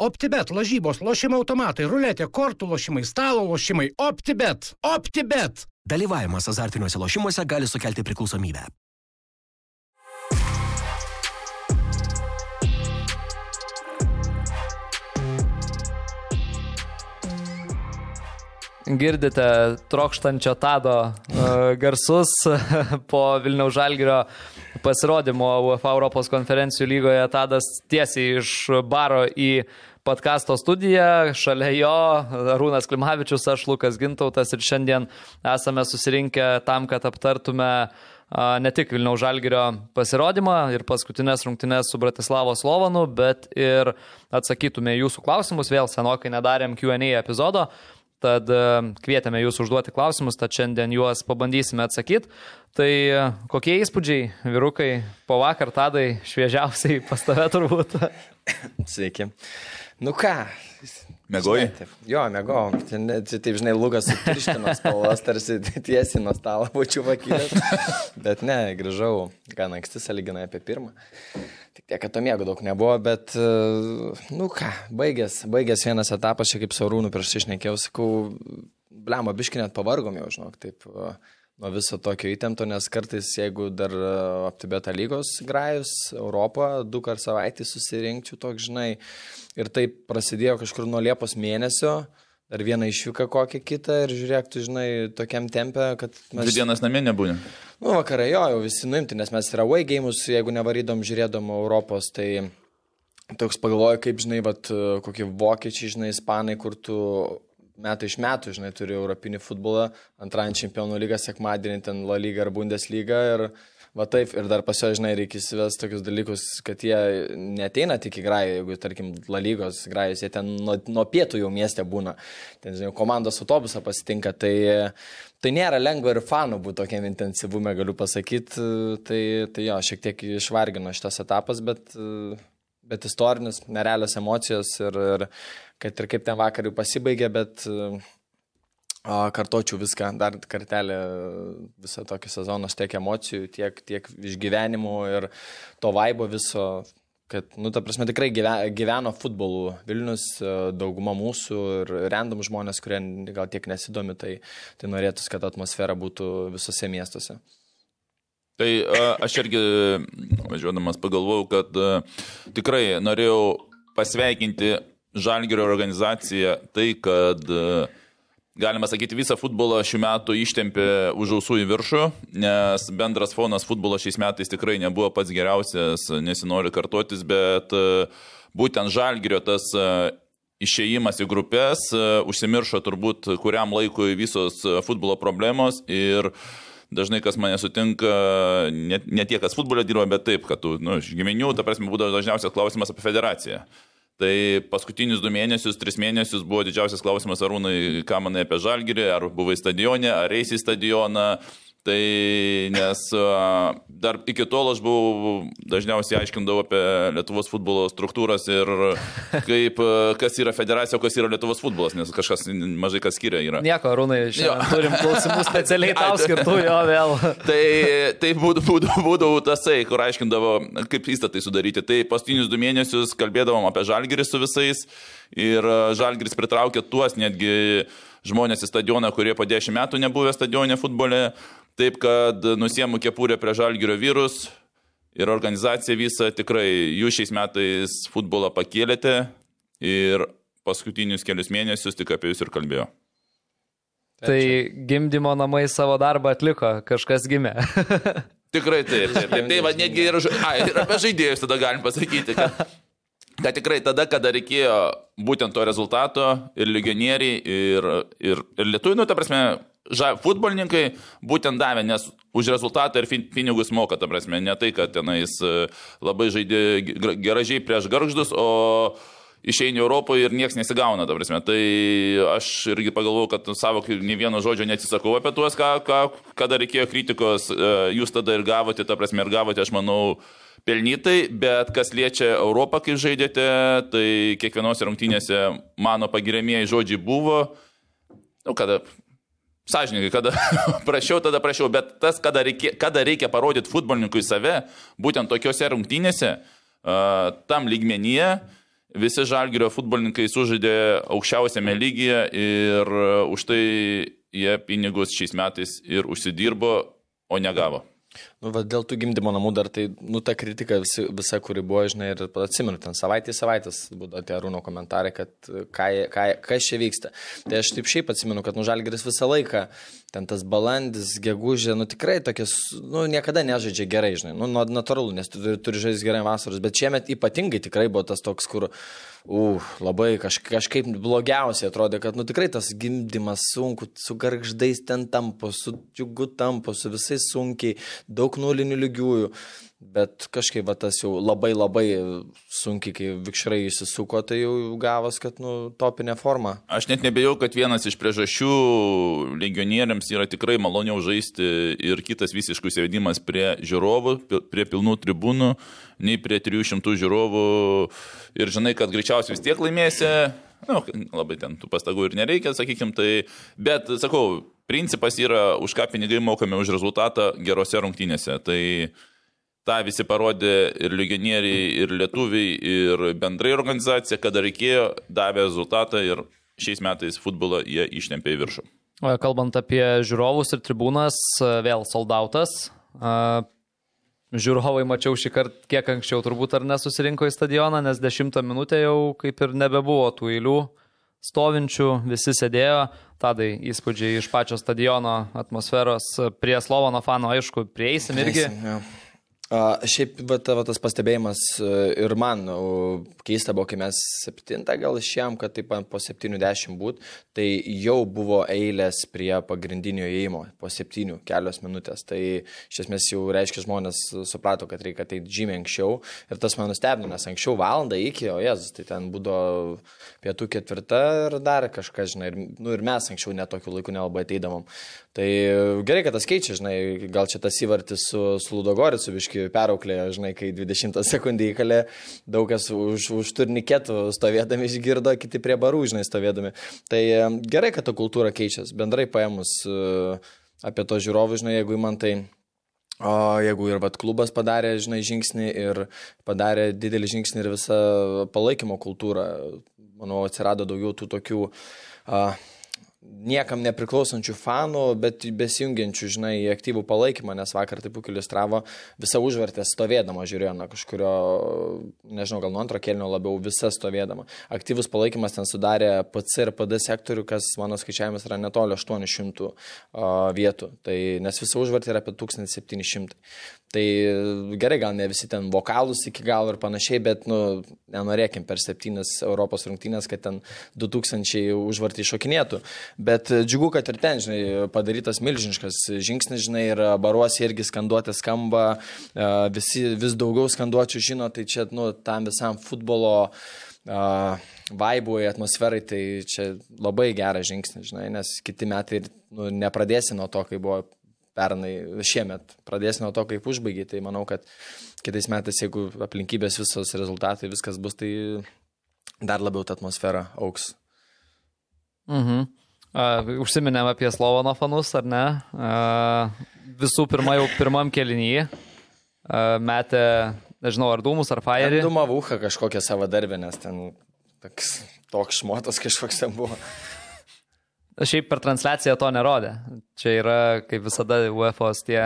OptiBet, lažybos, lošimo automatai, ruletė, kortų lošimai, stalo lošimai. OptiBet. OptiBet. Dalyvavimas azartiniuose lošimuose gali sukelti priklausomybę. girdite trokštančio tado e, garsus po Vilniaus Žalgirio pasirodymo UEFA Europos konferencijų lygoje. Tadas tiesiai iš baro į podkasto studiją, šalia jo Rūnas Klimavičius, aš Lukas Gintautas ir šiandien esame susirinkę tam, kad aptartume ne tik Vilniaus Žalgirio pasirodymą ir paskutinės rungtynės su Bratislavos Lovanu, bet ir atsakytume jūsų klausimus. Vėl senokai nedarėm QA epizodo. Tad kvietėme jūs užduoti klausimus, tad šiandien juos pabandysime atsakyti. Tai kokie įspūdžiai, vyrukai, po vakar tadai šviežiausiai pas tave turbūt? Sveiki. Nu ką? Mėgoji? Jo, mėgojom. Taip, žinai, Lukas sutirštinos spalvas, tarsi tiesiai nuo stalo būčiau pakilęs. Bet ne, grįžau gan anksti, saliginai apie pirmą. Tik tiek, kad to miego daug nebuvo, bet, e, nu ką, baigęs, baigęs vienas etapas, čia kaip saurūnų prieš tai išnekėjau, sakau, blemo, biškinė pavargom jau, žinok, taip, e, nuo viso tokio įtempto, nes kartais, jeigu dar e, aptibėta lygos grajus Europą, du kart savaitį susirinkčiau, toks, žinai, ir tai prasidėjo kažkur nuo Liepos mėnesio, Dar vieną išvyką kokią kitą ir žiūrėk, tu žinai, tokiam tempė, kad mes... Dvi dienas namie nebūnė. Nu, vakarai jo, jau visi nuimti, nes mes yra away gėjimus, jeigu nevarydom žiūrėdom Europos, tai toks pagalvoju, kaip, žinai, vat, kokie vokiečiai, žinai, ispanai, kur tu metai iš metų, žinai, turi europinį futbolą, antrąjį čempionų lygą, sekmadienį ten La Liga ar Bundesliga ir va taip, ir dar pas jo, žinai, reikia įsivesti tokius dalykus, kad jie neteina tik į grajų, jeigu, tarkim, Lalygos grajus, jie ten nuo, nuo pietų jau mieste būna, ten, žinai, komandos autobusą pasitinka, tai, tai nėra lengva ir fanų būti tokiam intensyvume, galiu pasakyti, tai, tai jo, šiek tiek išvargino šitas etapas, bet, bet istorinis, nerealios emocijos ir, ir kad ir kaip ten vakar jau pasibaigė, bet kartočiau viską dar kartelį visą tokį sezoną, tiek emocijų, tiek, tiek išgyvenimų ir to vaibo viso, kad, nu, ta prasme, tikrai gyveno futbolu Vilnius, dauguma mūsų ir random žmonės, kurie gal tiek nesidomi, tai, tai norėtųsi, kad atmosfera būtų visose miestuose. Tai aš irgi važiuodamas pagalvojau, kad tikrai norėjau pasveikinti Žalgirio organizaciją tai, kad uh, galima sakyti, visą futbolą šių metų ištempė už ausų į viršų, nes bendras fonas futbolo šiais metais tikrai nebuvo pats geriausias, nesinori kartotis, bet e, būtent žalgerio tas e, išėjimas į grupės e, užsimiršo turbūt kuriam laikui visos futbolo problemos ir dažnai kas mane sutinka, ne, ne tie, kas futbolio dirba, bet taip, kad tu, nu, iš giminių, ta prasme, būdavo dažniausias klausimas apie federaciją. Tai paskutinius du mėnesius, tris mėnesius buvo didžiausias klausimas Arūnai, ką manai apie Žalgirį, ar buvai stadione, ar eisi į stadioną, Tai nes dar iki tol aš buvau dažniausiai aiškindavau apie Lietuvos futbolo struktūras ir kaip, kas yra federacija, o kas yra Lietuvos futbolas, nes kažkas mažai kas skiria yra. Nieko, Rūnai, šiandien turim klausimų specialiai tau skirtų jo vėl. tai tai būdavo, būdavo, būdavo tasai, kur aiškindavo, kaip įstatai sudaryti. Tai paskutinius du mėnesius kalbėdavom apie žalgerį su visais ir žalgeris pritraukė tuos netgi žmonės į stadioną, kurie po dešimt metų nebuvę stadione futbole Taip kad nusiemu kepurę prie žalgyrio vyrus ir organizacija visa tikrai jūs šiais metais futbolą pakėlėte ir paskutinius kelius mėnesius tik apie jūs ir kalbėjau. Tai gimdymo namai savo darbą atliko, kažkas gimė. Tikrai taip. taip, taip. Tai va, netgi ir, a, ir apie žaidėjus tada galim pasakyti, kad, kad tikrai tada, kada reikėjo būtent to rezultato ir legionieriai, ir, ir, ir lietuvių, nu, ta prasme, ža, futbolininkai būtent davė, nes už rezultatą ir pinigus moka, ta prasme, ne tai, kad tenais e, labai žaidė geražiai prieš garždus, o išeini Europoje ir niekas nesigauna, ta prasme. Tai aš irgi pagalvojau, kad savo nei vieno žodžio neatsisakau apie tuos, ką, ką, kada reikėjo kritikos, e, jūs tada ir gavote, ta prasme, ir gavote, aš manau, pelnytai, bet kas liečia Europą, kaip žaidėte, tai kiekvienose rungtynėse mano pagiriamieji žodžiai buvo, nu, kada Sąžininkai, kada prašiau, tada prašiau, bet tas, kada reikia, kada reikia parodyti futbolininkui save, būtent tokiuose rungtynėse, uh, tam lygmenyje, visi žalgerio futbolininkai sužaidė aukščiausiame lygyje ir už tai jie pinigus šiais metais ir užsidirbo, o negavo. Nu, va, dėl tų gimdymo namų dar tai, nu, ta kritika visi, visa, kuri buvo, žinai, ir atsimenu, ten savaitė savaitės būdavo tie Arūno komentarai, kad ką, ką, kas čia vyksta. Tai aš taip šiaip atsimenu, kad nužalgeris visą laiką, ten tas balandis, gegužė, nu tikrai tokias, nu, niekada nežaidžia gerai, žinai, nu, natūralu, nes tu turi, turi žaisti gerai vasaros, bet šiemet ypatingai tikrai buvo tas toks, kur, uh, labai kaž, kažkaip blogiausiai atrodė, kad, nu, tikrai tas gimdymas sunku, su garždais ten tampo, su džiugu tampo, su visais sunkiai, daug nulinių lygiųjų. Bet kažkaip va, tas jau labai labai sunkiai, kai vikšrai įsisuko, tai jau gavas, kad nu, topinė forma. Aš net nebejau, kad vienas iš priežasčių legionieriams yra tikrai maloniau žaisti ir kitas visiškus įvedimas prie žiūrovų, prie pilnų tribūnų, nei prie 300 žiūrovų. Ir žinai, kad greičiausiai vis tiek laimėsi. Nu, labai ten tų pastangų ir nereikia, sakykim, tai. Bet, sakau, principas yra, už ką pinigai mokami už rezultatą gerose rungtynėse. Tai tą visi parodė ir legionieriai, ir lietuviai, ir bendrai organizacija, kada reikėjo, davė rezultatą ir šiais metais futbolą jie ištempė į viršų. Kalbant apie žiūrovus ir tribūnas, vėl soldautas. Žiūrovai mačiau šį kartą kiek anksčiau turbūt ar nesusirinko į stadioną, nes dešimtą minutę jau kaip ir nebebuvo tų eilių stovinčių, visi sėdėjo. Tadai įspūdžiai iš pačio stadiono atmosferos. Prie Slovano fano, aišku, prieisim irgi. Prieisim, ja. A, šiaip va, ta, va, tas pastebėjimas e, ir man o, keista buvo, kai mes septintą gal išėjom, kad taip po 70 būt, tai jau buvo eilės prie pagrindinio įėjimo, po 7 kelios minutės. Tai iš esmės jau reiškia žmonės suprato, kad reikia ateiti žymiai anksčiau ir tas man nustebino, nes anksčiau valandą iki, o jezus, tai ten būdavo pietų ketvirta ir dar kažkas, žinai, ir, nu, ir mes anksčiau netokiu laiku nelabai ateidavom. Tai gerai, kad tas keičia, žinai, gal čia tas įvartis su, su Ludogoricu viški perauklėjo, žinai, kai 20 sekundį įkalė, daug kas už, už turniketų stovėdami išgirdo, kiti prie barų, žinai, stovėdami. Tai gerai, kad ta kultūra keičiasi, bendrai paėmus e, apie to žiūrovų, žinai, jeigu man tai... O jeigu ir vat klubas padarė, žinai, žingsnį ir padarė didelį žingsnį ir visą palaikymo kultūrą, manau, atsirado daugiau tų tokių uh, niekam nepriklausančių fanų, bet besijungiančių, žinai, į aktyvų palaikymą, nes vakar taip iliustravo visą užvertę stovėdama, žiūrėjo, na, kažkurio, nežinau, gal nuo antro kelnio labiau visą stovėdama. Aktyvus palaikymas ten sudarė PC ir PD sektorių, kas mano skaičiavimas yra netoli 800 uh, vietų, tai, nes visą užvertę yra apie 1700. Tai gerai, gal ne visi ten vokalus iki galo ir panašiai, bet, nu, nenorėkim per septynis Europos rungtynės, kad ten 2000 užvartį šokinėtų. Bet džiugu, kad ir ten, žinai, padarytas milžiniškas žingsnis, žinai, ir baruosi irgi skanduotė skamba, visi vis daugiau skanduočių žino, tai čia, nu, tam visam futbolo uh, vaibui, atmosferai, tai čia labai geras žingsnis, žinai, nes kiti metai nu, nepradėsi nuo to, kai buvo pernai, šiemet pradės nuo to, kaip užbaigė, tai manau, kad kitais metais, jeigu aplinkybės visos rezultatai, viskas bus, tai dar labiau ta atmosfera auks. Mhm. Uh, užsiminėm apie Slovano fanus, ar ne? Uh, visų pirma, jau pirmam kelinyje uh, metė, nežinau, ar dūmus, ar fajerį. Dūmavucha kažkokią savo darbę, nes ten toks, toks šmotas kažkoks ten buvo. Šiaip per transliaciją to nerodė. Čia yra, kaip visada, UEFA tie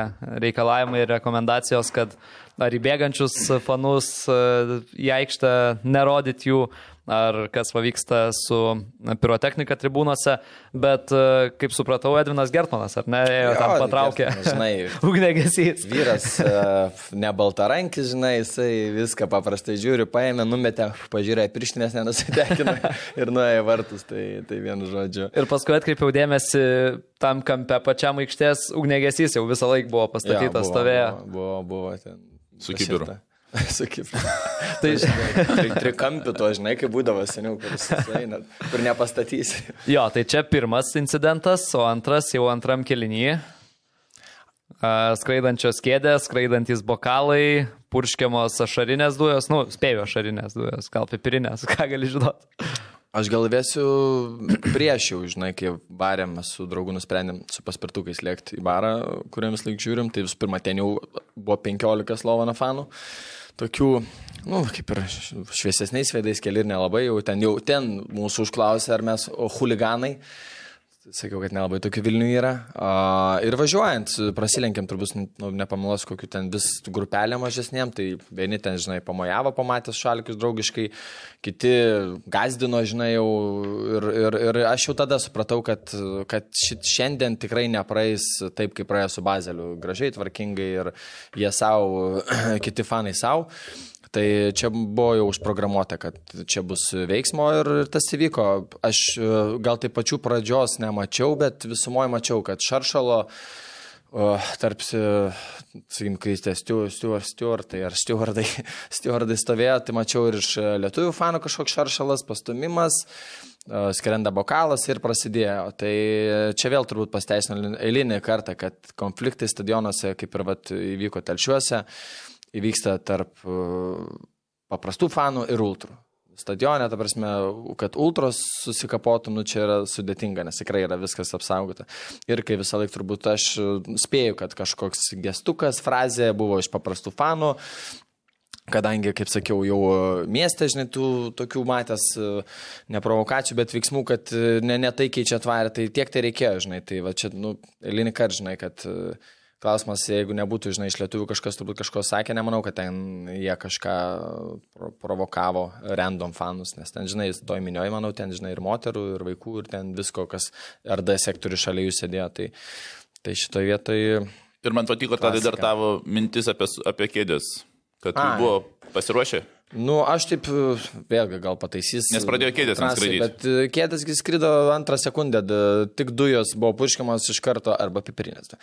reikalavimai ir rekomendacijos, kad ar įbėgančius fanus e, į aikštę nerodyti jų, ar kas pavyksta su pirotechnika tribūnose, bet e, kaip supratau, Edvinas Gertmanas, ar ne, jo, tam patraukė. Žinai, ugnegesys. Vyras, e, ne baltarankis, žinai, jisai viską paprastai žiūri, paėmė, numetė, pažiūrėjo, pirštinės nenusiteikino ir nuėjo vartus, tai, tai vienu žodžiu. Ir paskui atkreipiau dėmesį tam kampe pačiam aikštės, ugnegesys jau visą laiką buvo pastatytas, ja, stovėjo. Buvo, buvo, buvo ten. Su kibiru. Su kibiru. tai trikampiu to, žinai, kaip būdavo seniau, kur, eina, kur nepastatysi. Jo, tai čia pirmas incidentas, o antras jau antram kelinyje. Skraidančios kėdės, skraidantis bokalai, purškiamos ašarinės dujos, nu, spėjau ašarinės dujos, gal pipirinės, ką gali žinoti. Aš gal vėsiu prieš jau, žinai, kai barėm su draugu nusprendėm su paspirtukais lėkti į barą, kuriam vis laik žiūrim, tai visų pirma, ten jau buvo 15 Slovano fanų. Tokių, nu, kaip ir šviesesniais veidais keli ir nelabai, jau ten, jau ten mūsų užklausė, ar mes o, huliganai. Sakiau, kad nelabai tokių Vilnių yra. A, ir važiuojant, prasilenkėm, turbūt, nu, nepamelos, kokiu ten vis grupelė mažesnėm, tai vieni ten, žinai, pamojavo, pamatęs šalikius draugiškai, kiti gazdino, žinai, jau. Ir, ir, ir aš jau tada supratau, kad, kad šit, šiandien tikrai nepraeis taip, kaip praėjo su Bazeliu. Gražiai, tvarkingai ir jie savo, kiti fanai savo. Tai čia buvo jau užprogramuota, kad čia bus veiksmo ir tas įvyko. Aš e, gal tai pačių pradžios nemačiau, bet visumoje mačiau, kad Šaršalo tarp, sakykim, Kristė Stuartai ar Stuartai, Stuartai stovėjo, tai mačiau ir iš lietuvių fanų kažkoks šaršalas, pastumimas, e, skrenda bokalas ir prasidėjo. Tai čia vėl turbūt pasteisino eilinį kartą, kad konfliktai stadionuose, kaip ir vat, įvyko telšiuose, įvyksta tarp e, paprastų fanų ir ultrų. Stadione, ta prasme, kad ultros susikapotų, nu čia yra sudėtinga, nes tikrai yra viskas apsaugota. Ir kai visą laiką turbūt aš spėju, kad kažkoks gestukas, frazė buvo iš paprastų fanų, kadangi, kaip sakiau, jau mieste, žinai, tų tokių matęs ne provokacijų, bet veiksmų, kad ne, ne tai keičia tvarę, tai tiek tai reikėjo, žinai, tai va čia, nu, eilinį kartą, žinai, kad uh, Klausimas, jeigu nebūtų, žinai, iš lietuvių kažkas turbūt kažko sakė, nemanau, kad ten jie kažką provokavo random fanus, nes ten, žinai, toj minioje, manau, ten, žinai, ir moterų, ir vaikų, ir ten visko, kas RD sektorių šalia jų sėdėjo. Tai, tai šitoje vietoje. Ir man patiko tada dar tavo mintis apie, apie kėdės, kad buvo pasiruošę. Nu, aš taip, vėlgi gal pataisys. Nes pradėjo kėdės skraidyti. Bet e, kėdės skrido antrą sekundę, tik dujos buvo purškiamas iš karto arba piprinės.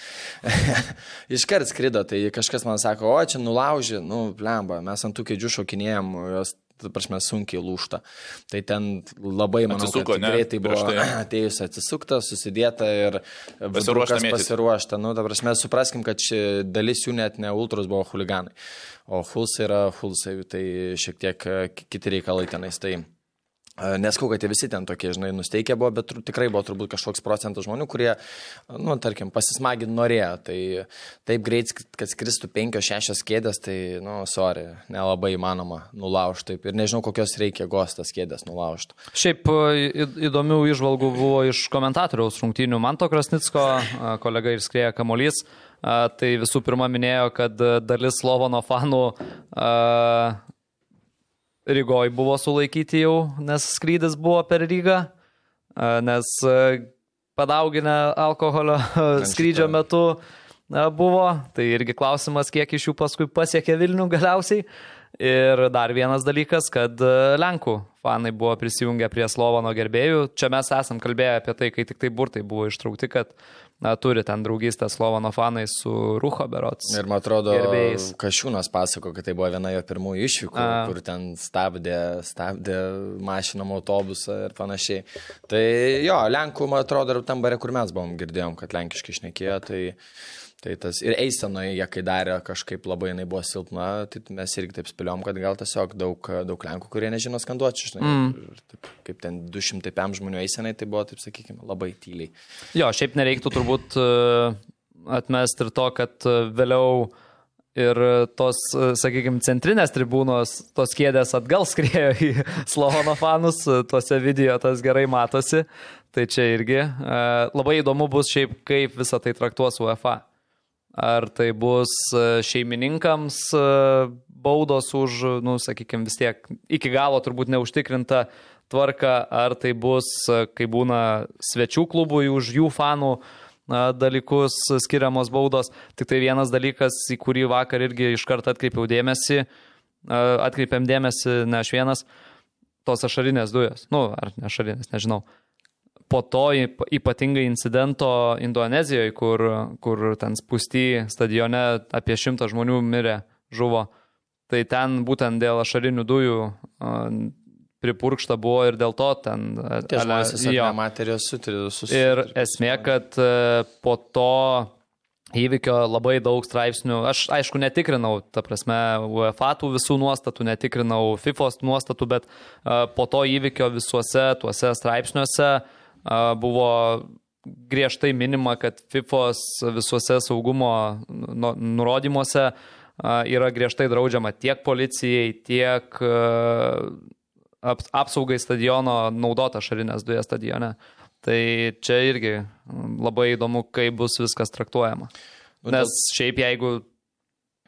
iš karto skrido, tai kažkas man sako, o čia nulaužė, nu, blemba, mes ant tų kėdžių šokinėjom, jos prasme, sunkiai lūšta. Tai ten labai, manau, Atsisuko, kad greitai buvo tai. atėjus atsisukta, susidėta ir pasiruošta. pasiruošta. Nu, ta prasme, supraskim, kad dalis jų net ne ultros buvo huliganai. O hulsai yra hulsai, tai šiek tiek e, kiti reikalai tenais. Tai Neskau, kad jie visi ten tokie, žinai, nusteikę buvo, bet tikrai buvo turbūt kažkoks procentas žmonių, kurie, nu, tarkim, pasismaginti norėjo. Tai taip greit, kad skristų penkios, šešios kėdės, tai, nu, sorry, nelabai įmanoma nulaužti. Taip. Ir nežinau, kokios reikia gostas kėdės nulaužti. Šiaip įdomių išvalgų buvo iš komentatoriaus rungtynių Manto Krasnicko, kolega ir skrėja Kamolys. Tai visų pirma minėjo, kad dalis Slovano fanų Rygoj buvo sulaikyti jau, nes skrydis buvo per Rygą, nes padauginę alkoholio skrydžio metu buvo. Tai irgi klausimas, kiek iš jų paskui pasiekė Vilnių galiausiai. Ir dar vienas dalykas, kad Lenkų fanai buvo prisijungę prie Slovano gerbėjų. Čia mes esam kalbėję apie tai, kai tik tai burtai buvo ištraukti, kad na, turi ten draugystę Slovano fanai su Ruho berots. Ir man atrodo, gerbėjais. Kašiūnas pasako, kad tai buvo viena jo pirmųjų išvykų, A. kur ten stabdė, stabdė mašinom autobusą ir panašiai. Tai jo, Lenkų, man atrodo, ir tam bare, kur mes buvom girdėjom, kad lenkiškai išnekėjo, tai Tai tas ir eisenoje, jie kai darė kažkaip labai jinai buvo silpna, tai mes irgi taip spėliom, kad gal tiesiog daug, daug lenkų, kurie nežino skanduočių, žinai. Mm. Taip, kaip ten 200 pėm žmonių eisenai, tai buvo, taip sakykime, labai tyliai. Jo, šiaip nereiktų turbūt e, atmesti ir to, kad e, vėliau ir tos, e, sakykime, centrinės tribūnos, tos kėdės atgal skriejo į Slovono fanus, tuose video tas gerai matosi. Tai čia irgi labai įdomu bus šiaip, kaip visą tai traktuos UEFA ar tai bus e, šeimininkams e, baudos už, nu, sakykime, vis tiek iki galo turbūt neužtikrinta tvarka, ar tai bus, e, kai būna svečių klubui už jų fanų dalykus skiriamos baudos. Tik tai vienas dalykas, į kurį vakar irgi iš karto atkreipiau dėmesį, atkreipiam dėmesį, ne aš vienas, tos ašarinės dujos. Nu, ar ne ašarinės, nežinau po to ypatingai incidento Indonezijoje, kur, kur ten spūsty stadione apie šimtą žmonių mirė, žuvo. Tai ten būtent dėl ašarinių dujų pripurkšta buvo ir dėl to ten... Tie žmonės materijos sutridusius. Ir esmė, kad po to įvykio labai daug straipsnių. Aš, aišku, netikrinau, ta prasme, UEFA tų visų nuostatų, netikrinau FIFA nuostatų, bet po to įvykio visuose tuose straipsniuose uh, buvo griežtai minima, kad FIFOS visuose saugumo nu, nurodymuose yra griežtai draudžiama tiek policijai, tiek apsaugai stadiono naudota šarinės dujas stadione. Tai čia irgi labai įdomu, kaip bus viskas traktuojama. Nu, Nes šiaip jeigu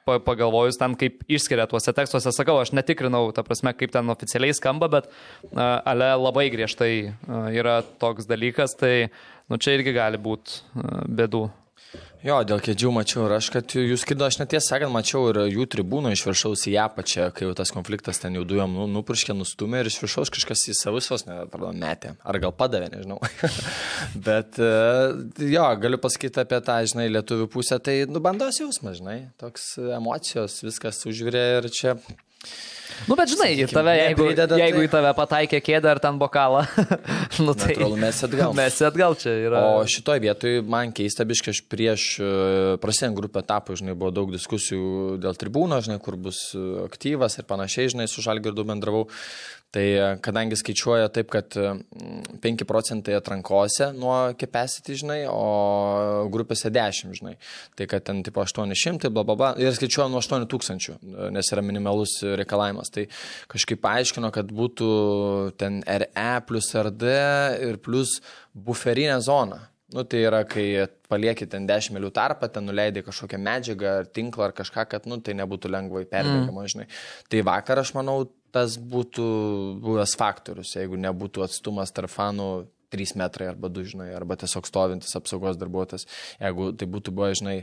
pagalvojus ten, kaip išskiria tuose tekstuose, sakau, aš netikrinau, ta prasme, kaip ten oficialiai skamba, bet a, ale labai griežtai a, yra toks dalykas, tai nu, čia irgi gali būti bėdų. Jo, dėl kėdžių mačiau ir aš, kad jų skido, aš netiesą sakant, mačiau ir jų tribūną iš viršaus į apačią, kai jau tas konfliktas ten jau dujom nu, nupurškė, nustumė ir iš viršaus kažkas į savus vos, metė. Ar gal padavė, nežinau. Bet e, jo, galiu pasakyti apie tą, žinai, lietuvių pusę, tai nubandos jausmas, žinai, toks emocijos, viskas užvirė ir čia Nu, bet žinai, į tave, jeigu, neprideda, jeigu tai- į tave pataikė kėdę ar ten bokalą, nu tai natūralu mes atgal. mes atgal čia yra. O šitoj vietoj man keista biškai, aš prieš e, prasidant grupę etapą, žinai, buvo daug diskusijų dėl tribūno, žinai, kur bus e, aktyvas ir panašiai, žinai, su Žalgirdu bendravau. Tai e, kadangi skaičiuoja taip, kad e, 5 procentai atrankose nuo capacity, žinai, o grupėse 10, žinai. Tai kad ten tipo 800, bla bla bla. Ir skaičiuoja nuo 8000, e, nes yra minimalus reikalavimas. Tai kažkaip paaiškino, kad būtų ten RE plus RD ir plus buferinė zona. Nu, tai yra, kai palieki ten 10 milių tarpą, ten nuleidai kažkokią medžiagą ar tinklą ar kažką, kad, nu, tai nebūtų lengvai perbėgama, mm. žinai. Tai vakar, aš manau, tas būtų buvęs faktorius, jeigu nebūtų atstumas tarp fanų 3 metrai arba 2, žinai, arba tiesiog stovintis apsaugos darbuotojas. Jeigu tai būtų buvo, žinai,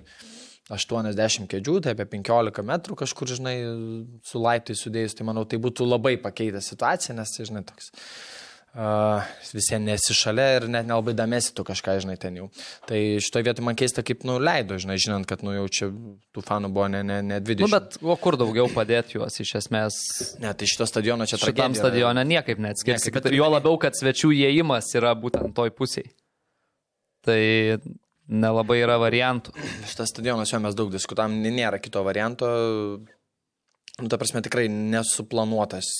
80 kėdžių, tai apie 15 metrų kažkur, žinai, su laiptai sudėjus, tai manau, tai būtų labai pakeitę situaciją, nes, tai, žinai, toks uh, visiems nesi šalia ir net nelabai damėsi tu kažką, žinai, ten jau. Tai šitoje vietoje man keista, kaip, nu, leido, žinai, žinant, kad, nu, jau čia tų fanų buvo ne, ne, ne 20. Nu, bet o kur daugiau padėti juos iš esmės? Ne, tai šito stadiono čia Šitam tragedija yra. stadione niekaip neatskirsi. Bet bet jo labiau, kad svečių įėjimas yra būtent toj pusiai. Tai nelabai yra variantų. Šitas stadionas, jo mes daug diskutavom, nėra kito varianto. Nu, ta prasme, tikrai nesuplanuotas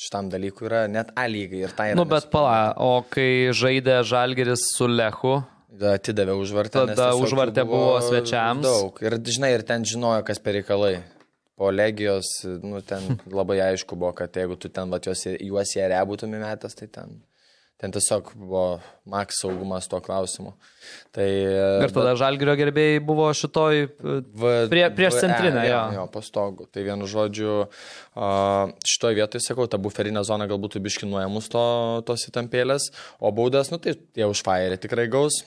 šitam dalykui yra net A lygai ir tai yra. Nu, bet pala, o kai žaidė Žalgeris su Lechu, Atidavė užvartę. Tada užvartė buvo svečiams. Daug. Ir žinai, ir ten žinojo, kas per reikalai. Po legijos, nu, ten labai aišku buvo, kad jeigu tu ten, bet juos, juos į ere būtum įmetęs, tai ten, ten tiesiog buvo maks saugumas tuo klausimu. Tai, ir tada Žalgerio gerbėjai buvo šitoj... V, Prie- prieš VE, centrinę, jo. jo. Po stogu. Tai vienu žodžiu, šitoje vietoje, sakau, ta buferinė zona galbūt biškinuojamus to, tos įtampėlės, o baudas, nu tai tie už fairį tikrai gaus.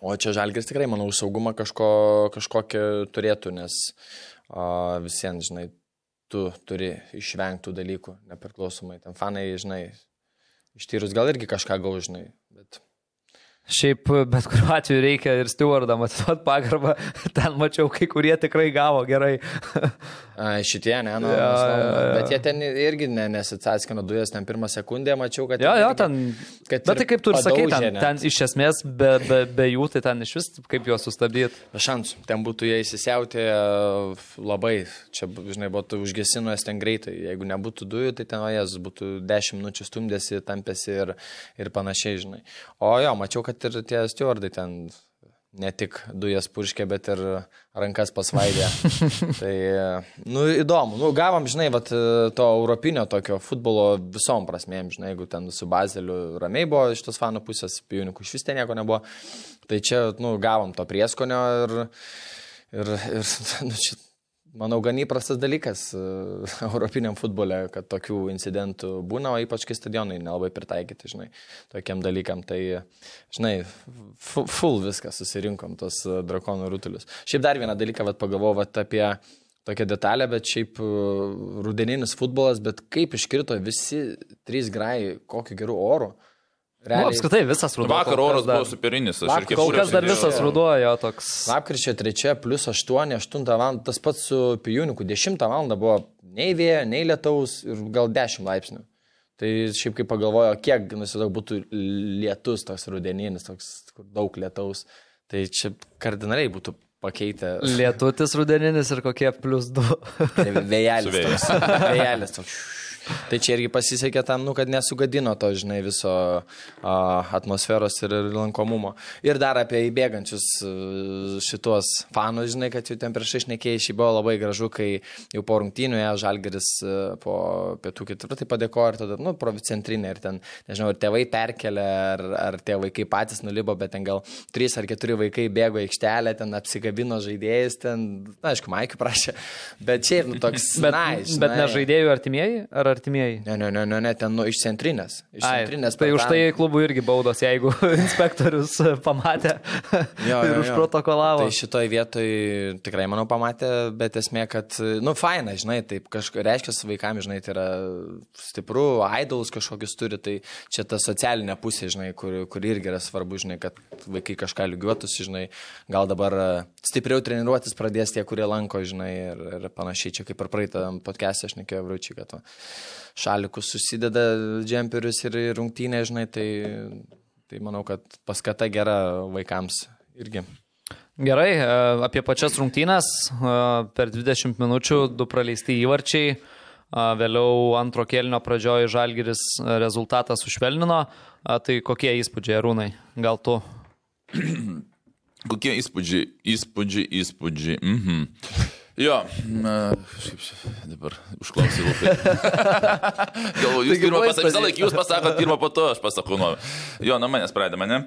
O čia žalgis tikrai, manau, saugumą kažko, kažkokį turėtų, nes visiems, žinai, tu turi išvengti tų dalykų, nepriklausomai. Ten fanai, žinai, ištyrus gal irgi kažką gaus, žinai. Bet... Šiaip bet kuriuo atveju reikia ir stewardam atiduoti pagarbą. Ten mačiau, kai kurie tikrai gavo gerai. A, šitie, ne, nu, ja, jo, jo. bet jie ten irgi ne, nesitsaskino dujas, ten pirmą sekundę mačiau, kad... Jo, jo, ten. kad Bet tai kaip tu ir sakai, ten, ten iš esmės be, be, be jų, tai ten iš vis kaip juos sustabdyti. Šansų. Ten būtų jie įsisiautę labai. Čia, žinai, būtų užgesinuojęs ten greitai. Jeigu nebūtų dujų, tai ten, jas būtų 10 minučių stumdėsi, tampėsi ir, ir panašiai, žinai. O jo, mačiau, kad ir tie stewardai ten ne tik dujas purškė, bet ir rankas pasvaidė. tai, nu, įdomu. Nu, gavom, žinai, vat, to europinio tokio futbolo visom prasmėm, žinai, jeigu ten su Bazeliu ramiai buvo iš tos fanų pusės, pijunikų iš vis ten nieko nebuvo. Tai čia, nu, gavom to prieskonio ir, ir, ir nu, čia, manau, gan įprastas dalykas e, europiniam futbole, kad tokių incidentų būna, o ypač kai stadionai nelabai pritaikyti, žinai, tokiam dalykam. Tai, žinai, fu- full viskas susirinkom, tos e, drakonų rutulius. Šiaip dar vieną dalyką, vad pagalvojau, apie tokią detalę, bet šiaip e, rudeninis futbolas, bet kaip iškrito visi trys grai, kokiu geru oru. Nu, apskritai visas ruduo. Vakar oras dar- buvo superinis. ir Kol kas dar visas ruduo jo toks. Lapkričio 3 plus 8, 8 val. Tas pats su Pijuniku 10 val. buvo nei vėjo, nei lietaus ir gal 10 laipsnių. Tai šiaip kaip pagalvojo, kiek, nusidau, būtų lietus toks rudeninis, toks kur daug lietaus. Tai čia kardinaliai būtų pakeitę. Lietutis rudeninis ir kokie plus du. Tai Vėjelis. Vėjelis toks. Tai čia irgi pasisekė tam, nu, kad nesugadino to, žinai, viso a, atmosferos ir, ir lankomumo. Ir dar apie įbėgančius a, šitos fanus, žinai, kad jau ten prieš išnekėjai, šį buvo labai gražu, kai jau po rungtynių ėjo Žalgeris a, po pietų ketvirtį padėkojo ir tada, nu, provicentrinė ir ten, nežinau, ir tėvai perkelė, ar, ar tie vaikai patys nulibo, bet ten gal trys ar keturi vaikai bėgo aikštelę, ten apsikabino žaidėjais, ten, na, aišku, Maikį prašė, bet čia ir, nu, toks, Bet, nice, bet ne žinai. žaidėjų artimieji ar artimieji? Ne, ne, ne, ne, ne, ten nu, iš centrinės. Iš Ai, centrinės tai už tai klubų irgi baudos, jeigu inspektorius pamatė Jo, ir užprotokolavo. Tai šitoj vietoj tikrai, manau, pamatė, bet esmė, kad, nu, faina, žinai, taip kažką reiškia vaikams, žinai, tai yra stipru, idolus kažkokius turi, tai čia ta socialinė pusė, žinai, kur, kur irgi yra svarbu, žinai, kad vaikai kažką lygiuotųsi, žinai, gal dabar e, stipriau treniruotis pradės tie, kurie lanko, žinai, ir, ir panašiai, čia kaip ir praeitą podcast'ą aš nekėjau vraučiai, kad va, šalikus susideda džemperius ir rungtynė, žinai, tai, tai manau, kad paskata gera vaikams irgi. Gerai, e, apie pačias rungtynės. e, Per 20 minučių du praleisti įvarčiai. e, Vėliau antro kėlinio pradžioje Žalgiris rezultatą sušvelnino. Tai kokie įspūdžiai, Rūnai? Gal tu? Kokie įspūdžiai, įspūdžiai, įspūdžiai. Mhm. Jo, na, dabar užklausiu labai. Galvoju, jūs pirmą buvo pasakėte, visą laiką jūs pasakot pirmą, po to aš pasakau nuo. Jo, nuo manęs pradeda mane.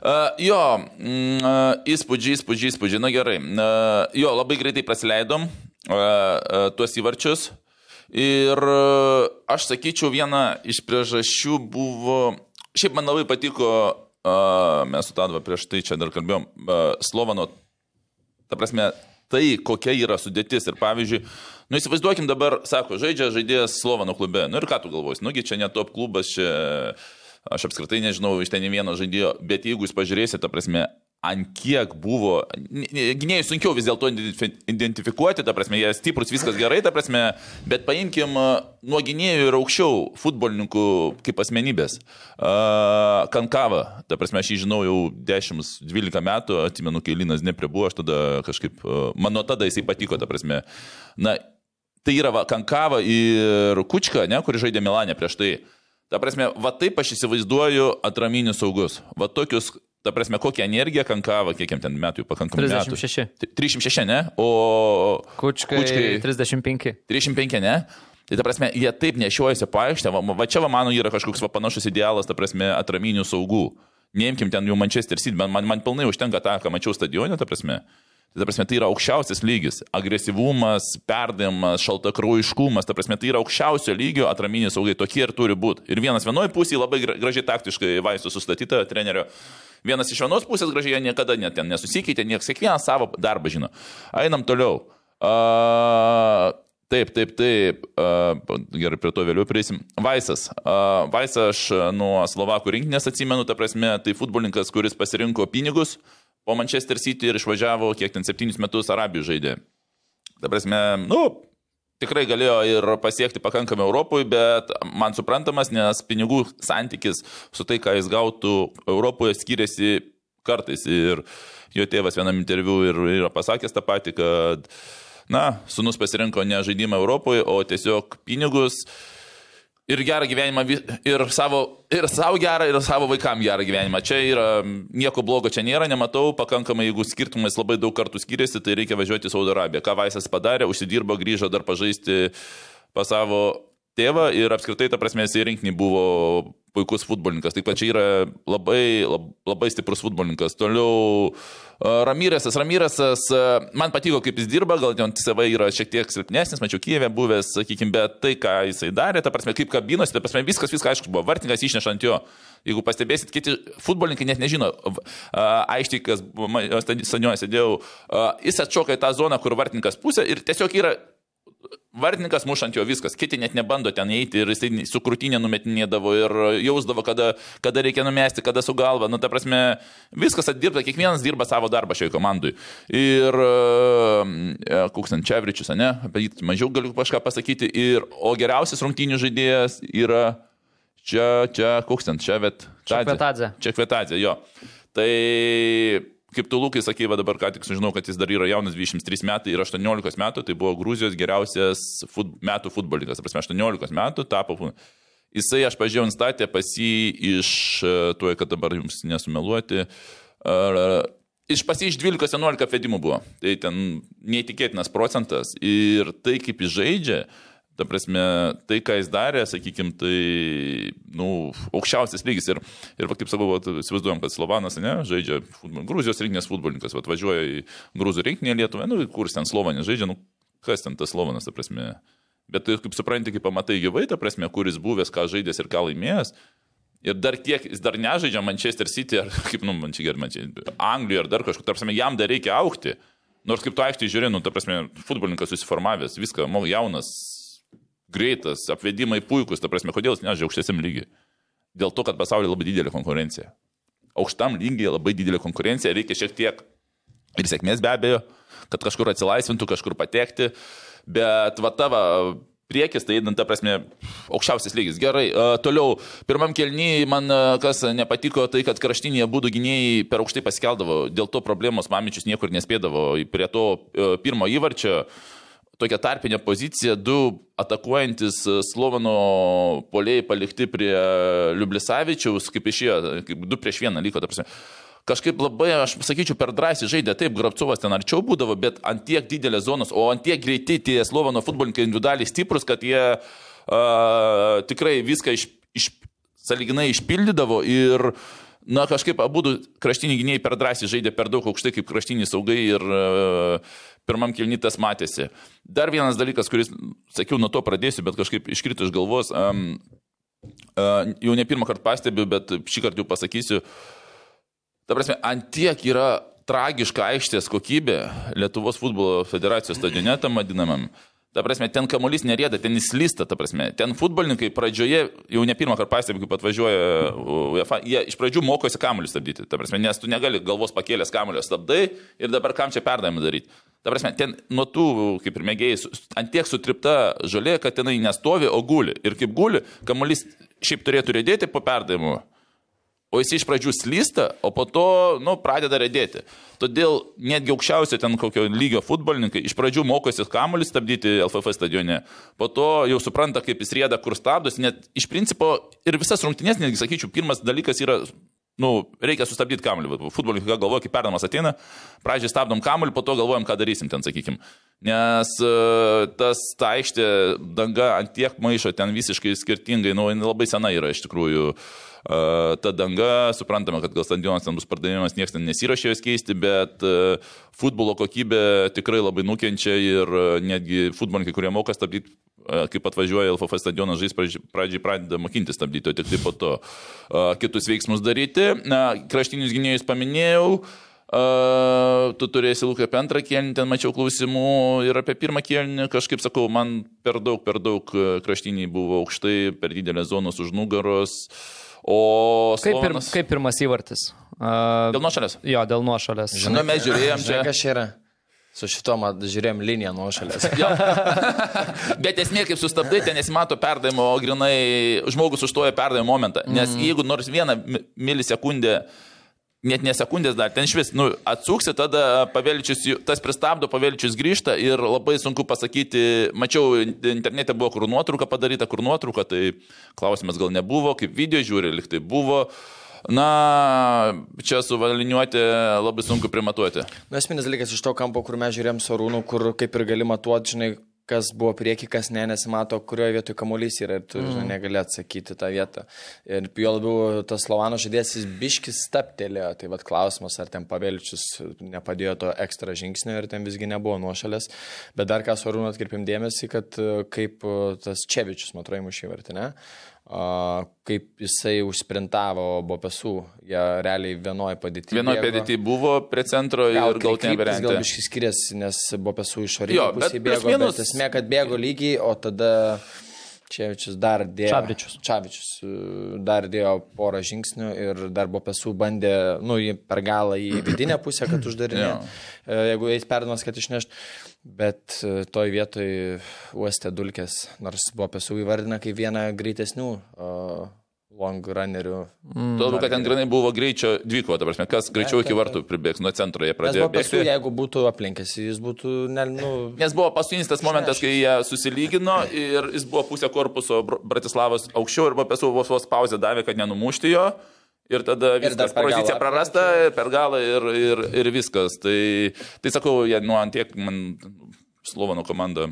Uh, jo, mm, uh, įspūdžiai, įspūdžiai, įspūdžiai, na gerai. Uh, jo, labai greitai praleidom uh, uh, tuos įvarčius. Ir uh, aš sakyčiau, viena iš priežasčių buvo, šiaip man labai patiko, uh, mes su Tadva prieš tai čia dar kalbėjom, uh, Slovano Ta prasme, tai kokia yra sudėtis. Ir pavyzdžiui, nu įsivaizduokim dabar, sako, žaidžia žaidėjas Slovano klube. Nu ir ką tu galvosi, nugi čia ne top klubas, čia aš apskritai nežinau iš ten vieno žaidėjo, bet jeigu jūs pažiūrėsite, ta prasme, ant kiek buvo, gynėjai sunkiau vis dėlto identifi- identifikuoti, ta prasme, jie stiprus, viskas gerai, ta prasme, bet paimkim nuo gynėjų ir aukščiau futbolininkų kaip asmenybės. Kankava, ta prasme, aš jį žinau jau 10-12 metų, atsimenu, kai Linas nepribuvo, aš tada kažkaip, man nuo tada jisai patiko, ta prasme. Na, tai yra va, Kankava ir Kučka, ne, kuri žaidė Milanė prieš tai. Ta prasme, va taip aš įsivaizduoju atraminius saugus. Va tokius, ta prasme, kokią energiją Kankava, kiek jam ten metų, pakankamai. metų. 36. T- 306, ne? O Kučkai, Kučkai 35. 305, ne? Tai ta prasme, jie taip nešiojasi paaištę, va, va čia va mano yra kažkoks va, panašus idealas, ta prasme, atraminių saugų. Neimkim ten jau Manchester City, man, man, man pilnai užtenka tą, ką mačiau stadione, ta prasme. Tai, ta prasme, tai yra aukščiausias lygis. Agresyvumas, perdavimas, šaltakraujiškumas, ta prasme, tai yra aukščiausio lygio atraminiai saugai, tokie ir turi būti. Ir vienas vienoje pusėje labai gra- gražiai taktiškai vaistų sustatyta trenerio. Vienas iš vienos pusės gražiai jie niekada net ten nesusikeitė, niekas kiekvienas savo darbą žino. Einam toliau. Uh, Taip, taip, taip. Uh, gerai, prie to vėliau prieisim. Vaisas. Uh, Vaisą aš uh, nuo Slovakų rinkinės atsimenu, ta prasme, tai futbolininkas, kuris pasirinko pinigus po Manchester City ir išvažiavo, kiek ten septynis metus Arabijų žaidė. Ta prasme, nu, tikrai galėjo ir pasiekti pakankamai Europoje, bet man suprantamas, nes pinigų santykis su tai, ką jis gautų Europoje, skiriasi kartais. Ir jo tėvas vienam interviu ir yra pasakęs tą patį, kad, na, sunus pasirinko ne žaidimą Europoje, o tiesiog pinigus. Ir gerą gyvenimą, ir savo, ir savo gerą, ir savo vaikam gerą gyvenimą. Čia yra, nieko blogo čia nėra, nematau, pakankamai, jeigu skirtumais labai daug kartų skiriasi, tai reikia važiuoti į Saudo Arabiją. Ką Vaisas padarė, užsidirbo, grįžo dar pažaisti pas savo tėvą ir apskritai, ta prasme, jisai rinkinį buvo puikus futbolininkas. Taip pat čia yra labai, lab, labai stiprus futbolininkas. Toliau Ramyresas. Ramyresas, man patiko, kaip jis dirba, gal ten savai yra šiek tiek silpnesnis, mačiau Kijeve buvęs, sakykime, bet tai, ką jisai darė, ta prasme, kaip kabinosi, ta prasme, viskas, viskas aišku buvo. Vartininkas išneša ant jo. Jeigu pastebėsit, kiti futbolininkai net nežino, aiškiai, kas stadionuose sėdėjau, jis atšoka į tą zoną, kur vartininkas pusė ir tiesiog yra Vartininkas mušant jo viskas, kiti net nebando ten eiti ir jisai su krūtinė numetinėdavo ir jausdavo, kada, kada reikia numesti, kada su galva. Nu, ta prasme, viskas atdirbta, kiekvienas dirba savo darbą šioje komandai. Ir uh, Kuksant Čevričius, ne, apie jį mažiau galiu kažką pasakyti. Ir, o geriausias rungtynių žaidėjas yra čia, čia Kuksant, čia, bet... Čekvetadze. Čekvetadze, jo. Tai kaip tu Lukai sakė, va dabar ką tik sužinau, kad jis dar yra jaunas 23 metai ir 18 metų, tai buvo Gruzijos geriausias fut, metų futbolininkas, prasme, 18 metų tapo. Jisai, aš pažiūrėjau, instatė pas jį iš, e, tuoj, kad dabar jums nesumeluoti, iš pas jį iš 12-11 vedimų buvo. Tai ten neįtikėtinas procentas ir tai, kaip jis žaidžia, Ta prasme, tai, ką jis darė, sakykime, tai, nu, aukščiausias lygis. Ir, ir va, kaip sakau, įsivaizduojam, kad Slovanas, ne, žaidžia futbol, Gruzijos rinktinės futbolininkas, va, važiuoja į Gruzų rinkinį Lietuvą, nu, kur ten Slovanas žaidžia, nu, kas ten tas Slovanas, ta prasme. Bet tai, kaip supranti, kaip pamatai gyvai, ta prasme, kuris buvęs, ką žaidęs ir ką laimėjęs. Ir dar tiek, jis dar nežaidžia Manchester City, ar kaip, nu, man čia gerai, man čia Anglijoje, ar dar kažkur, prasme, jam dar reikia aukti. Nors kaip tu aikštėje žiūrė, nu, ta prasme, futbolininkas susiformavęs, viską, jaunas, greitas, apvedimai puikus, ta prasme, kodėl jis nežaidžia aukštesniam lygiui? Dėl to, kad pasaulyje labai didelė konkurencija. Aukštam lygiai labai didelė konkurencija, reikia šiek tiek ir sėkmės be abejo, kad kažkur atsilaisvintų, kažkur patekti, bet va tava priekis, tai einant, ta prasme, aukščiausias lygis. Gerai, uh, toliau, pirmam kelnyje man uh, kas nepatiko, tai kad kraštinėje būdų gynėjai per aukštai paskeldavo, dėl to problemos Mamičius niekur nespėdavo prie to uh, pirmo įvarčio. Uh, tokia tarpinė pozicija, du atakuojantis e, Slovano poliai palikti prie Liublisavičiaus, kaip išėjo, kaip du prieš vieną liko, ta prasme. Kažkaip labai, aš sakyčiau, per drąsiai žaidė, taip, Grabcovas ten arčiau būdavo, bet ant tiek didelės zonos, o ant tiek greiti tie Slovano futbolininkai individualiai stiprus, kad jie uh, tikrai viską iš, iš, saliginai išpildydavo ir Na, kažkaip abu kraštiniai gynėjai per drąsiai žaidė per daug aukštai kaip kraštiniai saugai ir pirmam kilnytas matėsi. Dar vienas dalykas, kuris, sakiau, nuo to pradėsiu, bet kažkaip iškrito iš galvos, um, uh, jau ne pirmą kartą pastebiu, bet šį kartą jau pasakysiu. Ta prasme, ant tiek yra tragiška aikštės kokybė Lietuvos futbolo federacijos stadione, tam vadinamam. Ta prasme, ten kamuolys nerėda, ten jis lysta, ta prasme. Ten futbolininkai pradžioje, jau ne pirmą kartą pastebiu, kaip atvažiuoja UEFA, jie iš pradžių mokosi kamuolį stabdyti. Ta prasme, nes tu negali galvos pakėlęs kamuolio stabdai ir dabar kam čia perdavimą daryti. Ta prasme, ten nuo tų, kaip ir mėgėjai, ant tiek sutripta žolė, kad tenai nestovi, o guli. Ir kaip guli, kamuolys šiaip turėtų rėdėti po perdavimo o jis iš pradžių slysta, o po to, nu, pradeda redėti. Todėl netgi aukščiausio ten kokio lygio futbolininkai iš pradžių mokosi kamuolį stabdyti LFF stadione, po to jau supranta, kaip jis rėda, kur stabdos, net iš principo ir visas rungtynės, netgi sakyčiau, pirmas dalykas yra nu, reikia sustabdyti kamuolį. Futbolininkai galvoja, kai perdamas ateina, pradžiai stabdom kamuolį, po to galvojam, ką darysim ten, sakykim. Nes uh, tas ta aikštė danga ant tiek maišo ten visiškai skirtingai, nu, labai sena yra iš tikrųjų. Uh, ta danga, suprantame, kad gal stadionas ten bus pardavimas, niekas ten nesirašė jos keisti, bet futbolo kokybė tikrai labai nukenčia ir netgi futbolininkai, kurie moka stabdyti kaip atvažiuoja LFF stadionas žais, pradžiai pradeda mokinti stabdyti, o tik taip po to kitus veiksmus daryti. Na, kraštinius gynėjus paminėjau. Uh, tu turėsi lūkį apie antrą kėlinį, ten mačiau klausimų ir apie pirmą kėlinį, kažkaip sakau, man per daug, per daug kraštiniai buvo aukštai, per didelės zonos už nugaros. Uh, O kaip, pir, kaip pirmas įvartis? Uh, dėl nuošalės? Jo, dėl nuošalės. Žinau, mes žiūrėjom čia. Kas čia yra? Su šito žiūrėjom liniją nuošalės. Bet esmė, kaip sustabdai, ten nesimato perdavimo, o grinai žmogus užtoja perdavimo momentą. Nes mm. jeigu nors vieną milisekundę uh, net nesekundės dar, ten iš vis, nu, atsuksi, tada pavėličius, tas pristabdo, pavėličius grįžta ir labai sunku pasakyti, mačiau, internete buvo kur nuotrauka padaryta, kur nuotrauka, tai klausimas gal nebuvo, kaip video žiūri, liktai buvo. Na, čia suvaliniuoti labai sunku primatuoti. Na, esminis dalykas iš to kampo, kur mes žiūrėjom sarūnų, kur kaip ir gali matuoti, žinai, kas buvo prieki, kas ne, nesimato, kurioje vietoje kamuolys yra ir tu mm. žinai, negali atsakyti tą vietą. Ir jo labiau tas Slovano žaidėjas jis biškis staptelėjo, tai vad klausimas, ar ten pavėličius nepadėjo to ekstra žingsnio ir ten visgi nebuvo nuošalės. Bet dar ką svarbu atkirpim dėmesį, kad kaip tas Čevičius, man atrodo, mušė vartinę kaip jisai užsprintavo Bopesų, jie realiai vienoje padėtyje. Vienoje padėtyje buvo prie centro gal, ir gal ten variantė. Gal biškai skiriasi, nes Bopesų išorėje pusėje bėgo, vienus... bet esmė, kad bėgo lygiai, o tada Čevičius dar dėjo. Čavičius. Čavičius e, dar dėjo porą žingsnių ir dar Bopesų bandė, nu, per galą į vidinę pusę, kad uždarinė, e, jeigu eis perdamas, kad išnešt. Bet e, toj vietoj uostė dulkės, nors Bopesų įvardina kaip vieną greitesnių long runnerių. Mm. Tuo labiau, kad ten grinai buvo greičio dvikova, ta prasme, kas greičiau iki vartų pribėgs nuo centro, jie pradėjo buvo paskui, bėgti. jeigu būtų aplinkęs, jis būtų, ne, nu, Nes buvo paskutinis tas momentas, kai jie susilygino ir jis buvo pusę korpuso Br- Bratislavos aukščiau ir buvo pesų vos vos pauzę davė, kad nenumušti jo. Ir tada Ir viskas, galą pozicija prarasta, per galą ir, ir, ir viskas. Tai, tai sakau, jie nuo antiek man Slovano komanda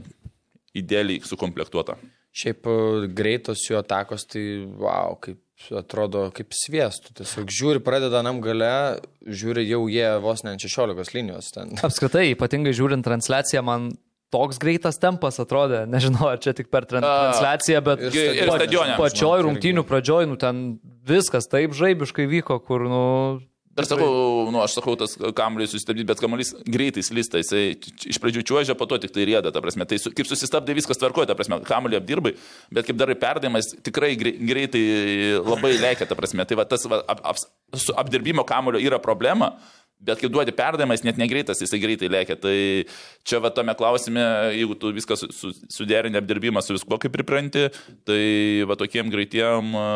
idealiai sukomplektuota. Šiaip e, greitos jų atakos, tai wow, kaip atrodo kaip sviestų. Tiesiog žiūri, pradeda nam gale, žiūri jau jie vos ne ant 16 linijos ten. Apskritai, ypatingai žiūrint transliaciją, man toks greitas tempas atrodė, nežinau, ar čia tik per tran transliaciją, bet ir Ir stadione. žinok, pačioj irgi. rungtynių pradžioj, nu ten viskas taip žaibiškai vyko, kur, nu... Dar sakau, nu, aš sakau, tas kamuolys sustabdyti, bet kamuolys greitai slysta, jisai iš pradžių čiuožia, po to tik tai rėda, ta prasme. Tai su, kaip susistabdai viskas tvarkoja, ta prasme, kamuolį apdirbai, bet kaip darai perdavimas, tikrai grei- greitai labai leikia, ta prasme. Tai va tas va, ap, ap, su apdirbimo kamuolio yra problema. Bet kai duodi perdavimas, net negreitas, jisai greitai lėkia. Tai čia va tame klausime, jeigu tu viską su, su, suderini apdirbimą su viskuo kaip pripranti, tai va tokiem greitiem a,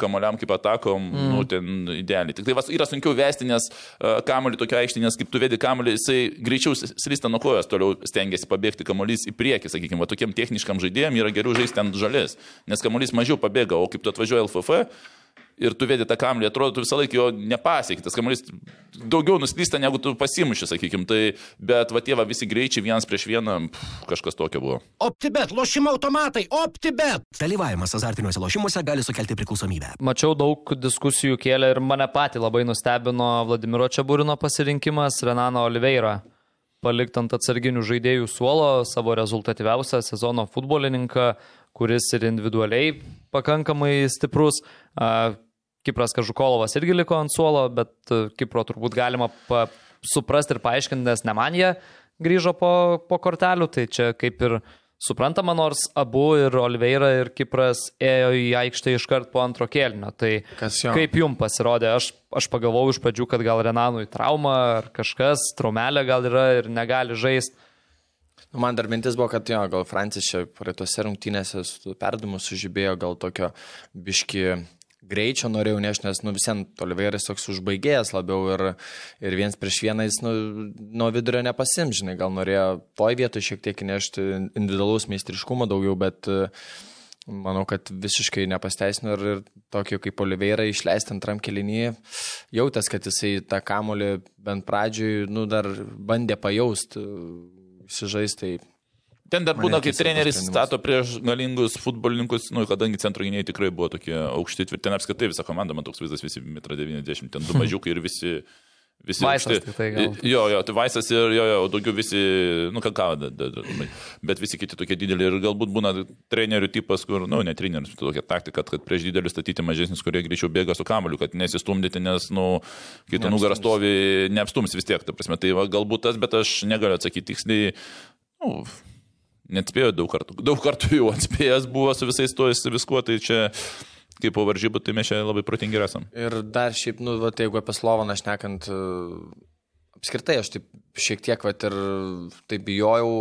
kamuoliam kaip atakom, mm. nu ten idealiai. Tik tai va, yra sunkiau vesti, nes a, kamuolį tokia aikštė, nes kaip tu vedi kamuolį, jisai greičiau slysta nuo kojos, toliau stengiasi pabėgti kamuolys į priekį, sakykime, va tokiem techniškam žaidėjim yra geriau žaisti ant žalės, nes kamuolys mažiau pabėga, o kaip tu atvažiuoji LFF, ir tu vedi tą kamuolį, atrodo, tu visą laiką jo nepasiekti. Tas kamuolys daugiau nuslysta, negu tu pasimuši, sakykim. Tai, bet va tie va visi greičiai vienas prieš vieną, pff, kažkas tokio buvo. OptiBet, lošimo automatai, OptiBet. Dalyvavimas azartiniuose lošimuose gali sukelti priklausomybę. Mačiau daug diskusijų kėlė ir mane patį labai nustebino Vladimiro Čiabūrino pasirinkimas Renano Oliveira. Palikti ant atsarginių žaidėjų suolo savo rezultatyviausią sezono futbolininką, kuris ir individualiai pakankamai stiprus. Kipras Kažukolovas irgi liko ant suolo, bet e, Kipro turbūt galima suprasti ir paaiškinti, nes ne man jie grįžo po, po kortelių, tai čia kaip ir suprantama, nors abu ir Oliveira ir Kipras ėjo į aikštę iškart po antro kėlinio. Tai kaip jums pasirodė, aš, aš pagalvojau iš pradžių, kad gal Renanui trauma ar kažkas, traumelė gal yra ir negali žaisti. Nu, man dar mintis buvo, kad jo, gal Francis čia praeitose rungtynėse su perdavimu sužibėjo gal tokio biški greičio norėjau nešti, nes nu, visiems Oliveris toks užbaigėjęs labiau ir, ir viens prieš vieną jis nu, nuo vidurio nepasim, žinai, gal norėjo toj vietoj šiek tiek nešti individualaus meistriškumo daugiau, bet e, manau, kad visiškai nepasteisino ir, ir tokio kaip Oliveira išleisti antram kelinyje, jautęs, kad jisai tą kamolį bent pradžioj, nu, dar bandė pajausti, įsižaisti. Tai Ten dar būna, kai treneris stato prieš galingus futbolininkus, nu, kadangi centro gynėjai tikrai buvo tokie aukšti, tvirti, ten apskritai visą komandą, man toks vaizdas visi 1,90 m, ten du mažiukai ir visi... Visi Vaisas aukšti. tai gal. Jo, jo, tai Vaisas ir jo, jo, daugiau visi, nu, ką ką, bet visi kiti tokie dideli. Ir galbūt būna trenerių tipas, kur, nu, ne trenerius, tokia taktika, kad prieš didelius statyti mažesnis, kurie greičiau bėga su kamoliu, kad nesistumdyti, nes, nu, kai tu nugarą stovi, neapstums vis tiek, ta prasme, tai va, galbūt tas, bet aš negaliu atsakyti tiksliai, nu, net spėjo daug kartų. Daug kartų jau atspėjęs buvo su visais su viskuo, tai čia kaip po varžybų, tai mes čia labai protingi esam. Ir dar šiaip, nu, va, tai jeigu apie Slovaną šnekant, e, apskritai aš taip šiek tiek, va, ir taip bijojau,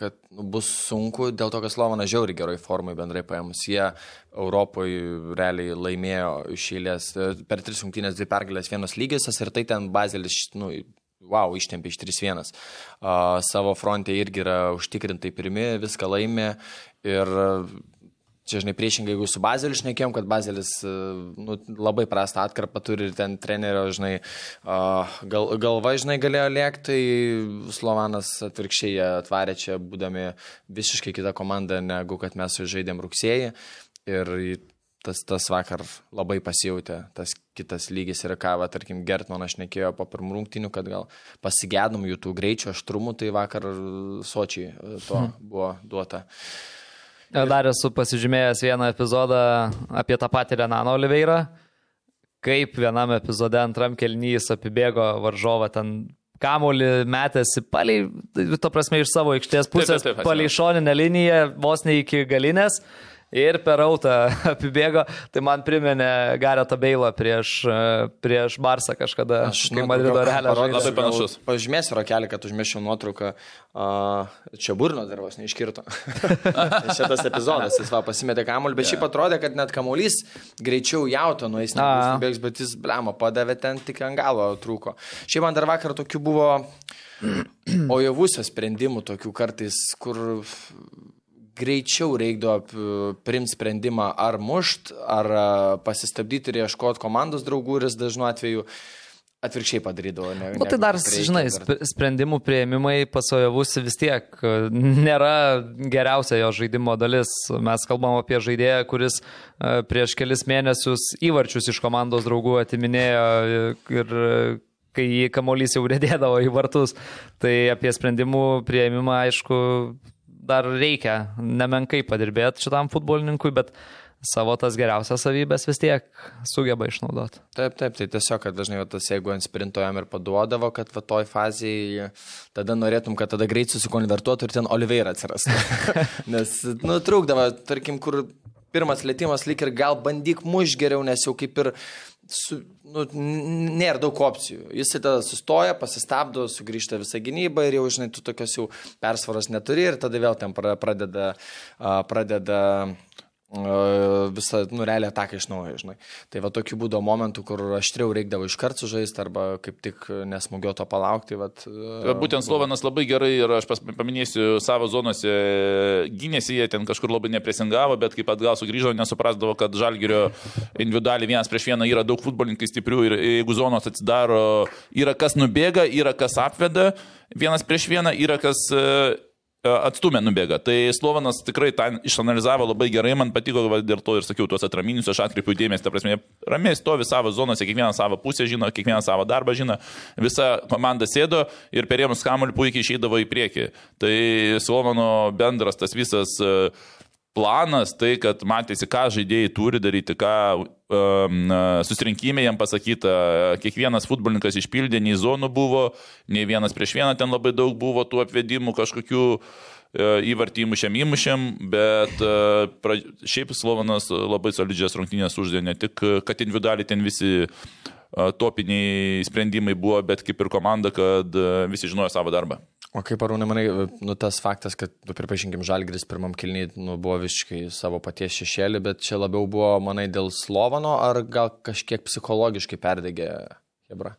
kad nu, bus sunku, dėl to, kad Slovanas žiauri geroj formai bendrai paėmus. Jie Europoje realiai laimėjo iš eilės e, per tris rungtynės dvi pergalės vienas lygisas ir tai ten Bazelis, nu, wow, ištempė iš 3-1. Uh, savo fronte irgi yra užtikrintai pirmi, viską laimė ir Čia, žinai, priešingai, jeigu su Bazeliu šnekėjom, kad Bazelis e, nu, labai prastą atkarpą turi ir ten trenerio, žinai, gal, galva, žinai, galėjo lėkti, tai Slovanas atvirkščiai atvarė čia, būdami visiškai kita komanda, negu kad mes su žaidėm rugsėjį. Ir tas, tas vakar labai pasijautė, tas kitas lygis ir ką, va, tarkim, Gertmanas šnekėjo po pirmų rungtinių, kad gal pasigėdom jų tų greičio aštrumų, tai vakar Sočiai e, to buvo duota. Dar esu pasižymėjęs vieną epizodą apie tą patį Renaną Oliveirą, kaip vienam epizode antram kelnys apibėgo varžovą ten kamolį metėsi palei, to prasme, iš savo aikštės pusės, taip, taip, palei šoninę liniją, vos ne iki galinės. Ir per autą apibėgo, tai man priminė Garetą Beilą prieš, e, prieš Barsą kažkada, Aš kai nu, Madrido žaidė. Labai panašus. Pažymėsiu rokelį, kad užmešiau nuotrauką. Čia burno darbas neiškirto. Šitas epizodas, jis va pasimetė kamuolį, bet šiaip atrodė, kad net kamuolys greičiau jauto nueis, nebėgs, bet jis blemo padavė ten tik ant galo trūko. Šiaip man dar vakar tokių buvo ojovusio sprendimų, tokių kartais, kur greičiau reikdavo primti sprendimą ar mušt, ar a, pasistabdyti ir ieškoti komandos draugų ir jis dažnu atveju atvirkščiai padarydavo. Ne, Nu, tai dar, reikia, žinai, dar- sp- sprendimų prieimimai pasojavusi vis tiek e, nėra geriausia jo žaidimo dalis. Mes kalbam apie žaidėją, kuris e, prieš kelis mėnesius įvarčius iš komandos draugų atiminėjo e, ir e, kai jį kamolys jau redėdavo į vartus. Tai apie sprendimų prieimimą, aišku, dar reikia nemenkai padirbėti šitam futbolininkui, bet savo tas geriausias savybės vis tiek sugeba išnaudoti. Taip, taip, tai tiesiog, kad dažnai va, tas, jeigu ant sprinto jam ir paduodavo, kad va toj fazėje tada norėtum, kad tada greit susikonvertuotų ir ten Oliveira atsirastų. nes, nu, trūkdavo, tarkim, kur pirmas lėtimas lyg ir gal bandyk muš geriau, nes jau kaip ir su, nu, nėra daug opcijų. Jis tada sustoja, pasistabdo, sugrįžta visą gynybą ir jau, žinai, tu tokios jau persvaros neturi ir tada vėl ten pra- pradeda, pradeda visą, nu, realią ataką iš naujo, žinai. Tai va tokių būdo momentų, kur aštriau reikdavo iš karto žaisti arba kaip tik nesmugioto palaukti. Vat, Tai Būtent Slovenas labai gerai ir aš paminėsiu savo zonose gynėsi, jie ten kažkur labai nepresingavo, bet kaip atgal sugrįžo, nesuprasdavo, kad Žalgirio individualiai vienas prieš vieną yra daug futbolininkų stiprių ir jeigu zonos atsidaro, yra kas nubėga, yra kas apveda, vienas prieš vieną yra kas e, atstumė nubėga. Tai Slovenas tikrai tą išanalizavo labai gerai, man patiko, dėl to ir sakiau, tuos atraminius aš atkreipiu dėmesį, ta prasme, ramiai stovi savo zonose, kiekvieną savo pusę žino, kiekvieną savo darbą žino, visa komanda sėdo ir perėmus kamuolį puikiai išeidavo į priekį. Tai Sloveno bendras tas visas e, planas, tai kad matėsi, ką žaidėjai turi daryti, ką um, susirinkime jam pasakyta, kiekvienas futbolininkas išpildė, nei zonų buvo, nei vienas prieš vieną ten labai daug buvo tų apvedimų kažkokių e, įvartį įmušėm, įmušėm, bet e, pra, šiaip Slovenas labai solidžias rungtynės uždė, ne tik, kad individualiai ten visi e, topiniai sprendimai buvo, bet kaip ir komanda, kad e, visi žinojo savo darbą. O kaip arūnai, manai, nu, tas faktas, kad, nu, pripažinkim, Žalgris pirmam kilniai nu, buvo visiškai savo paties šešėlį, bet čia labiau buvo, manai, dėl Slovano, ar gal kažkiek psichologiškai perdegė Hebra,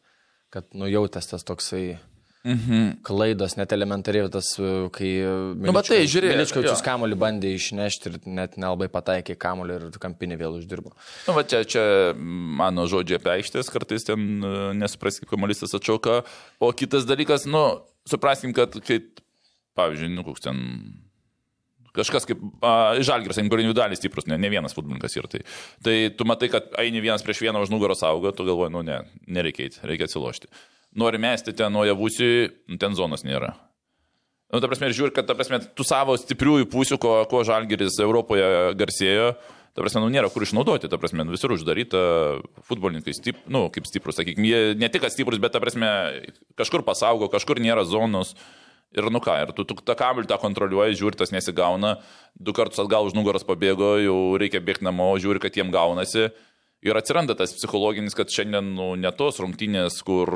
kad nujautęs tas toksai Mhm. klaidos, net elementariai tas, kai Nu, bet tai, žiūrėk, Miličkovičius jo. kamuolį bandė išnešti ir net nelabai pataikė kamuolį ir kampinį vėl uždirbo. Nu, va čia, čia mano žodžiai apie aikštės, kartais ten e, nesupras, kaip kamuolystas atšauka. O kitas dalykas, nu, supraskim, kad, kaip, pavyzdžiui, nu, koks ten kažkas kaip žalgiras, kur individualiai stiprus, ne, ne vienas futbolininkas yra. Tai, tai tu matai, kad eini vienas prieš vieną už nugaros auga, tu galvoji, nu ne, nereikia, eiti, reikia atsilošti. Nori mesti ten nuo javusių, ten zonos nėra. Nu, ta prasme, žiūri, kad, ta prasme, tu savo stipriųjų pusių, ko, ko žalgeris Europoje garsėjo, ta prasme, nu, nėra kur išnaudoti, ta prasme, nu, visur uždaryta, futbolininkai, stip, nu, kaip stiprus, sakykime, jie ne tik stiprus, bet, ta prasme, kažkur pasaugo, kažkur nėra zonos. Ir nu ką, ir tu, tu tą kamuolį tą kontroliuoji, žiūri, tas nesigauna, du kartus atgal už nugaros pabėgo, jau reikia bėgti namo, žiūri, kad jiem gaunasi. Ir atsiranda tas psichologinis, kad šiandien nu, ne tos rungtynės, kur,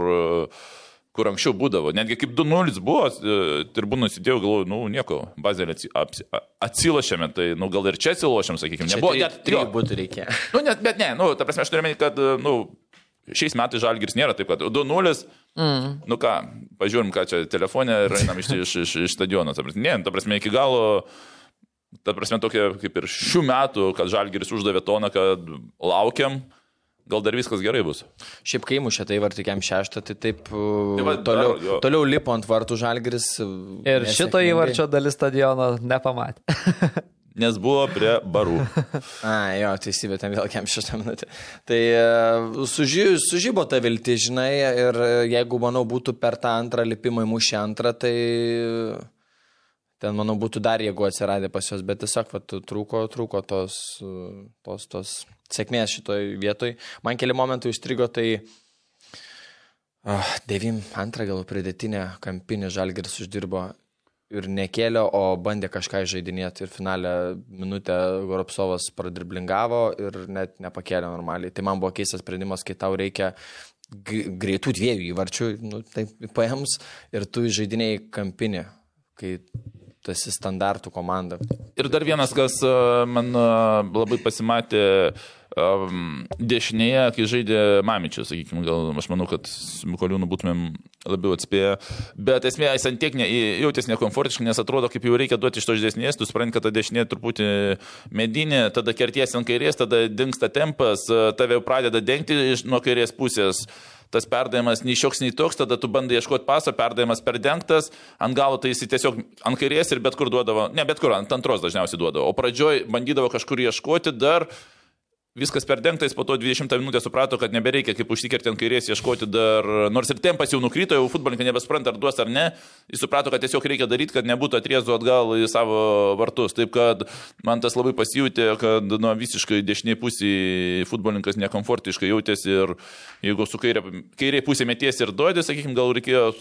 kur anksčiau būdavo. Netgi kaip 2-0 buvo, tribūnų įsidėjau, galvoju, nu nieko, a- atsilošėme, tai nu, gal ir čia atsilošėm, sakykime. Nebuvo net trijų būtų reikėjo. Nu, net, bet ne, nu, ta prasme, aš turiu omeny, kad, nu, šiais metais žalgiris nėra taip, kad 2-0, mm. nu ką, pažiūrim, ką čia telefonė ir einam iš, iš, iš, iš stadiono. Ne, ta prasme, iki galo, ta prasme, tokia kaip ir šių metų, kad žalgiris uždavė toną, kad laukiam, gal dar viskas gerai bus. Šiaip kai mušė tai vartikiam šeštą, tai taip Tai va, toliau, dar, toliau lipo ant vartų žalgris. Ir šito įvarčio dalis stadiono nepamatė. Nes buvo prie barų. A, jo, teisybė, ten vėl kem šeštą minutę. Tai e, suži, sužybo ta vilti, žinai, ir jeigu, manau, būtų per tą antrą lipimą įmušę antrą, tai ten, manau, būtų dar jėgų atsiradę pas juos, bet tiesiog va, trūko, trūko tos, tos, tos sėkmės šitoj vietoj. Man keli momentai užstrigo, tai oh, 92 gal pridėtinė kampinė žalgeris uždirbo ir nekėlė, o bandė kažką žaidinėti ir finalę minutę Goropsovas pradriblingavo ir net nepakėlė normaliai. Tai man buvo keistas sprendimas, kai tau reikia greitų dviejų įvarčių, nu, tai paėmus ir tu žaidiniai kampinį, kai tu esi standartų komanda. Ir dar vienas, kas e, man e, labai pasimatė um, dešinėje, kai žaidė Mamičius, sakykime, gal aš manau, kad su Mikoliūnu būtumėm labiau atspėję. Bet esmė, jis ant tiek ne, jautėsi nekomfortiškai, nes atrodo, kaip jau reikia duoti iš to didesnės, tu supranti, kad ta dešinė truputį medinė, tada kerties ant kairės, tada dinksta tempas, tave jau pradeda dengti nuo kairės pusės tas perdavimas nei šioks, nei toks, tada tu bandai ieškoti paso, perdavimas perdengtas, ant galo tai jis tiesiog ant kairės ir bet kur duodavo, ne bet kur, ant antros dažniausiai duodavo, o pradžioj bandydavo kažkur ieškoti dar viskas perdengtais, po to 20 minutę suprato, kad nebereikia kaip užsikerti ant kairės ieškoti dar, nors ir tempas jau nukrito, jau futbolininkai nebespranta, ar duos ar ne, jis suprato, kad tiesiog reikia daryti, kad nebūtų atriezų atgal į savo vartus. Taip kad man tas labai pasijūtė, kad nuo visiškai dešiniai pusėje futbolininkas nekomfortiškai jautėsi ir jeigu su kairė, kairė pusė mėties ir duodė, sakykime, gal reikėjo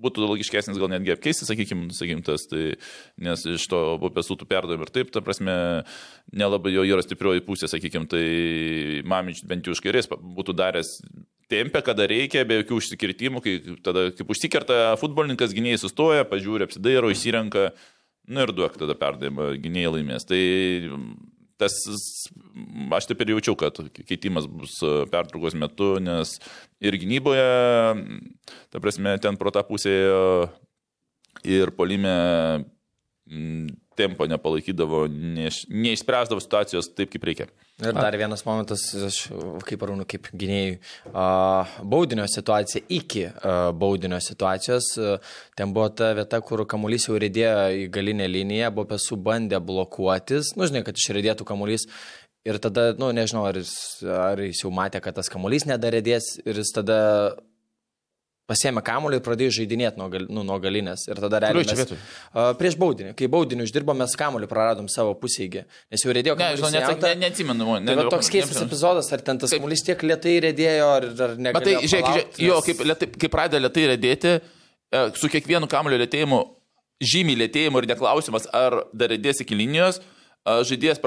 būtų logiškesnis gal netgi apkeisti, sakykime, sakykim, tas, tai, nes iš to bupės ūtų perdavim ir taip, ta prasme, nelabai jo yra stiprioji pusė, sakykime, tai mamič bent jau iš kairės būtų daręs tempę, kada reikia, be jokių užsikirtimų, kai tada kaip užsikerta futbolininkas, gynėjai sustoja, pažiūri, apsidairo, įsirenka, nu ir duok tada perdavimą, gynėjai laimės. Tai tas, aš taip ir jaučiau, kad keitimas bus e, pertraukos metu, nes ir gynyboje, ta prasme, ten pro tą pusę ir polime tempo nepalaikydavo, neiš, neišspręsdavo situacijos taip, kaip reikia. Ir dar vienas momentas, aš kaip arūnu, kaip gynėjai, baudinio situacija iki baudinio situacijos, ten buvo ta vieta, kur kamuolys jau rėdėjo į galinę liniją, buvo pesų bandę blokuotis, nu žinai, kad išrėdėtų kamuolys. Ir tada, nu nežinau, ar jis, ar jis jau matė, kad tas kamuolys nedarėdės ir jis tada pasėmė kamuolį ir pradėjo žaidinėti nuo, gal, nu, nuo galinės. Ir tada realiai... Mes, uh, prieš baudinį. Kai baudinį uždirbom, mes kamuolį praradom savo pusėje. Nes jau rėdėjo kamuolį. Ne, žinau, ne, neatsimenu. Ne, tai toks keistas ne, epizodas, ar ten tas kamuolys tiek lietai rėdėjo, ar, ar ne. Bet tai, žiūrėk, nes... jo, kaip, lietai, kai pradeda lietai rėdėti, e, su kiekvienu kamuolio lėtėjimu, žymiai lėtėjimu ir neklausimas, ar dar rėdės iki linijos e, žaidėjas,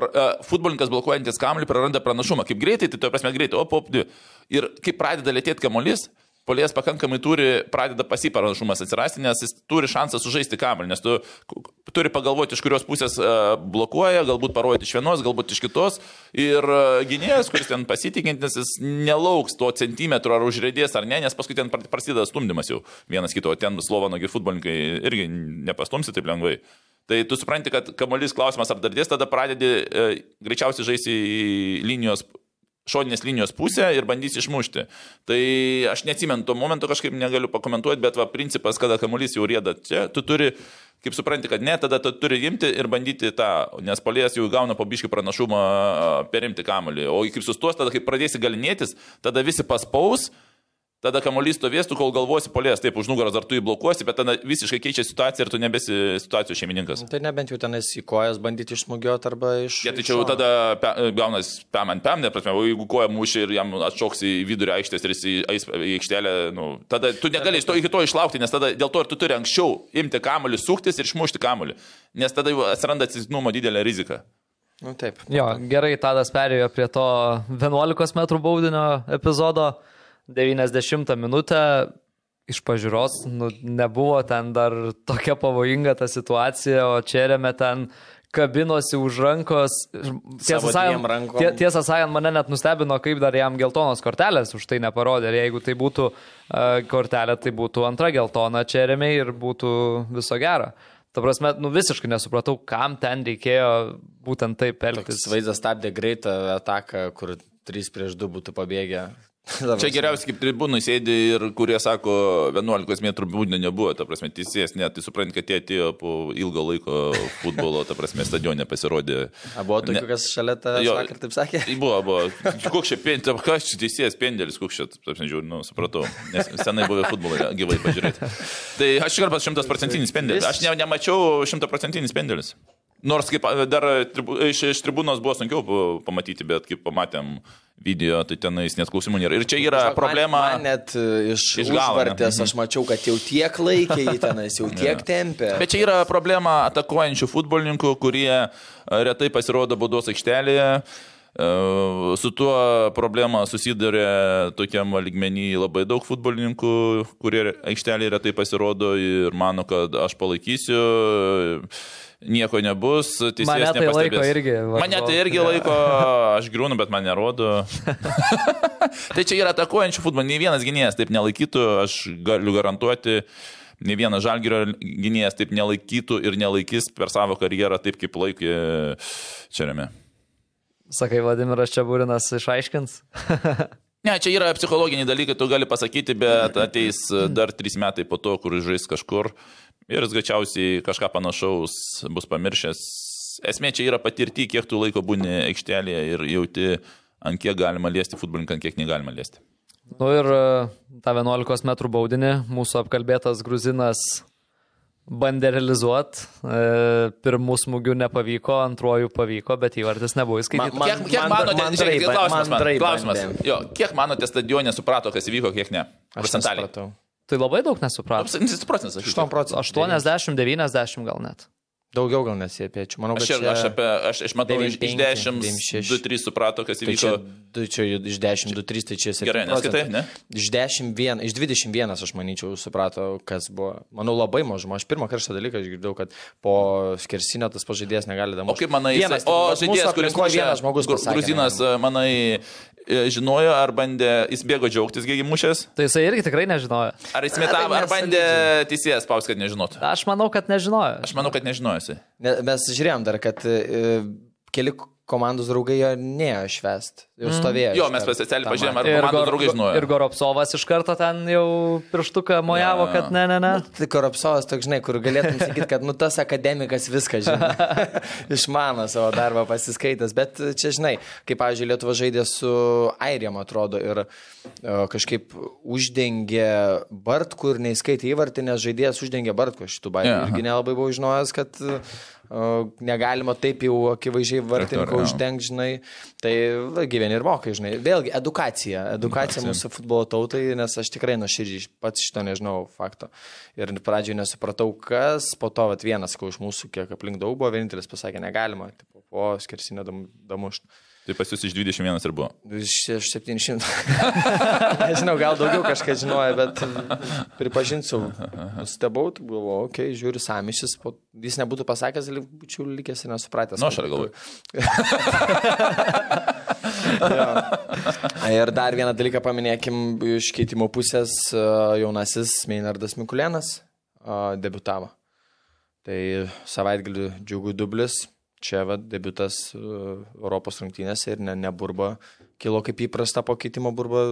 futbolininkas blokuojantis kamuolį praranda pranašumą. Kaip greitai, tai to prasme greitai, op, op, dvi. Ir kai pradeda lėtėti kamuolys, Polės pakankamai turi, pradeda pasiparašumas atsirasti, nes jis turi šansą sužaisti kamelį, nes tu turi pagalvoti, iš kurios pusės e, blokuoja, galbūt parodyti iš vienos, galbūt iš kitos. Ir e, gynėjas, kuris ten pasitikintis, jis nelauks to centimetro ar užrėdės ar ne, nes paskui ten prasideda stumdymas jau vienas kito, ten Slovanogi futbolininkai irgi nepastumsi taip lengvai. Tai tu supranti, kad kamuolys klausimas ar dar dės, tada pradedi e, greičiausiai žaisti į linijos šoninės linijos pusę ir bandys išmušti. Tai aš neatsimenu to momento, kažkaip negaliu pakomentuoti, bet va, principas, kada kamuolys jau rėda čia, tu turi, kaip supranti, kad ne, tada tu turi imti ir bandyti tą, nes polės jau gauna pabiškį pranašumą perimti kamuolį. O kaip sustos, tada kai pradėsi galinėtis, tada visi paspaus tada kamuolys stovės, tu kol galvosi polės, taip už nugaros ar tu jį blokuosi, bet tada visiškai keičia situaciją ir tu nebesi situacijos šeimininkas. Tai nebent jau tenais į kojas bandyti išsmugioti arba iš... Ja, tai čia jau tada pe, gaunas pem ant pem, ne prasme, o jeigu koja muši ir jam atšoks į vidurį aikštės ir jis eis į aikštelę, nu, tada tu negali to, iki to išlaukti, nes tada dėl to ir tu turi anksčiau imti kamuolį, suktis ir išmušti kamuolį, nes tada atsiranda atsisnumo didelė rizika. Nu, taip. Jo, gerai, Tadas perėjo prie to 11 m baudinio epizodo. 90 minutę iš pažiūros nu, nebuvo ten dar tokia pavojinga ta situacija, o Čerėme ten kabinosi už rankos. Tiesą sakant, tie, tiesą sakant, mane net nustebino, kaip dar jam geltonos kortelės už tai neparodė. Ir jeigu tai būtų uh, kortelė, tai būtų antra geltona Čerėme ir būtų viso gero. Ta prasme, nu visiškai nesupratau, kam ten reikėjo būtent taip elgtis. Vaizdas stabdė greitą ataką, kur 3 prieš 2 būtų pabėgę. Čia geriausiai kaip tribūnai sėdi ir kurie sako, 11 metrų būdinė nebuvo, ta prasme, teisėjas, net, tai suprant, kad jie atėjo po ilgo laiko futbolo, ta prasme, stadione pasirodė. A buvo tokių, kas šalia tą vakar taip sakė? Buvo, buvo. Koks čia pendėlis, kas čia teisėjas pendėlis, koks čia, taip žiūriu, nu, supratau, nes senai buvę futbolą gyvai pažiūrėti. Tai aš karpas šimtas procentinis pendėlis, aš ne, nemačiau šimtaprocentinis pendėlis. Nors kaip dar tribu, iš, iš tribūnos buvo sunkiau pa- pamatyti, bet kaip pamatėm video, tai tenais net klausimų nėra. Ir čia yra Žinok, problema. Man, man net e, iš, Iš iš galo, ne? užvartės aš mačiau, kad jau tiek laikė į tenais, jau tiek tempė. Bet čia yra problema atakuojančių futbolininkų, kurie e, retai pasirodo baudos aikštelėje. E, Su tuo problema susidarė tokiam lygmenį labai daug futbolininkų, kurie aikštelėje retai pasirodo ir mano, kad aš palaikysiu, nieko nebus. Mane teisėjas tai nepastebės. laiko irgi varžovu. Mane tai irgi laiko, aš griūnu, bet man nerodo. tai čia yra atakuojančių futbolininkų, nei vienas gynėjas taip nelaikytų, aš galiu garantuoti. Ne vienas žalgerio gynėjas taip nelaikytų ir nelaikys per savo karjerą taip, kaip laikė Čerėme. Sakai, Vladimiras Čiaburinas išaiškins. Ne, čia yra psichologiniai dalykai, tu gali pasakyti, bet ateis dar trys metai po to, kur žais kažkur ir jis greičiausiai kažką panašaus bus pamiršęs. Esmė čia yra patirti, kiek tu laiko būni aikštelėje ir jauti, ant kiek galima liesti futbolininką, ant kiek negalima liesti. Nu ir e, tą 11 m baudinį mūsų apkalbėtas gruzinas bandė realizuoti. Pirmų smūgių nepavyko, antrojų pavyko, bet įvartis nebuvo įskaitytas. Man- Kiek, kiek man- manote, man žiūrėkit, drai- klausimas, man man, drai klausimas. Jo, kiek manote stadione suprato, kas įvyko, kiek ne? Aš nesupratau. Tai labai daug nesuprato. 7 procentas. 8 procentų. 80-90 gal net. Daugiau gal nesiepiečio. Manau, Aš, ir, aš, apie, aš, aš matau, iš, iš 95, 10, 96. 2-3 suprato, kas Tai įvyko. čia, du- čia iš 10, 2, 3, tai čia 7. Gerai, neskaitai, ne? Iš 10, vien, iš 21 aš manyčiau suprato, kas buvo. Manau, labai mažuma. Aš pirmą kartą dalyką išgirdau, kad po skersinio tas pažaidėjas negali O damuoti. kaip manai, vienas, jisai- o žaidėjas, kuris mušė, vienas žmogus pasakė, Gruzinas, manai, e, žinojo, ar bandė, jis bėgo džiaugtis, kiek įmušęs? Tai jisai irgi tikrai nežinojo. Ar jis Ne, tai metavo, ar bandė teisėjas spaus, kad nežinotų? Aš manau, kad nežinojo. Aš manau, kad nežinojusi. Ne, mes žiūrėjom dar, kad e, keli komandos draugai jo neėjo švest. Jau stovėjo. Jo, iš mes specialiai Tą pažiūrėjom, ar komandos Gor, draugai žinojo. ir Goropsovas iš karto ten jau pirštuką mojavo, Jo. kad ne, ne, ne. Tai Koropsovas toks, žinai, kur galėtum sakyti, kad nu tas akademikas viską žino. Išmano savo darbą pasiskaitęs. Bet čia, žinai, kaip, pavyzdžiui, Lietuva žaidė su Airijam, atrodo, ir o, kažkaip uždengė Bartkų ir neįskaitė įvartį, nes žaidėjas uždengė Bartkų šitų. Jo, Yeah, aha. irgi nelabai buvau žinojęs, kad negalima taip jau akivaizdžiai vartininko uždengti, žinai. Tai gyveni ir mokai, žinai. Vėlgi, edukacija. Edukacija mūsų futbolo tautai, nes aš tikrai nuoširdžiai pats šito nežinau fakto. Ir pradžioje nesupratau, kas, po to vat, vienas, sakau, iš mūsų, kiek aplink daug buvo, vienintelis pasakė, negalima, tipo, po skersinio dam, damušt. Tai pas jūs iš 21 ir buvo. Iš iš 700. Nežinau, gal daugiau kažką žinojo, bet pripažinsiu, nustebau, tai buvo, okei, okay, žiūriu, samišis, po, jis nebūtų pasakęs, būčiau likęs ir nesupratęs. Nu, aš ar galvoju. Ir dar vieną dalyką paminėkim iš keitimo pusės, e, jaunasis Meinardas Mikulėnas e, debutavo. Tai savaitgalį džiugų dublis, čia va, debutas e, Europos rungtynėse ir ne, ne burba, kilo kaip įprasta po keitimo burba,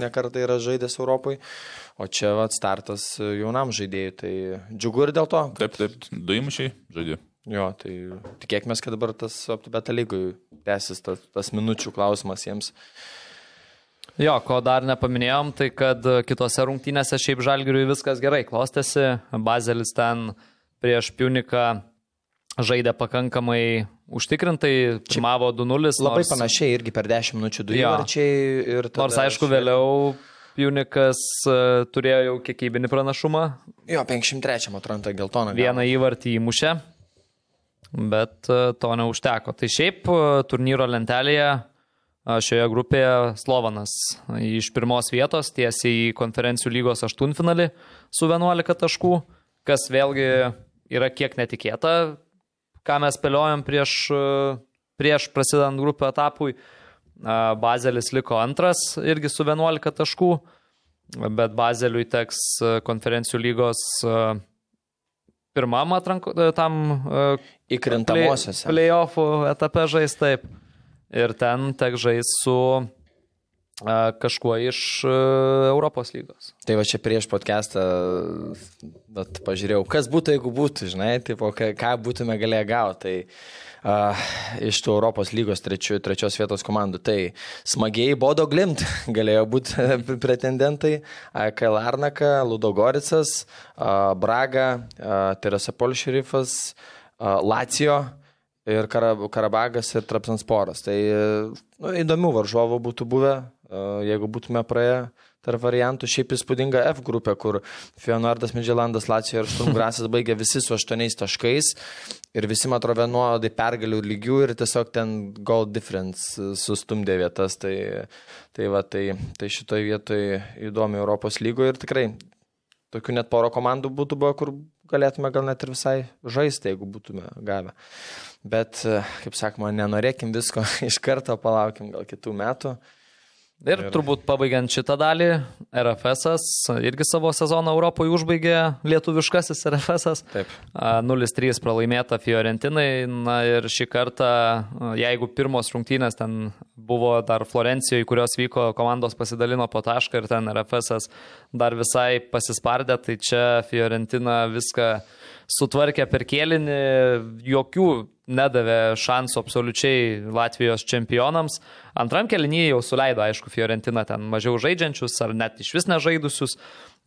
ne kartą yra žaidęs Europai, o čia va, startas jaunam žaidėjui, tai džiugu ir dėl to. Taip, taip, du įmušiai žaidė. Jo, tai tikėkime, kad dabar tas aptubeta lygui tęsis tas, tas minučių klausimas jiems. Jo, ko dar nepaminėjom, tai kad kitose rungtynėse šiaip žalgiriui viskas gerai klostėsi. Bazelis ten prieš Piuniką žaidė pakankamai užtikrintai, pirmavo 2-0. Labai nors- panašiai irgi per 10 minučių du Jo. įvarčiai ir tada Nors aišku, šve- vėliau Piunikas e, turėjo jau kiekybinį pranašumą, Jo, 53 atranta geltoną. vieną įvartį įmušė, bet e, to neužteko. Tai šiaip e, turnyro lentelėje šioje grupėje Slovanas iš pirmos vietos tiesiai į konferencijų lygos aštuntfinalį su 11 taškų, kas vėlgi yra kiek netikėta, ką mes spėliojom prieš, e, prieš prasidant grupių etapui. A, Bazelis liko antras irgi su 11 taškų, bet Bazeliui teks a, konferencijų lygos pirmam atranko, tam play- playoffų etape žais taip. Ir ten tek žais su kažkuo iš Europos lygos. Tai va čia prieš podcastą, pažiūrėjau, kas būtų, jeigu būtų, žinai, tipo, ką, būtume galėję gauti. Tai uh, iš tų Europos lygos trečių, trečios vietos komandų, tai smagiai Bodo Glimt galėjo būti pretendentai, Kail Arnaka, Ludogoricas, uh, Braga, uh, Teresa Polšerifas, uh, Lacijo. ir Karab Karabagas ir Trapsansporas. Tai nu, įdomių varžovų būtų buvę, jeigu būtume praėję tarp variantų. Šiaip įspūdinga F grupė, kur Fionardas Midželandas, Lacijo ir Šturmgrasas baigė visi su aštuoniais taškais ir visi, man atrodo, vienodai pergalių lygių ir tiesiog ten goal difference sustumdė vietas. Tai, tai, va, tai, tai šitoje vietoje įdomi Europos lygoje ir tikrai tokių net poro komandų būtų buvo, kur galėtume gal net ir visai žaisti, jeigu būtume gavę. Bet, kaip sakoma, nenorėkim visko iš karto, palaukim gal kitų metų. Ir, turbūt pabaigiant šitą dalį, RFS irgi savo sezoną Europoje užbaigė lietuviškasis RFS. 0-3 pralaimėta Fiorentinai. Na ir šį kartą, jeigu pirmos rungtynės ten buvo dar Florencijoje, kurios vyko, komandos pasidalino po tašką ir ten RFS dar visai pasispardė, tai čia Fiorentina viską sutvarkė per kėlinį, jokių nedavė šansų absoliučiai Latvijos čempionams. Antram kelinyje jau suleido, aišku, Fiorentina ten mažiau žaidžiančius ar net iš vis nežaidusius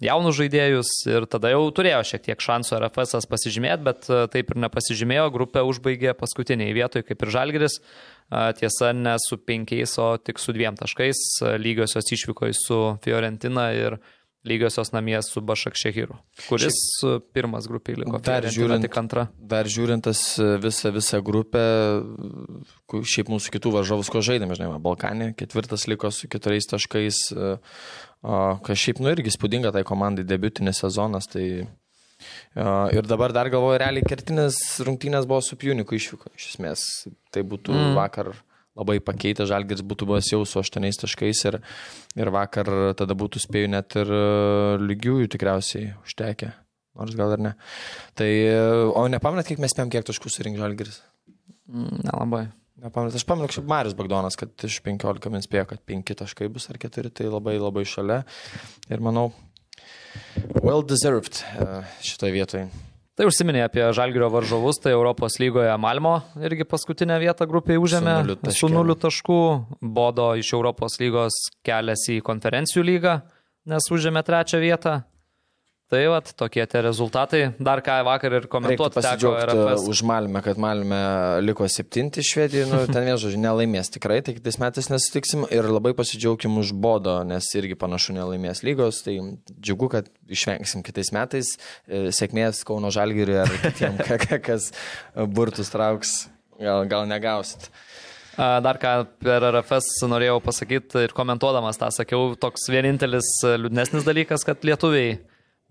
jaunus žaidėjus ir tada jau turėjo šiek tiek šansų RFS pasižymėti, bet e, taip ir nepasižymėjo, grupė užbaigė paskutiniai vietoj kaip ir Žalgeris, e, tiesa ne su penkiais, o tik su dviem taškais, e, lygiosios išvykoje su Fiorentina ir lygiosios namie su Bašak Šehiru, kuris šiaip, pirmas grupiai liko. Dar žiūrint, tik antra. Dar žiūrintas visą, visą grupę, šiaip mūsų kitų varžovus, ko žaidėme, žinai, Balkanė, ketvirtas liko su keturiais taškais, kas šiaip, nu irgi spūdinga tai komandai, debiutinės sezonas, tai ir dabar dar galvoju, realiai kertinės rungtynės buvo su Pjuniku išvyko, iš esmės, tai būtų mm. vakar labai pakeitę, Žalgiris būtų buvęs jau su 8 taškais ir, ir vakar tada būtų spėjų net ir e, lygiųjų tikriausiai užtekę, nors gal ir ne. Tai, e, o nepamenat, kiek mes spėjom, kiek taškų surinkti Žalgiris? Mm, nelabai. Nepamenat, aš pamenu, kaip Marius Bagdonas, kad iš 15 min spėjo, kad 5 taškai bus ar 4, tai labai labai šalia. Ir manau, well deserved e, šitoje vietoje. Tai užsiminė apie Žalgirio varžovus, tai Europos lygoje Malmo irgi paskutinę vietą grupiai užėmė su nuliu taškų, Bodo iš Europos lygos keliasi į konferencijų lygą, nes užėmė trečią vietą. Tai vat, tokie tie rezultatai. Dar ką vakar ir komentuoti teko RFS. Už Malmę, kad Malmė liko septinti Švedijoje, nu, ten vėl žodžiu, nelaimės tikrai, tai kitais metais nesutiksim ir labai pasidžiaugim už Bodo, nes irgi panašu nelaimės lygos, tai džiugu, kad išvengsim kitais metais. E, sėkmės Kauno Žalgiriui ar kitiem, kas burtus trauks, gal, gal negausit. Dar ką per RFS norėjau pasakyti ir komentuodamas tą sakiau, toks vienintelis liūdnesnis dalykas, kad lietuviai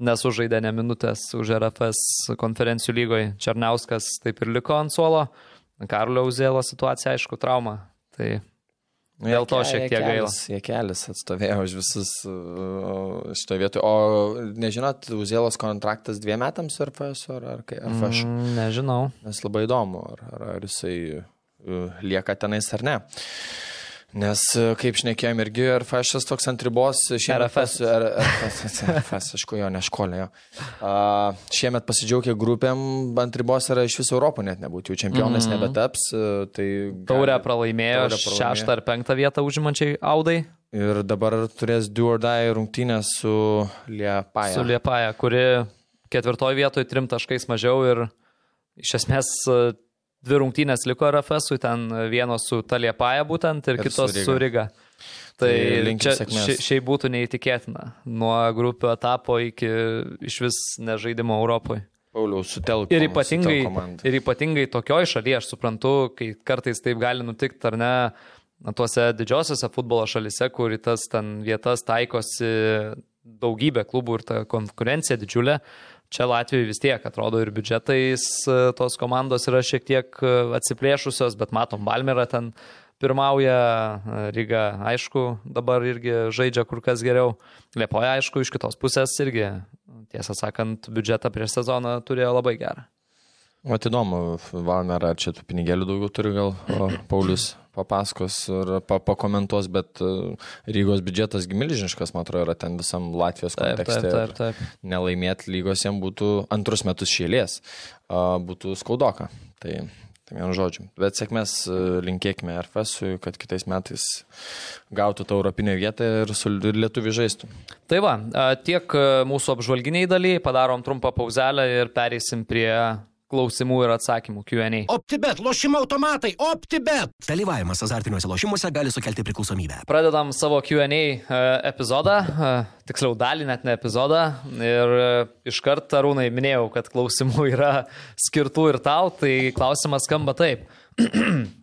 nesužaidė ne minutės už RFS konferencijų lygoje. Černiauskas taip ir liko ant suolo. Karlio Uzėlo situacija, aišku, trauma. Tai dėl to šiek tiek gaila. Jie kelias atstovėjo už visus šito vietoj. O nežinot, Uzėlos kontraktas dviem metams ar FS, ar, ar, ar aš? Mm, nežinau. Nes labai įdomu, ar, ar, ar jisai lieka tenais ar ne. Nes, e, kaip šnekėjom, irgi RFS toks ant ribos. Šiemet, RFS. RFS, RFS, aišku, jo, neškolė jo. Uh, šiemet pasidžiaugia grupėm, ant ribos yra iš viso Europų net nebūtų, jų čempionais mm -hmm. nebetaps. Uh, tai taurę pralaimėjo, pralaimėjo šeštą ar penktą vietą užimančiai Audai. Ir dabar turės Duordai rungtynę su Liepaja. Su Liepaja, kuri ketvirtoje vietoje trim taškais mažiau ir iš esmės dvi rungtynės liko RFS, ten vienos su Taliepaja būtent ir, ir kitos su Riga. Tai, tai čia ši, šiaip būtų neįtikėtina. Nuo grupių etapo iki iš vis nežaidimo Europoje. Pauliau, sutelkti. Ir ypatingai, ir ypatingai tokioj šalyje, aš suprantu, kai kartais taip gali nutikti ar ne, tuose didžiosiuose futbolo šalise, kur į tas ten vietas taikosi daugybė klubų ir ta konkurencija didžiulė, Čia Latvijoje vis tiek atrodo ir biudžetais e, tos komandos yra šiek tiek e, atsiplėšusios, bet matom, Balmira ten pirmauja, e, Ryga aišku dabar irgi žaidžia kur kas geriau, Liepoja aišku iš kitos pusės irgi, tiesą sakant, biudžetą prieš sezoną turėjo labai gerą. O įdomu, Valmera, čia tų pinigėlių daugiau turi gal Paulius papasakos ir pa, pakomentuos, bet e, Rygos biudžetas milžiniškas, man atrodo, yra ten visam Latvijos kontekste. Taip, taip, taip. Nelaimėti lygos jiems būtų antrus metus šėlės, būtų skaudoka. Tai, tai vienu žodžiu. Bet sėkmės e, linkėkime RFSui, kad kitais metais gautų tą europinę vietą ir su lietuvi žaistų. Tai va, tiek e, mūsų apžvalginiai dalyje, padarom trumpą pauzelę ir pereisim prie klausimų ir atsakymų Q&A. OptiBet, lošimo automatai, OptiBet. Dalyvavimas azartiniuose lošimuose gali sukelti priklausomybę. Pradedam savo Q&A e, epizodą, e, tiksliau dalį, net ne epizodą. Ir e, iškart, Arūnai, minėjau, kad klausimų yra skirtų ir tau, tai klausimas skamba taip.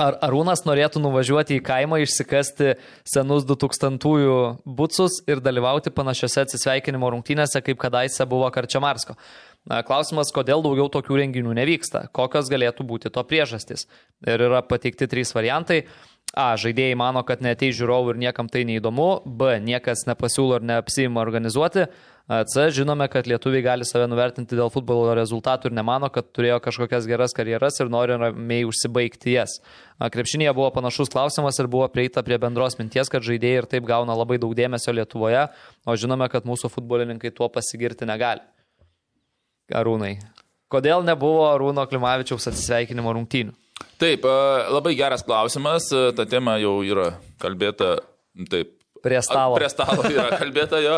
Ar Arūnas norėtų nuvažiuoti į kaimą, išsikasti senus 2000-ųjų bucus ir dalyvauti panašiose atsisveikinimo rungtynėse, kaip kadaise buvo Karčiamarsko? Klausimas, kodėl daugiau tokių renginių nevyksta, kokios galėtų būti to priežastys. Ir yra pateikti trys variantai. A. Žaidėjai mano, kad netei žiūrovų ir niekam tai neįdomu. B. Niekas nepasiūlo ir neapsima organizuoti. C. Žinome, kad lietuviai gali save nuvertinti dėl futbolo rezultatų ir nemano, kad turėjo kažkokias geras karjeras ir nori ramiai užsibaigti jas. Krepšinėje buvo panašus klausimas ir buvo prieita prie bendros minties, kad žaidėjai ir taip gauna labai daug dėmesio Lietuvoje, o žinome, kad mūsų futbolininkai tuo pasigirti negali. Arūnai. Kodėl nebuvo Arūno Klimavičiaus atsisveikinimo rungtynių? Taip, labai geras klausimas, ta tema jau yra kalbėta taip Prie stalo. Prie stalo yra kalbėta jo.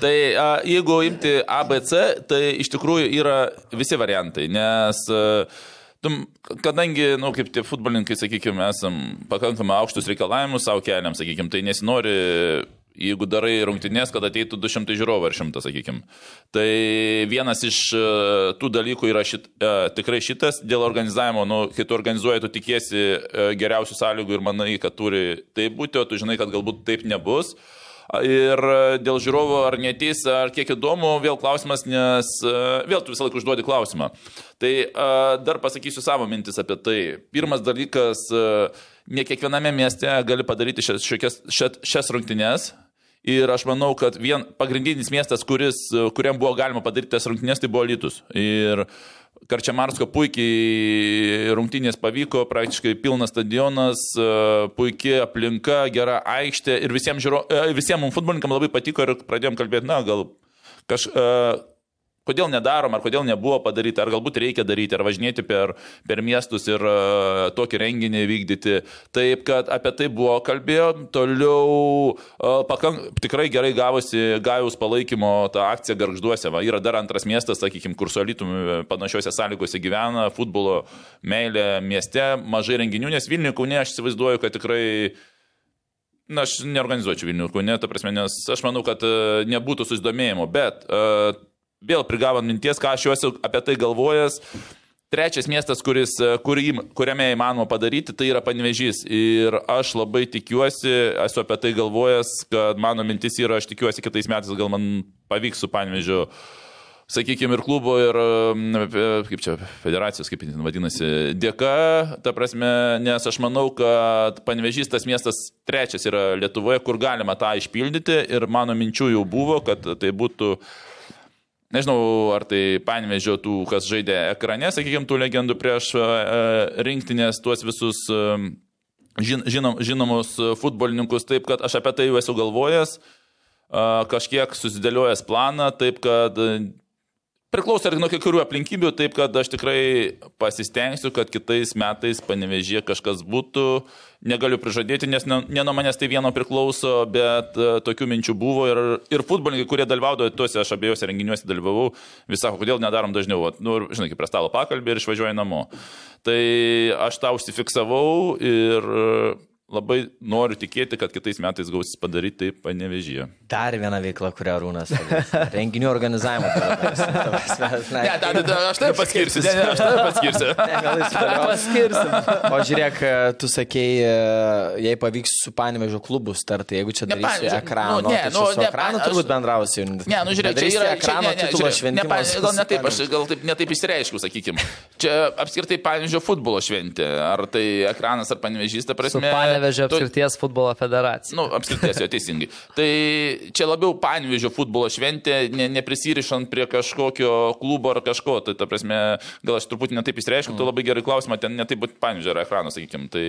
Tai a, jeigu imti ABC, tai iš tikrųjų yra visi variantai, nes kadangi, na, nu, kaip tie futbolininkai, sakykime, esam pakankamai aukštus reikalavimus savo keliam, sakykime, tai nesinori jeigu darai rungtynės, kad ateitų 200 žiūrovų ar 100, sakykime. Tai vienas iš e, tų dalykų yra šit, e, tikrai šitas dėl organizavimo, nu, kai tu organizuoji, tu tikiesi e, geriausių sąlygų ir manai, kad turi taip būti, o tu žinai, kad galbūt taip nebus. Ir dėl žiūrovo ar neteis, ar kiek įdomu, vėl klausimas, nes vėl tu visą laiką užduodi klausimą. Tai dar pasakysiu savo mintis apie tai. Pirmas dalykas, ne kiekviename mieste gali padaryti šias, šias, šias, šias rungtynes. Ir aš manau, kad vien pagrindinis miestas, kuris, kuriam buvo galima padaryti tas rungtynės, tai buvo Lytus. Ir Karčiamarsko puikiai rungtynės pavyko, praktiškai pilnas stadionas, puikia aplinka, gera aikštė ir visiems, žiūro, visiems mums futbolininkams labai patiko ir pradėjom kalbėti, na, gal kaž, kodėl nedarom, ar kodėl nebuvo padaryta, ar galbūt reikia daryti, ar važinėti per, per miestus ir uh, tokį renginį vykdyti. Taip, kad apie tai buvo kalbėjo, toliau uh, pakank, tikrai gerai gavosi gajaus palaikymo tą akciją garžduose. Va, yra dar antras miestas, sakykime, kur su Alitum panašiose sąlygose gyvena, futbolo meilė mieste, mažai renginių, nes Vilniuje, Kaune aš įsivaizduoju, kad tikrai Na, aš neorganizuočiau Vilnių, ne, ta prasme, nes aš manau, kad nebūtų susidomėjimo, bet uh, vėl prigavant minties, ką aš jau esu apie tai galvojęs. Trečias miestas, kuris, kurį, kuriame įmanoma padaryti, tai yra Panevežys. Ir aš labai tikiuosi, esu apie tai galvojęs, kad mano mintis yra, aš tikiuosi kitais metais gal man pavyks su Panevežiu, sakykime, ir klubo, ir, kaip čia, federacijos, kaip jis vadinasi, dėka, ta prasme, nes aš manau, kad Panevežys tas miestas trečias yra Lietuvoje, kur galima tą išpildyti ir mano minčių jau buvo, kad tai būtų Nežinau, ar tai panvežio tų, kas žaidė ekrane, sakykime, tų legendų prieš e, rinktinės, tuos visus e, žin, žinom, žinomus futbolininkus, taip kad aš apie tai jau esu galvojęs, e, kažkiek susidėliojęs planą, taip kad Priklauso ir nuo kurių aplinkybių, taip kad aš tikrai pasistengsiu, kad kitais metais panevežė kažkas būtų. Negaliu prižadėti, nes ne, ne nuo manęs tai vieno priklauso, bet uh, tokių minčių buvo ir, ir futbolininkai, kurie dalyvaudavo tuose, aš abiejose renginiuose dalyvavau, vis sako, kodėl nedarom dažniau, nu, žinai, kaip prie stalo pakalbė ir išvažiuoju namo. Tai aš tą užsifiksavau ir labai noriu tikėti, kad kitais metais gausis padaryti taip panevežyje. Dar viena veikla, kurią Rūnas. Renginių organizavimo. ne, da, da, da, aš tai paskirsiu. Ne, ne, aš tai paskirsiu. paskirsiu. O žiūrėk, tu sakėjai, jei pavyks su panevežio klubu startai, jeigu čia darysiu ne, ekraną. Nu, ne, tai nu, ne, ekraną turbūt bendrausi. Ne, nu žiūrėk, čia yra ekrano titulo šventimas. Gal ne taip, aš gal taip, ne taip išsireiškiu, sakykime. Čia apskritai panevežio futbolo šventė. Ar tai ekranas, ar panevežys, ta prasme. Panevežio apskrities tu... futbolo federacija. Na, nu, apskrities jo teisingai. Tai čia labiau Panevežio futbolo šventė, ne, neprisirišant prie kažkokio klubo ar kažko. Tai ta prasme, gal aš truputį netaip įsireiškiu, mm. tu labai gerai klausimą, ten netaip būtų Panevežio ar ekranas, sakykime. Tai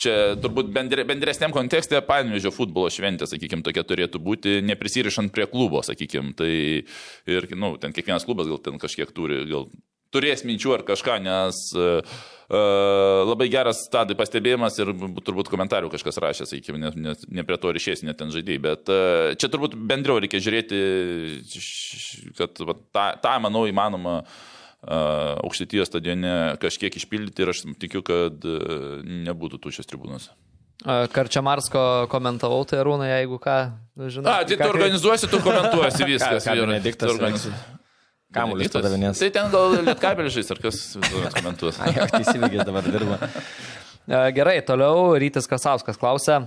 čia turbūt bendre, bendresniam kontekste Panevežio futbolo šventė, sakykime, tokia turėtų būti, neprisirišant prie klubo, sakykime. Tai ir, na, nu, ten kiekvienas klubas gal ten kažkiek turi, gal turės minčių ar kažką, nes uh, labai geras tadai pastebėjimas ir turbūt komentarių kažkas rašė, sakykime, ne, ne, ne prie to ryšės, net ten žaidėjai, bet uh, čia turbūt bendriau reikia žiūrėti, kad va, tą, tą, manau, įmanoma aukštytijos stadione kažkiek išpildyti ir aš tikiu, kad uh, nebūtų tuščias tribūnas. Karčiamarsko komentavau, tai Arūna, jeigu ką, nu, žinai. A, tai tu organizuosi, tu komentuosi viskas. Ką, ką Benediktas Kamuolys padavinės. Tai ten gal lietkabelis žais, ar kas komentuos. Ai, aš teisybėgės dabar dirba. Gerai, toliau Rytis Kasauskas klausia.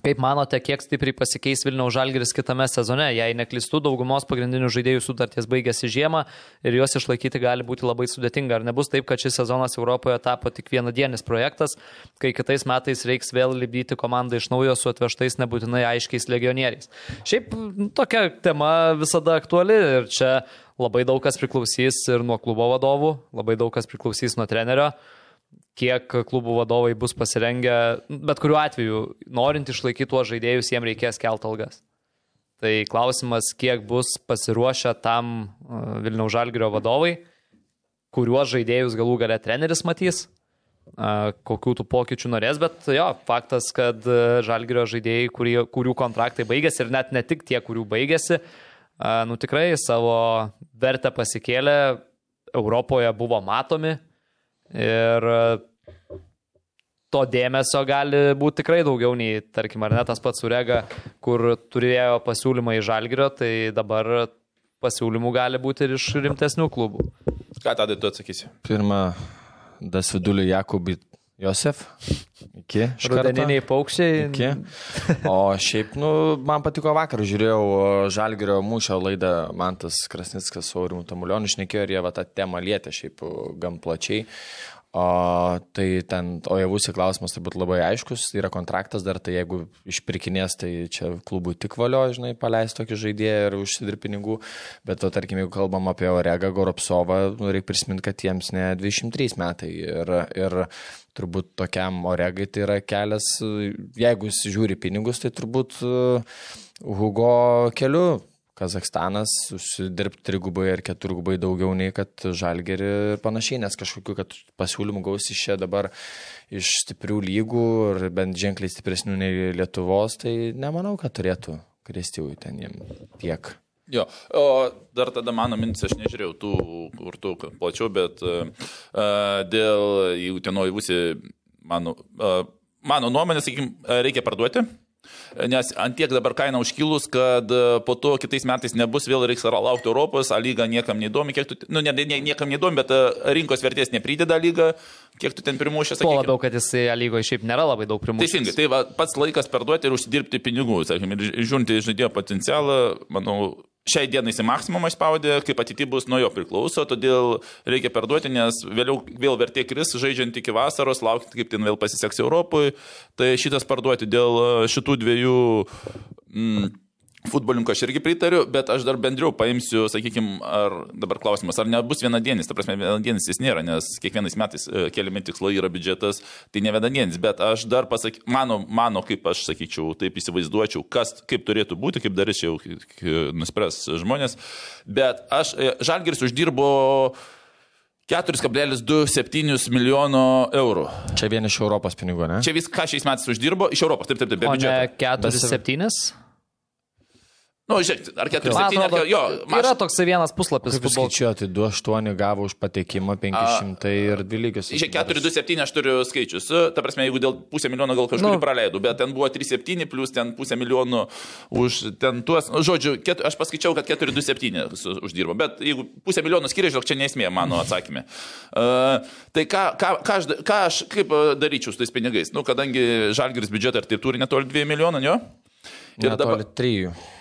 Kaip manote, kiek stipriai pasikeis Vilniaus Žalgiris kitame sezone? Jei neklistų, daugumos pagrindinių žaidėjų sutarties baigėsi žiemą ir juos išlaikyti gali būti labai sudėtinga. Ar nebus taip, kad šis sezonas Europoje tapo tik vienadienis projektas, kai kitais metais reiks vėl libdyti komandą iš naujo su atvežtais nebūtinai aiškiais legionieriais? Šiaip tokia tema visada aktuali ir čia labai daug kas priklausys ir nuo klubo vadovų, labai daug kas priklausys nuo trenerio kiek klubų vadovai bus pasirengę, bet kuriuo atveju, norint išlaikyti tuos žaidėjus, jiems reikės kelt algas. Tai klausimas, kiek bus pasiruošę tam Vilniaus Žalgirio vadovai, kuriuos žaidėjus galų gale treneris matys, kokių tų pokyčių norės, bet jo, faktas, kad Žalgirio žaidėjai, kurie, kurių kontraktai baigėsi ir net ne tik tie, kurių baigėsi, nu tikrai savo vertę pasikėlė, Europoje buvo matomi, Ir e, to dėmesio gali būti tikrai daugiau nei, tarkim, ar ne tas pats surega, kur turėjo pasiūlymą į žalgirio, tai dabar pasiūlymų gali būti ir iš rimtesnių klubų. Ką tada tu atsakysi? Pirma, Dasviduliu Jakubui Josef. Iki. Rudeniniai paukščiai. Iki. O šiaip, nu, man patiko vakar, žiūrėjau Žalgerio mūšio laidą, man tas Krasnickas su Aurimu Tamulionu išnekėjo ir jie va tą temą lietė šiaip gan plačiai. O tai ten, o javusi klausimas turbūt labai aiškus, yra kontraktas dar, tai jeigu išpirkinės, tai čia klubui tik valio, žinai, paleisti tokį žaidėją ir užsidirbti pinigų, bet to, tarkim, jeigu kalbam apie Oregą Goropsovą, nu, reikia prisiminti, kad jiems ne 23 metai ir, ir turbūt tokiam Oregai tai yra kelias, jeigu jis žiūri pinigus, tai turbūt Hugo keliu Kazakstanas užsidirbti trigubai ar keturgubai daugiau nei kad žalgerį ir panašiai, nes kažkokiu, kad pasiūlymų gausi čia dabar iš stiprių lygų ir bent ženkliai stipresnių nei Lietuvos, tai nemanau, kad turėtų kristi jau ten jiem tiek. Jo, o dar tada mano mintis, aš nežiūrėjau tų, kur tu plačiau, bet uh, dėl, jeigu ten nuojivusi, mano, uh, mano nuomonė, sakykim, reikia parduoti Nes antiek dabar kaina užkilus, kad e, po to kitais metais nebus vėl reiks laukti Europos, a lyga niekam neįdomi, kiek tu, nu, ne, ne, niekam neįdomi, bet e, rinkos vertės neprideda lyga, kiek tu ten primušęs. Tuo labiau, kad jis a lygoje šiaip nėra labai daug primušęs. Teisingai, tai va, pats laikas perduoti ir užsidirbti pinigų, sakykime, žiūrint į žaidėjo potencialą, manau, šiai dienai jis maksimumą spaudė, kaip ateityje bus nuo jo priklauso, todėl reikia perduoti, nes vėliau vėl vertė kris, žaidžiant iki vasaros, laukti, kaip ten vėl pasiseks Europoje. Tai šitas parduoti dėl šitų dviejų mm, Futbolininkų aš irgi pritariu, bet aš dar bendriau paimsiu, sakykime, ar dabar klausimas, ar nebus vienadienis, ta prasme, vienadienis jis nėra, nes kiekvienais metais e, keliami tikslai yra biudžetas, tai ne vienadienis, bet aš dar pasakysiu, mano, mano, kaip aš sakyčiau, taip įsivaizduočiau, kas, kaip turėtų būti, kaip darys jau nuspręs žmonės, bet aš, e, Žalgiris uždirbo 4,27 milijono eurų. Čia vien iš Europos pinigų, ne? Čia viską šiais metais uždirbo iš Europos, taip, taip, taip, be biudžeto. 4,7? Nu, žiūrėk, ar 4-7, ar jo. Maž... Yra toks vienas puslapis. Kaip skaičiuoju, tai 2-8 gavo už patekimą, 500 A, ir 2 lygius. Žiūrėk, 4-2-7 aš turiu skaičius. Ta prasme, jeigu dėl pusę milijono gal kažkur nu. praleidau, bet ten buvo 3-7 plus ten pusę milijono už ten tuos. Nu, žodžiu, ket, aš paskaičiau, kad 4-2-7 uždirbo, bet jeigu pusę milijono skiria, žinok, čia nesmė mano atsakymė. Uh, tai ką, ką, ką, aš, ką aš kaip daryčiau su tais pinigais? Nu, kadangi žalgeris biudžetą ir tai turi netoli 2 milijonų, jo? Ir netoli dabar 3.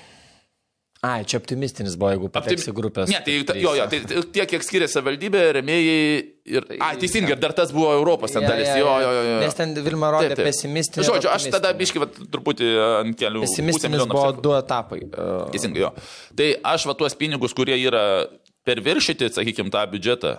Ai, čia optimistinis buvo, jeigu pateks į grupės. Ne, tai, ta, jo, jo, tai tiek, kiek skiriasi valdybė, remėjai ir... Ai, teisingai, ir dar tas buvo Europos ten ja, dalis. Ja, ja. Jo, jo, jo. Nes ten Vilma rodė pesimistinį. Žodžiu, aš tada biškai truputį ant kelių. Pesimistinis buvo du etapai. Uh... Teisingai, jo. Tai aš va tuos pinigus, kurie yra perviršyti, sakykime, tą biudžetą,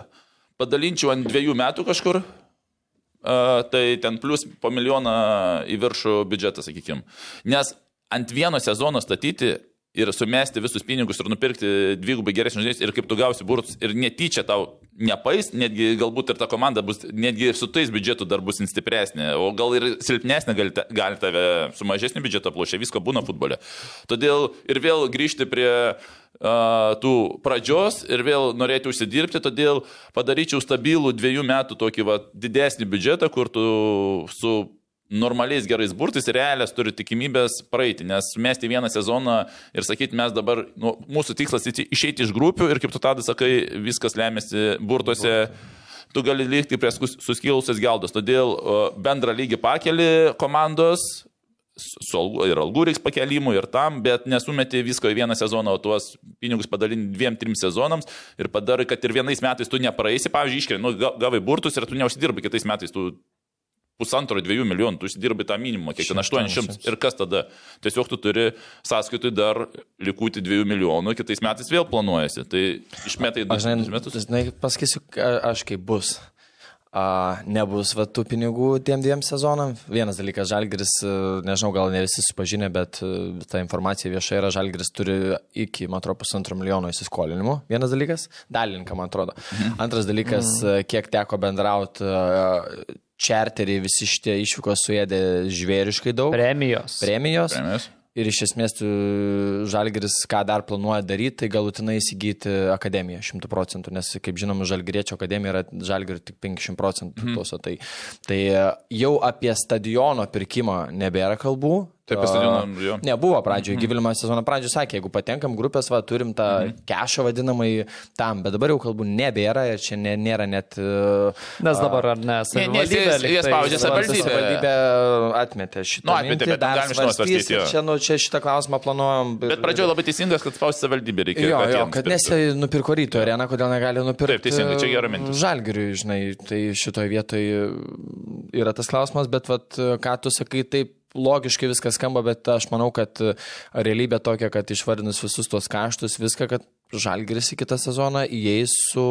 padalinčiau ant dviejų metų kažkur. Uh, tai ten plus po milijoną į viršų biudžetą, sakykime. Nes ant vieno sezono statyti ir sumesti visus pinigus ir nupirkti dvigubai geresnius žaidėjus ir kaip tu gausi burtus ir netyčia tau nepais, netgi galbūt ir ta komanda bus, netgi su tais biudžetu dar bus stipresnė, o gal ir silpnesnė gali, gali tave su mažesniu biudžetu aplošia, visko būna futbole. Todėl ir vėl grįžti prie tų pradžios ir vėl norėti užsidirbti, todėl padaryčiau stabilų dviejų metų tokį va, didesnį biudžetą, kur tu su normaliais gerais burtais realės turi tikimybės praeiti, nes mesti vieną sezoną ir sakyti, mes dabar, nu, mūsų tikslas išeiti iš grupių ir kaip tu tada sakai, viskas lemiasi burtuose. Tu gali likti prie suskilusios geldos, todėl bendrą lygį pakeli komandos, su algų, ir algų reiks pakelimų ir tam, bet nesumeti visko į vieną sezoną, o tuos pinigus padalini dviem, trim sezonams ir padarai, kad ir vienais metais tu nepraeisi, pavyzdžiui, iškeli, nu, gavai burtus ir tu neužsidirbai, kitais metais tu pusantro, dviejų milijonų, tu užsidirbi tą minimumą, kiekvieną 800. Ir kas tada? Tiesiog tu turi sąskaitui dar likūti 2 milijonų, kitais metais vėl planuojasi. Tai išmetai 2 metus. Žinai, pasakysiu, aš kaip bus. A, nebus va, tų pinigų tiem dviem sezonam. Vienas dalykas, Žalgris, nežinau, gal ne visi supažinę, bet ta informacija vieša yra, Žalgris turi iki, man atrodo, pusantro milijono įsiskolinimų. Vienas dalykas, dalinka, man atrodo. Mhm. Antras dalykas, mhm. kiek teko bendrauti čarteriai visi šitie išvykos suėdė žvėriškai daug. Premijos. Premijos. Premijos. Ir iš esmės Žalgeris, ką dar planuoja daryti, tai galutinai įsigyti akademiją 100 procentų, nes, kaip žinom, Žalgeriečio akademija yra Žalgerių tik 50 procentų. Mm. Tuose, tai, tai jau apie stadiono pirkimą nebėra kalbų, Taip, stadioną, jo. Ne, buvo pradžioje, mm -hmm. Gyvilimo sezono pradžioje sakė, jeigu patenkam grupės, va, turim tą mm -hmm. kešą vadinamai tam, bet dabar jau kalbų nebėra ir čia nė, nėra net... Uh, nes dabar ar ne, savivaldybė. Jie spaudžia savivaldybę. Savivaldybė atmetė šitą. Nu, atmetė, bet dar svarstyti. Čia, nu, čia šitą klausimą planuojam. Bet, bet pradžioje labai teisingas, kad spausti savivaldybę reikia. Jo, jo, kad nesi nupirko ryto areną, kodėl negali nupirkti. Taip, teisingai, čia gera mintis. Žalgiriui, žinai, tai šitoje vietoje yra tas klausimas, bet vat, ką tu sakai, taip logiškai viskas skamba, bet aš manau, kad e, realybė tokia, kad išvardinus visus tuos kaštus, viską, kad žalgeris į kitą sezoną įeis su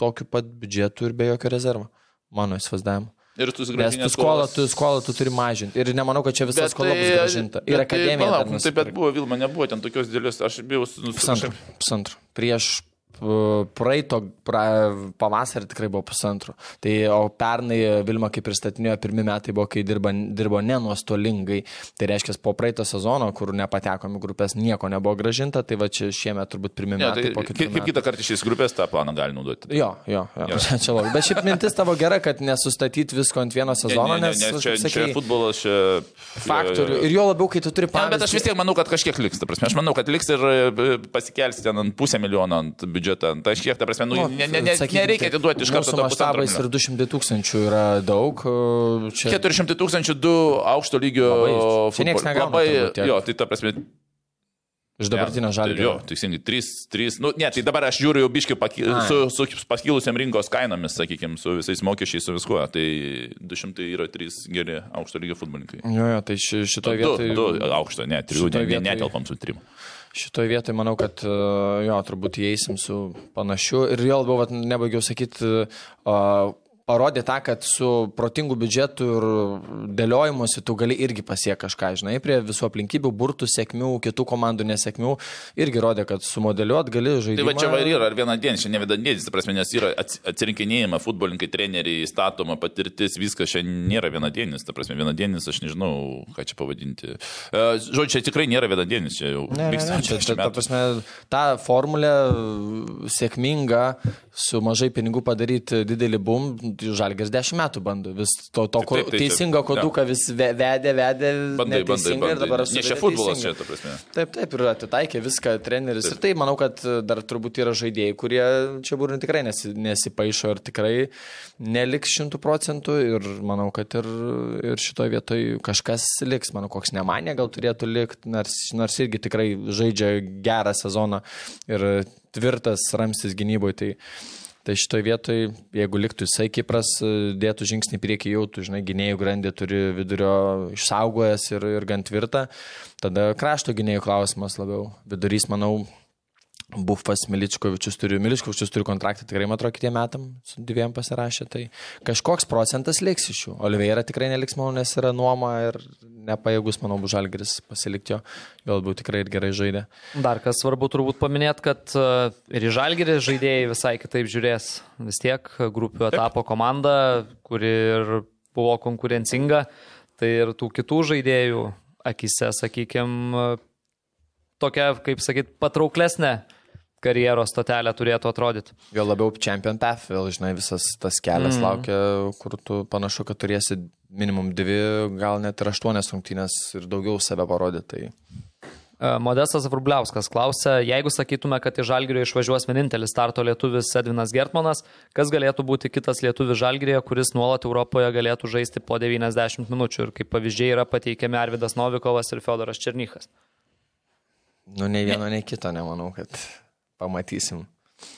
tokiu pat biudžetu ir be jokio rezervo. Mano įsivaizdavimu. Ir tu Nes tu skolą, tu skolą tu turi mažinti. Ir nemanau, kad čia visa skola tai, bus gražinta. Ir akademija. Tai, palauk, taip, bet buvo Vilma, nebuvo ten tokios didelės, aš bijau. Pusantro. Pusantro. Prieš praeito pra, pavasarį tikrai buvo pusantro. Tai, o pernai Vilma kaip pristatinėjo, pirmi metai buvo, kai dirba, dirbo nenuostolingai. Tai reiškia, po praeito sezono, kur nepatekom į grupės, nieko nebuvo gražinta, tai va čia šiemet turbūt pirmi ja, metai. Tai, kaip, kaip kitą kartą iš grupės tą planą gali naudoti? Jo, jo, jo. Ja. čia labai. Bet šiaip mintis tavo gera, kad nesustatyti visko ant vieno sezono, ne, ne, ne, nes čia, sakai, čia futbolas, čia... Faktorių. Ir jo labiau, kai tu turi pavyzdį. Ja, bet aš vis tiek manau, kad kažkiek liks. Aš manau, kad liks ir e, pasikelsi ten ant pusę milijono ant biudžeto biudžetą. Tai kiek, ta prasme, nu, ne, ne, ne, Sakykim, nereikia atiduoti iš karto. Maštabais ir 200 tūkstančių yra daug. Čia... 400 tūkstančių du aukšto lygio. Niekas negauna. Labai, jo, tai ta prasme, Iš dabartinio žalio. Jo, teisingai, 3, 3, nu, ne, tai dabar aš žiūriu jau biški paki, su, su pakilusiam rinkos kainomis, sakykime, su visais mokesčiais, su viskuo. Tai 200 yra 3 geri aukšto lygio futbolininkai. Jo, jo, tai šitoje vietoje. 2 aukšto, ne, 3, ne, netelpam su 3. Šitoje vietoje manau, kad e, jo, turbūt įeisim su panašiu. Ir jo labiau, nebaigiau sakyti, uh, parodė tą, kad su protingu biudžetu ir dėliojimuose tu gali irgi pasiekti kažką, žinai, prie visų aplinkybių, burtų sėkmių, kitų komandų nesėkmių, irgi rodė, kad sumodeliuot gali žaisti. Tai va čia va ir yra, ar vienadienis, čia ne vienadienis, ta prasme, nes yra atsirinkinėjama, futbolininkai, treneriai, statoma patirtis, viskas čia nėra vienadienis, ta prasme, vienadienis, aš nežinau, ką čia pavadinti. E, žodžiu, čia tikrai nėra vienadienis, čia jau vyksta. Čia, čia, ta prasme, ta formulė sėkminga, su mažai pinigų padaryti didelį bum, Žalgės dešimt metų bando. Vis to, to taip, taip, taip, teisingo koduką ja. vis vedė, vedė. Bandai, bandai, bandai. Ir dabar aš. Ne čia futbolas čia, ta prasme. Taip, taip, ir atitaikė viską treneris. Taip. Ir tai manau, kad dar turbūt yra žaidėjai, kurie čia būrų tikrai nesi, nesipaišo ir tikrai neliks šimtų procentų. Ir manau, kad ir, ir šitoje vietoje kažkas liks. Manau, koks nemanė gal turėtų likti, nors, nors irgi tikrai žaidžia gerą sezoną ir tvirtas ramstis gynyboje. Tai Tai šitoje vietoje, jeigu liktų jisai Kipras, dėtų žingsnį priekį jau, tu žinai, gynėjų grandį turi vidurio išsaugojęs ir, ir gan tvirtą, tada krašto gynėjų klausimas labiau. Vidurys, manau, Bufas Miličkovičius turi, Miličkovičius turi kontraktą tikrai, man atrodo, kitiem metam su dviem pasirašė, tai kažkoks procentas liks iš jų. Oliveira tikrai neliks, manau, nes yra nuoma ir nepajėgus, manau, bus žalgeris pasilikti jo, galbūt tikrai ir gerai žaidė. Dar kas svarbu turbūt paminėti, kad e, ir į žalgerį žaidėjai visai kitaip žiūrės. Vis tiek grupių etapo komanda, kuri ir buvo konkurencinga, tai ir tų kitų žaidėjų akise, sakykime, tokia, kaip sakyt, patrauklesnė karjeros stotelė turėtų atrodyti. Jo labiau Champion Path, vėl žinai, visas tas kelias mm. laukia, kur tu panašu, kad turėsi minimum dvi, gal net ir aštuonias rungtynės ir daugiau save parodyti. Tai... E, Modestas Vrubliauskas klausia, jeigu sakytume, kad iš Žalgirio išvažiuos vienintelis starto lietuvis Edvinas Gertmanas, kas galėtų būti kitas lietuvis Žalgirėje, kuris nuolat Europoje galėtų žaisti po 90 minučių ir kaip pavyzdžiai yra pateikiami Arvidas Novikovas ir Fedoras Černychas. Nu, nei vieno, nei kito nemanau, kad pamatysim.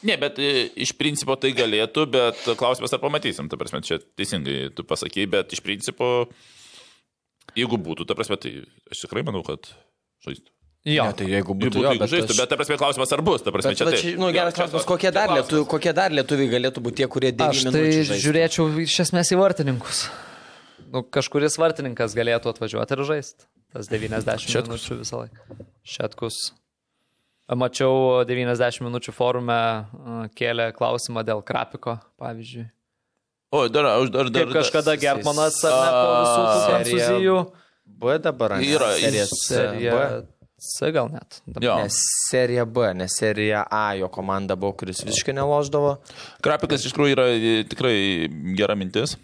Ne, bet e, iš principo tai galėtų, bet klausimas ar pamatysim, ta prasme, čia teisingai tu pasakai, bet iš principo, jeigu būtų, ta prasme, tai aš tikrai manau, kad žaistų. Jo, Ne, tai jeigu Būtų, būtų, jo, jeigu bet, žaistų, aš... bet ta prasme klausimas ar bus, ta prasme, Bet, čia bet tai. nu, geras klausimas, kokie dar, lietuviai, kokie dar lietuviai galėtų būti tie, kurie 9 Aš tai minučių žaistų? žiūrėčiau iš esmės į vartininkus. Nu, kažkuris vartininkas galėtų atvažiuoti ir žaisti. Tas 90 Šetkus. minučių visą laiką. Šetkus. Mačiau 90 minučių forume kėlė klausimą dėl Krapiko, pavyzdžiui. O, dar, aš dar, dar. Kaip kažkada Gertmanas ar ne po visų tų prancūzijų. B dabar, ne? Yra, serija Serija B. C gal net. Ne, serija B, ne serija A, jo komanda buvo, kuris visiškai neloždavo. Krapikas iš tikrųjų yra e, tikrai gera mintis.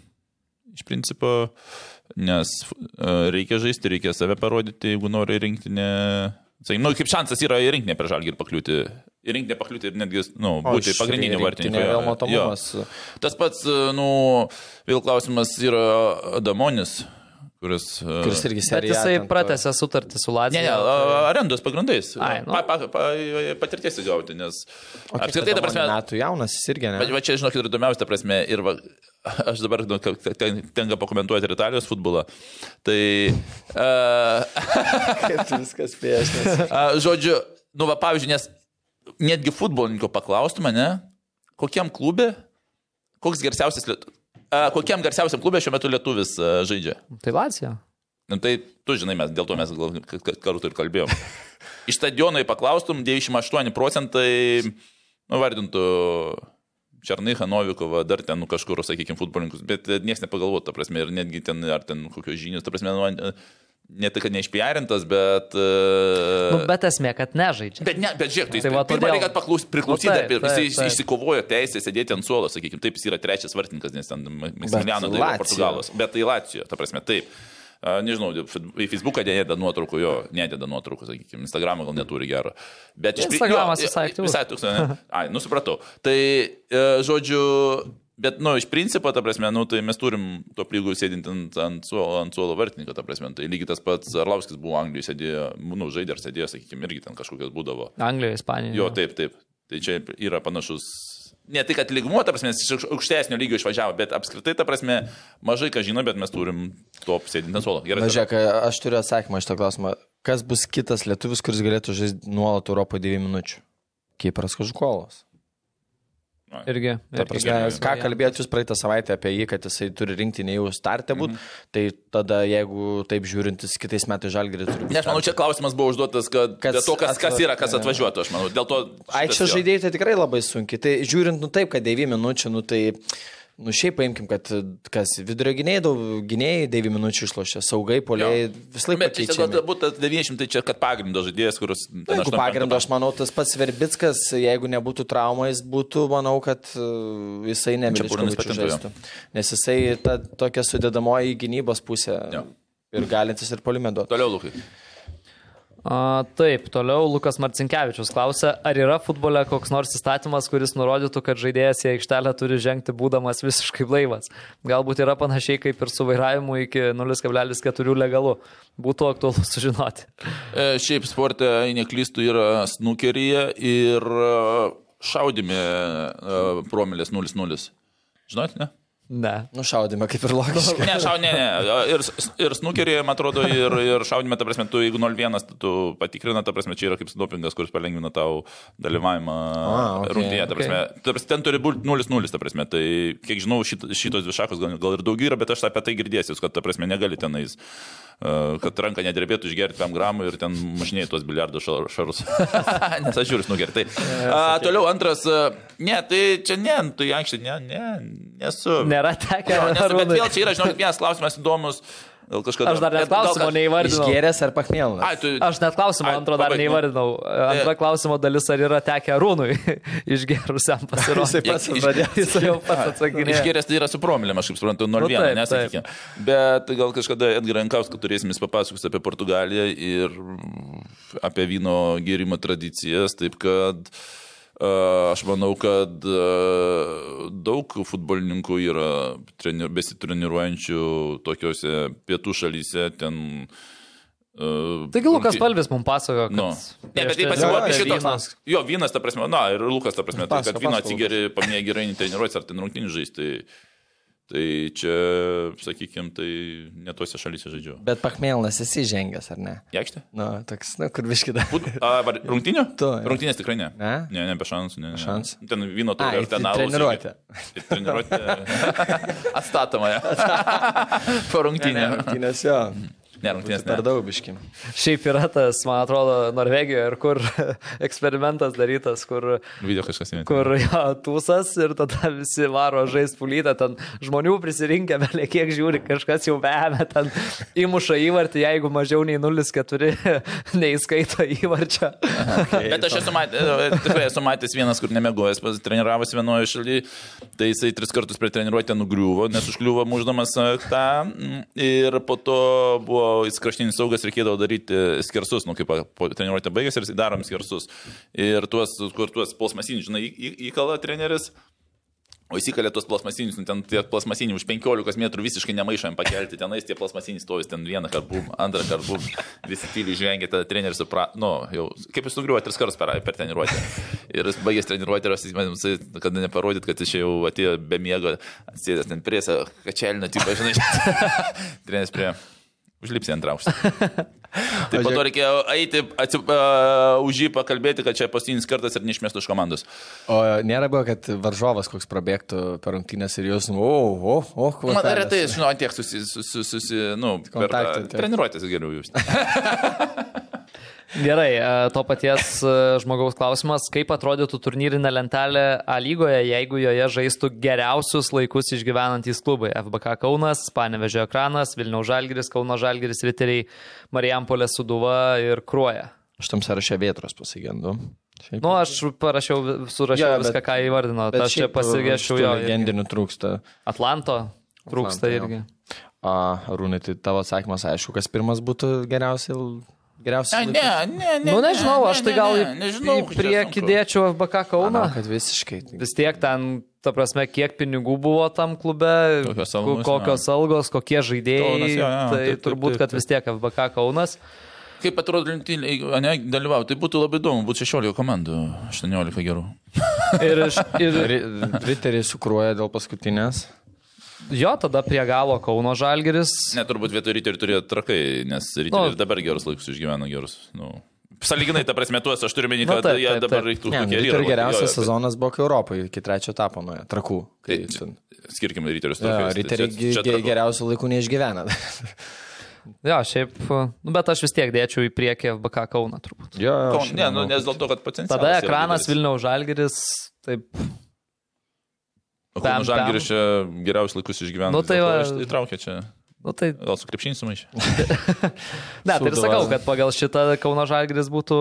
Iš principo, nes e, reikia žaisti, reikia save parodyti, jeigu nori rinktinę. Sakai, nu, kaip šansas yra į rinktinę prieš žalgį ir pakliūti. Į rinktinę pakliūti ir netgi, nu, būti pagrindiniu vartininku. Vėl Jo. matomumas. Tas pats, nu, vėl klausimas yra Adamonis, kuris. e, Kuris irgi Bet serija. jisai ten to- pratęsė sutartį su Ne, Latvija. ne, a- arendos pagrindais. Ai, nu. pa, pa, pa, patirties įgauti, nes O apskritai, ta prasme, metų jaunas, jis irgi ne. Bet va čia, žinokit, ir įdomiausia, ta prasme, ir va, aš dabar nu, ten, tenka pakomentuoti ir Italijos futbolą. Tai, uh, Kaip viskas spėjęs, nes. uh, žodžiu, nu, va, pavyzdžiui, nes netgi futbolininko paklaustume, ne, kokiam klube, koks garsiausias, liet- uh, kokiam garsiausiam klube šiuo metu lietuvis uh, žaidžia. Tai Latvija. Nu, tai tu žinai, mes dėl to mes kartu ir kalbėjom. Iš stadiono į paklaustum, 98 procentai, nu, vardintų Černychą, Novikovą, dar ten nu, kažkur, sakykime, futbolininkus, bet niekas nepagalvotų, ta prasme, ir netgi ten, ar ten kokios žinios, ta prasme, nu, ne tai, kad neišpiarintas, bet... Nu, Uh, bet esmė, kad nežaidžia. Bet, ne, bet žiūrėk, tai, Tai tai pirmą todėl- reikia paklaus, priklausyti, Nu, nu, taip, jis, taip, jis taip. išsikovojo teisę sėdėti ant suolo, sakykime, taip, jis yra trečias vartininkas, nes ten Maksimiliano tai. Portugalas, bet tai Lacijo, ta prasme, taip. Nežinau, į Facebooką nededa nuotraukų, jo, nededa nuotraukų, sakykime, Instagramą gal neturi gero. Bet iš Instagramas jo, visai aktyvus. Visai ne? Ai, nusipratau. Tai, e, žodžiu, bet, nu, iš principo, ta prasme, nu, tai mes turim to prigų sėdinti ant, ant, suolo, ant suolo vartininką, ta prasme. Tai lygiai tas pats Arlauskis buvo Anglijoje, sėdėjo, nu, žaidė ar sėdėjo, sakykime, irgi ten kažkokios būdavo. Anglijoje, Ispanijoje. Jo, taip, taip. Tai čia yra panašus. Ne tai, kad lygmuo, ta prasme, iš aukštesnio lygio išvažiavo, bet apskritai, ta prasme, mažai ką žino, bet mes turim top sėdinti ant suolo. Gerai. Na, žiūrėk, aš turiu atsakymą iš to klausimą. Kas bus kitas lietuvis, kuris galėtų žaisti nuolat Europoje 9 minučių? Kipras Kažukolas. Irgi. Irgi prasme, ką variantas. kalbėjot jūs praeitą savaitę apie jį, kad jisai turi rinkti ne jau startę būt, tai tada jeigu taip žiūrintis kitais metais žalgerį turi būti. Ne, aš manau, čia klausimas buvo užduotas, kad Kas kas, to, kas, kas yra, kas atvažiuotų, aš manau. Dėl to... jo. žaidėjai tai tikrai labai sunkiai. Tai žiūrint, nu taip, kad 9 minučių, nu tai, nu šiaip paimkim, kad kas vidurio gynėjai, daug gynėjai 9 minučių išlošia, saugai, poliai vis laik Bet čia pakeičiami. galbūt tas 900, tai čia kad pagrindo žaidėjas, kuris... ten Jeigu 85 pagrindo, aš manau, tas pats Verbickas, jeigu nebūtų trauma, jis būtų, manau, kad uh, jisai žaistų. Nes jisai ta tokia sudėdamoji gynybos pusė Jo. ir galintis ir polime duoti. Toliau, Lukai. A, taip, toliau Lukas Marcinkievičius klausia, ar yra futbole koks nors įstatymas, kuris nurodytų, kad žaidėjas į aikštelę turi žengti būdamas visiškai blaivas. Galbūt yra panašiai kaip ir su vairavimu iki 0,4 legalu. Būtų aktualu sužinoti. E, šiaip sporte, jei neklystų, yra snukeryje ir e, šaudime e, promilės 0-0. Žinot, ne? Ne. Nušaudime kaip ir logiškai. Ne, šau, ne, ne. Ir, ir snukerėje, man atrodo, ir, ir šaudime, ta prasme, tu jeigu 0-1, tu, tu patikrina, ta prasme, čia yra kaip dopingas, kuris palengvina tau dalyvavimą okei, rungtynėje. Ta prasme, ta prasme, ten turi būti 0-0, ta prasme. Tai, kiek žinau, šit, šitos dvi šakos gal, gal ir daugiau yra, bet aš apie tai girdėsiu, kad, ta prasme, negali tenais, uh, kad ranka nedrebėtų išgerti 5 gramų ir ten mažinėjai tuos biliardo šar- šarus. Nes aš žiūriu snukerį. Tai, a, toliau antras, a, ne, tai čia ne, tai aikštė, ne, ne, nesu. Nėra tekę. Jo, nes, bet vėl čia yra, žinok, vienas klausimas įdomus. Gal kažkada. Aš dar net klausimo neįvardinau. Išgėręs ar pachmėlnas? Ai, tu... Aš net klausimo Ai, antro dar neįvardinau. Antra klausimo dalis, ar yra tekę Rūnui išgerusiam pasirodyti. pats Iš- pradėjo. Jis jau pats atsakinėjo. Išgėręs tai yra su promilėm, aš kaip suprantu, 0,1, Nu, taip, nesakykime. Bet gal kažkada Edgar Jankauskas turėsim jis papasakos apie Portugaliją ir apie vyno gėrimo tradicijas, taip kad aš manau, kad daug futbolininkų yra trenir, besitreniruojančių tokiuose pietų šalyse, ten Uh, Taigi Lukas Palvis mums pasako, kad... Nu. Ne, bet tai treniruotę šitoks. vynas. Jo, vynas, ta prasme, na ir Lukas, ta prasme, tai, kad Pasako, vyną pasako, atsigeri, paminėjai gerai treniruotis ar ten rungtynį žaisti. Tai, tai čia, sakykime, tai ne tuose šalyse žaidžiu. Bet pachmėlnas esi žengęs, ar ne? Jekštė? Nu, toks, nu, kur viškida. Fut- A, var- rungtynių? Tu, jo. Rungtynės tikrai ne. Ne? Ne, ne, be šansų. Ne, ne. šansų. Ten vyno turi ir ten alaus treniruotė. irgi. Treniruotė. Atstatoma. Po rungtynė. Rungtynės jo. Ne, rungtynės Per daug biškim. Šiaip yra tas, man atrodo, Norvegijoje, ir kur eksperimentas darytas, kur, Video kažkas įmė. kur jo tūsas ir tada visi varo žaisti pulytą, ten žmonių prisirinkę, belė kiek žiūri, kažkas jau vemia, ten įmuša įvartį, jeigu mažiau nei 0,4 neįskaito įvarčio. Bet aš esu matęs, tikrai esu matęs vienas, kur nemegojęs, treniravosi vienoje šalyje, tai jisai tris kartus prie treniruotę nugriuvo, nes užkliuvo muždamas a, tą mm, ir po to buvo jis kraštinis saugas, reikėdavo daryti skersus, nu kaip treniruotę baigėsi ir darom skersus. Ir tuos, kur tuos plasmasinius, žinai, įkala treneris. O įsikalė tos plasmasinius, nu ten tie plasmasiniai už 15 metrų visiškai nemaišom pakelti, tenais tie plasmasiniai stovis, ten vieną kartą bum, antrą kartą bum, visi tyliai žengė, tada treneris suprato, nu, jau, kaip jis nugriuvo tris kartus per, per treniruotę. Ir jis baigęs treniruotę ir jis, kad neparodyt, kad jis jau atėjo be miego, atsėdęs ten prie savo kačelinio tipo, žinai, treneris prie. Užlipsi ant aukštą. Tai po to reikėjo eiti, atsi, uh, už jį pakalbėti, kad čia pastinis kartas ir neišmestų iš komandos. O nėra buvo, kad varžovas koks prabėgtų per rungtynės ir jūs, o, o, o, kuo. Man retai, žinau, tiek susi, susi, susi nu, per treniruotės geriau jūs. Gerai, e, to paties e, žmogaus klausimas, kaip atrodytų turnyrinė lentelė A lygoje, jeigu joje žaistų geriausius laikus išgyvenantys klubai - FBK Kaunas, Panevežio ekranas, Vilniaus Žalgiris, Kauno Žalgiris, Riteriai, Marijampolė Suduva ir Kruoja. Aš tam sąraše vėtros pasigendu. Šiaip- Nu, aš parašiau, surašiau Jo, bet- viską, ką įvardino. Aš čia šiaip, pasigėšiau jo. Legendinių trūksta. Atlanto trūksta Atlanto, jo. irgi. A, Rūnai, tai tavo atsakymas aišku, kas pirmas būtų geriausiai. Geriausiai. Ne, ne, ne. Nu, nežinau, aš tai gal į, nežinau, į priekį dėčiau FBK Kauną. Manau, kad visiškai. Vis tiek ten, ta prasme, kiek pinigų buvo tam klube, Kokios ko- algos, kokios algos, kokie žaidėjai. Kaunas, jo, jo, tai taip, taip, turbūt, taip, kad taip. vis tiek FBK Kaunas. Kaip atrodo lenktynė, jeigu ne, dalyvauti, tai būtų labai įdomu, būtų 16 komandų, 18 gerų. Ir, ir Ri- Riteriai sukruoja dėl paskutinės. Jo, tada prie galo Kauno Žalgeris. Net turbūt vietoj ryterių turėjo trakai, nes ryteriai Nu. ir dabar gerus laikus išgyvena gerus. Nu. Saliginai, ta prasme, tuos aš turiu menį, Nu, kad taip, jie dabar reiktų nu, yra, ir geriausias jo, sezonas buvo Europoje, iki trečio etapo nuėjo. Trakų. Kai, Tai- ten- Skirkime ryterius Jo, trakais. tai Riteriai čia- čia geriausių laikų neišgyvena. Jo, šiaip, nu, bet aš vis tiek dėčiau į priekį FBK Kauną turbūt. jo, jo, Kaun- Ne, nu, nes dėl to, kad potencialas. Tada ekranas. Vilniaus Žalgeris, taip, Kauno Žalgiris čia geriausius laikus išgyvena. Nu, tai va- aš Įtraukė čia. nu tai, Gal su krepšiniu sumaišė. ne, tai ir Sūduva. sakau, kad pagal šitą Kauno Žalgeris būtų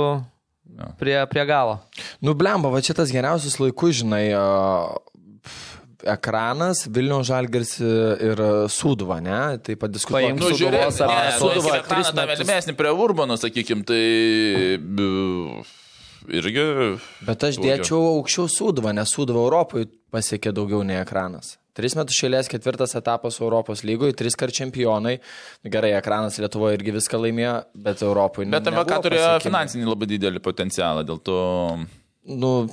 Jo. prie, prie galo. Nu, blemba, va šitas geriausius laikus, žinai, pf, ekranas, Vilniaus Žalgiris ir Sūduva, ne? Tai padiskutuojam. Paimk Nu, žiūrėk, Sūduva tą metus. metimesnį prie Urbano, sakykim, tai b- irgi. Bet aš Daugiau. dėčiau aukščiau Sūduvą, nes Sūduva Europoje pasiekė daugiau nei ekranas. Tris metus šėlės ketvirtas etapas Europos lygoje, tris kart čempionai. Gerai, ekranas Lietuvoje irgi viską laimėjo, bet Europoje ne. Bet MVK turėjo finansinį labai didelį potencialą, dėl to. Nu,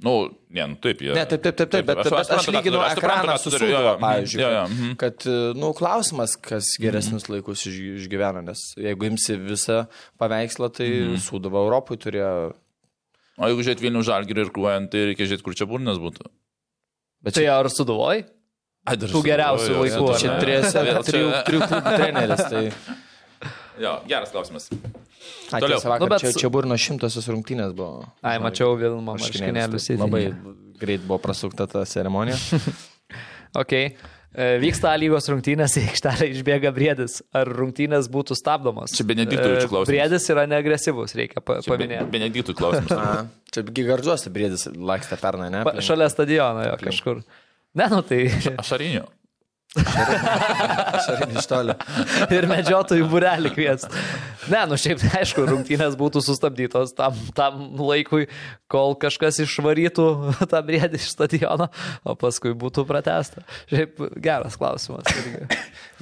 Nu, ne, nu, taip, jie. ne, taip, taip, taip, taip, bet, bet aš ką lyginu tu- aš suprantu, ekraną su jo, jo, mhm, pavyzdžiui. jo, jo, kad- mhm. Kad, nu, klausimas, kas geresnius laikus iš- išgyvena, nes jeigu imsi visą paveikslą, tai Mhm. Sūduva Europoje turėjo. O jeigu žiūrėt Vilnių žalgirį ir kuojant, tai reikia žiūrėti, kur čia burnas būtų. Bet Tai čia, ar suduvoj? Ai, dar Tų geriausių ar čia trijose, Vėl trijų, trijų klubų treneris. Tai... Jo, geras klausimas. A, Toliau. vakar, Nu, bet čia, čia burno šimtosios rungtynės buvo. Ai, mačiau Vilmo Marškinėlius, tai Labai greit buvo prasukta ta ceremonija. Ok. E, Vyksta A lygos rungtynės, į aikštelę išbėga briedis. Ar rungtynės būtų stabdomos? Čia Benediktovičių E, klausimas. Briedis yra neagresyvus, reikia pa paminėti. Benediktų klausimas. A, čia gigardžiuosi briedis lakstė pernai, ne? Pa, šalia stadiono jo kažkur. Ne, nu tai Ašariniu. Šarin iš toli. ir medžiotojų burelį kvies. Ne, nu šiaip aišku, rungtynės būtų sustabdytos tam, tam laikui, kol kažkas išvarytų tą briedį iš stadiono, o paskui būtų pratesta. Šiaip geras klausimas.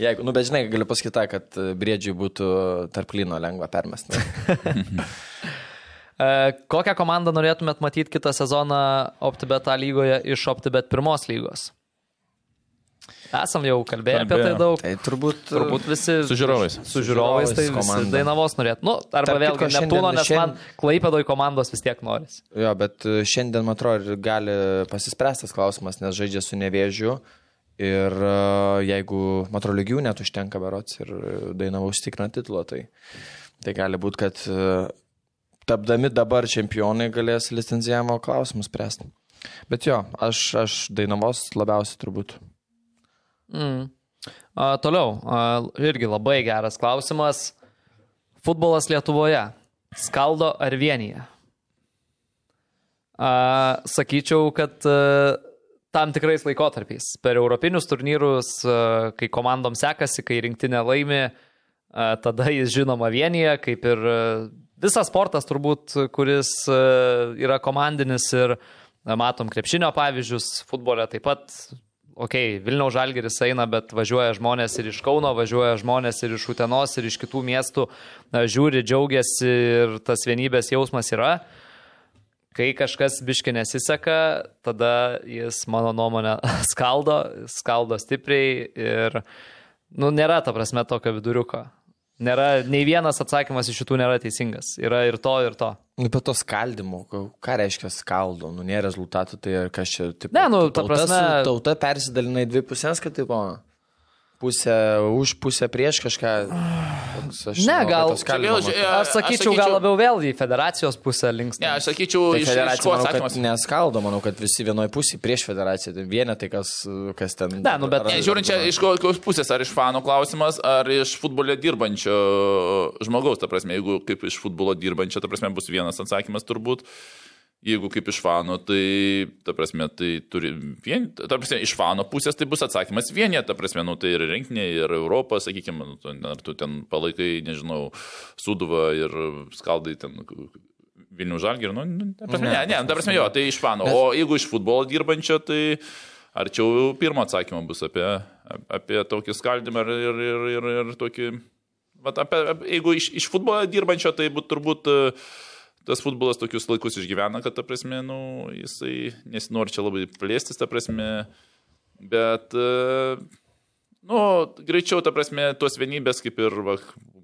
Jeigu, nu, bet žinai, galiu pasakyti, kad briedžiui būtų tarp lyno lengva permesti. E, Kokią komandą norėtumėt matyti kitą sezoną OptiBet A lygoje iš OptiBet pirmos lygos? Esam jau kalbėję apie tai daug. Tai turbūt, Turbūt visi. Su žiūrovais. Su žiūrovais tai visi komanda. Dainavos norėtų. Nu, arba Tarp vėlgi Neptūno, nes man šiandien- Klaipėdoj komandos vis tiek norisi. Jo, bet e, šiandien, man atrodo, ir gali pasispręstas klausimas, nes žaidžia su nevėžiu. Ir e, jeigu, man atrodo, lygių net užtenka berots ir dainavo užtikrina titulą, tai, tai gali būti, kad e, tapdami dabar čempionai galės licenzijavimo klausimus spręsti. Bet jo, aš, aš dainavos labiausiai turbūt. Mm. A, toliau, a, irgi labai geras klausimas. Futbolas Lietuvoje. Skaldo ar vienyje? A, sakyčiau, kad a, tam tikrais laikotarpiais. Per europinius turnyrus, a, kai komandom sekasi, kai rinktinė laimi, a, tada jis žinoma vienyje, kaip ir a, visas sportas turbūt, kuris a, yra komandinis ir na, matom krepšinio pavyzdžius, futbole taip pat ok, Vilniaus žalgeris eina, bet važiuoja žmonės ir iš Kauno, važiuoja žmonės ir iš Utenos, ir iš kitų miestų, žiūri, džiaugiasi ir tas vienybės jausmas yra. Kai kažkas biški nesiseka, tada jis, mano nuomonė, skaldo, skaldo stipriai ir, nu, nėra ta prasme tokio viduriuko. Nėra, nei vienas atsakymas iš šitų nėra teisingas. Yra ir to, ir to. Nu, bet to skaldimo, ką reiškia skaldo, nu, nėra rezultatų, tai kas čia, taip, Ne, nu, ta prasme- Tauta persidalina į dvi pusės, kad taip, o, pusę už, pusę prieš kažką. Toks, aš Ne, gal- skaldimo Čia vėl. E, Aš aš sakyčiau, gal sakyčiau- labiau vėl į federacijos pusę links. Ne, aš sakyčiau, Tai iš, kad atsakymas. neskaldo, manau, kad visi vienoje pusėje prieš federaciją, tai vienetai, kas, kas ten. Ne, nu, bet- Ne, žiūrint čia iš kokios pusės, ar iš fano klausimas, ar iš futbole dirbančio žmogaus, ta prasme, jeigu kaip iš futbolo dirbančio, ta prasme, bus vienas atsakymas turbūt. Jeigu kaip iš fano, tai, ta prasme, tai turi vien, ta prasme, iš fano pusės tai bus atsakymas vienė, ta prasme, nu, tai ir rinkinė, ir Europą, sakykime, nu, tu- ar tu ten palaikai, nežinau, Suduvą ir skaldai ten Vilnių žalgirį, nu, nu, ta prasme, ne, ne, ta prasme, jo, tai iš fano. O jeigu iš futbolo dirbančio, tai arčiau pirmo atsakymo bus apie, apie tokį skaldimą ir, ir, ir, ir, ir tokį... Vat apie, apie, jeigu iš, iš futbolo dirbančio, tai būt, turbūt e, tas futbolas tokius laikus išgyvena, kad, ta prasme, nu, jisai nesinori čia labai plėstis, ta prasme, bet, e, nu, greičiau, ta prasme, tos vienybės, kaip ir va,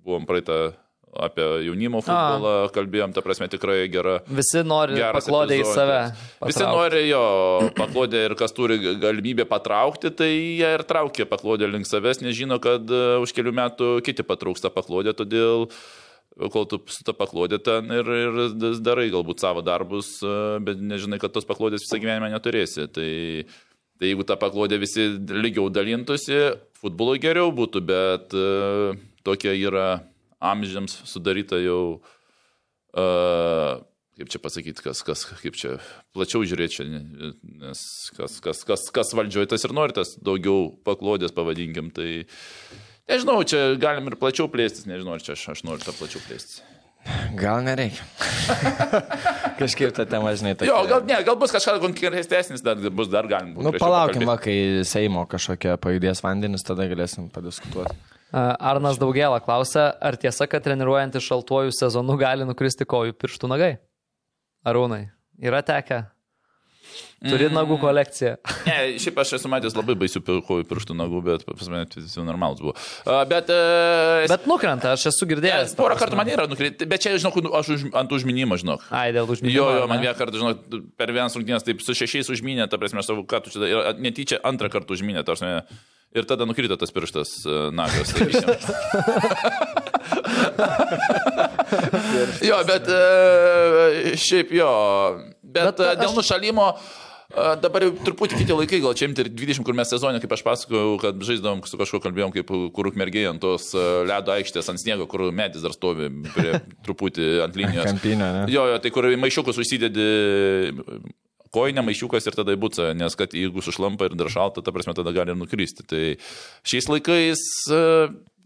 buvom praeitą apie jaunimo futbolą, kalbėjom, ta prasme, tikrai gera. Visi nori paklodę į save. Visi patraukt. nori jo paklodę ir kas turi galimybę patraukti, tai jie ir traukia paklodę link savęs, nežino, kad e, už kelių metų kiti patrauks tą paklodę, todėl kol tu su tą paklodė ten ir, ir darai galbūt savo darbus, e, bet nežinai, kad tos paklodės visą gyvenimą neturėsi. Tai, tai jeigu tą paklodę visi lygiau dalintųsi, futbolui geriau būtų, bet e, tokia yra amžiams sudaryta jau Uh, kaip čia pasakyti, kas, kas, kaip čia plačiau žiūrėti nes kas, kas, kas, kas valdžioje tas ir nori, tas daugiau paklodės pavadinkim, tai nežinau, čia galim ir plačiau plėstis, nežinau, ar čia aš, aš noriu tą plačiau plėstis. Gal nereikia. Kažkaip ta tema, žinai, tokia. Jo, gal ne, gal bus kažkas konkretesnis, dar bus dar galim. Nu, palaukim, va, kai Seimo kažkokia pajudės vandenis, tada galėsim padiskutuoti. A, Arnas Daugėla klausia, ar tiesa, kad treniruojant iš šaltuoju sezonu gali nukristi kojų pirštų nagai? Arūnai, yra tekę? Turi nagų kolekciją. Ne, šiaip aš esu matęs labai baisių kojų pirštų nagų, bet pas mane visi normalus buvo. Uh, bet... Uh, Bet nukrenta, aš esu girdėjęs. Ne, porą kartų man yra nukreipti, bet čia, žinok, aš už, ant užminimo, žinok. Ai, dėl užmigimo. Jo, jo, man vieną kartą, žinok, per vienas rungtynės taip su šešiais užminė, ta prasme, aš savo, ką tu čia, ir netyčia antrą kartą užminė, ta prasme, ir tada nukrito tas pirštas uh, nagas. sakykim. jo, bet uh, šiaip jo, bet, Bet bet aš- dėl nušalimo. A, Dabar jau truputį kiti laikai, gal čia imti ir 20, kur mes sezonė, kaip aš pasakojau, kad žaisdavom su kažkuo kalbėjom, kaip kur ukmergėjai ant tos ledo aikštės, ant sniego, kur medis dar stovi, prie, truputį ant linijos. Kampinė, ne? Jo, jo, tai kur maišiukus užsidedi koinę maišiukas ir tada į bucą, nes kad jeigu sušlampa ir dar šalta, ta prasme tada gali ir nukristi. Tai šiais laikais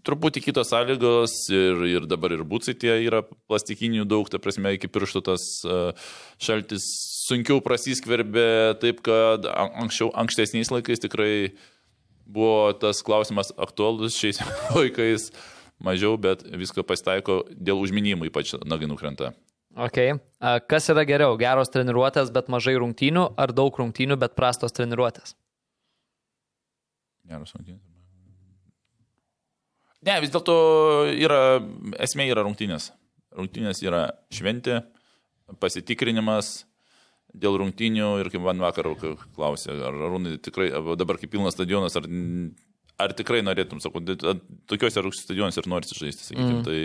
truputį kitos sąlygos ir, ir dabar ir bucai tie yra plastikinių daug, ta prasme iki pirštų tas e, šaltis sunkiau prasiskverbė, taip kad an- anksčiau, ankstesniais laikais tikrai buvo tas klausimas aktualus šiais laikais mažiau, bet visko pasitaiko dėl užminimų, ypač nagai nukrenta. Okay. A, Kas yra geriau? Geros treniruotės, bet mažai rungtynių, ar daug rungtynių, bet prastos treniruotės? Geras rungtynės. Ne, vis dėlto yra, esmė yra rungtynės. Rungtynės yra šventė, pasitikrinimas dėl rungtynių ir kaip man vakar klausė, ar Arūnai tikrai, dabar kaip pilnas stadionas, ar, ar tikrai norėtum, sakau, tokiuose stadionuose ir norisi žaisti, sakykime. Mm. Tai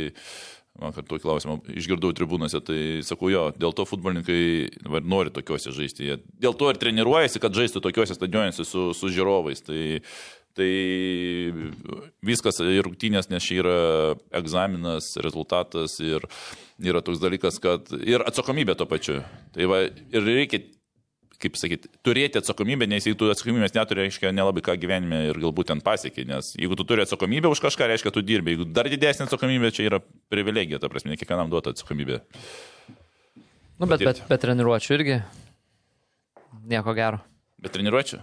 vakar tokį klausimą išgirdau tribūnose, tai sakau jo, dėl to futbolininkai nori tokiuose žaisti. Dėl to ir treniruojasi, kad žaistų tokiuose stadionuose su, su žiūrovais. Tai, tai viskas ir rungtynės, nes čia yra egzaminas, rezultatas ir yra toks dalykas, kad ir atsakomybė to pačiu. Tai va, ir reikia, kaip sakyti, turėti atsakomybę, nes jeigu tu atsakomybės neturi, reiškia nelabai ką gyvenime ir galbūt ten pasiekiai, nes jeigu tu turi atsakomybę už kažką, reiškia, tu dirbi. Jeigu dar didesnė atsakomybė, čia yra privilegija, ta prasme, kiekvienam duota atsakomybė. Nu, bet, bet, Patirti. bet treniruočių irgi nieko gero. Bet treniruočiau,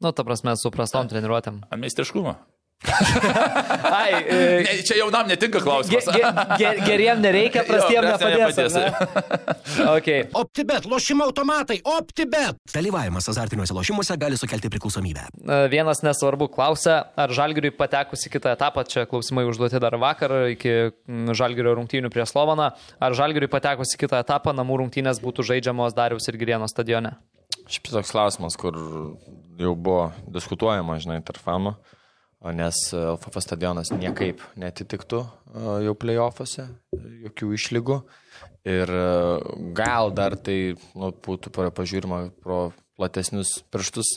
Nu, ta prasme, su prastom treniruotėm. ant meistriškumo. Ai, e, Ne, čia jaunam netinka klausimas. ge, ge, geriem nereikia, prastiem nepadės. nepadės. Ne? Okay. OptiBet, lošimo automatai, OptiBet. Dalyvavimas azartiniuose lošimuose gali sukelti priklausomybę. E, Vienas nesvarbu klausia, ar Žalgiriui patekus į kitą etapą, čia klausimai užduoti dar vakar iki Žalgirio rungtynių prie Slovaną, ar Žalgiriui patekus į kitą etapą namų rungtynės būtų žaidžiamos Dariaus ir Girieno stadione? Šiaip toks klausimas, kur jau buvo diskutuojama, žinai, tarp fanų, nes LFF stadionas niekaip netitiktų a, jau playoffuose, jokių išlygų. Ir a, gal dar tai nu, būtų pa- pažiūrima pro platesnius pirštus,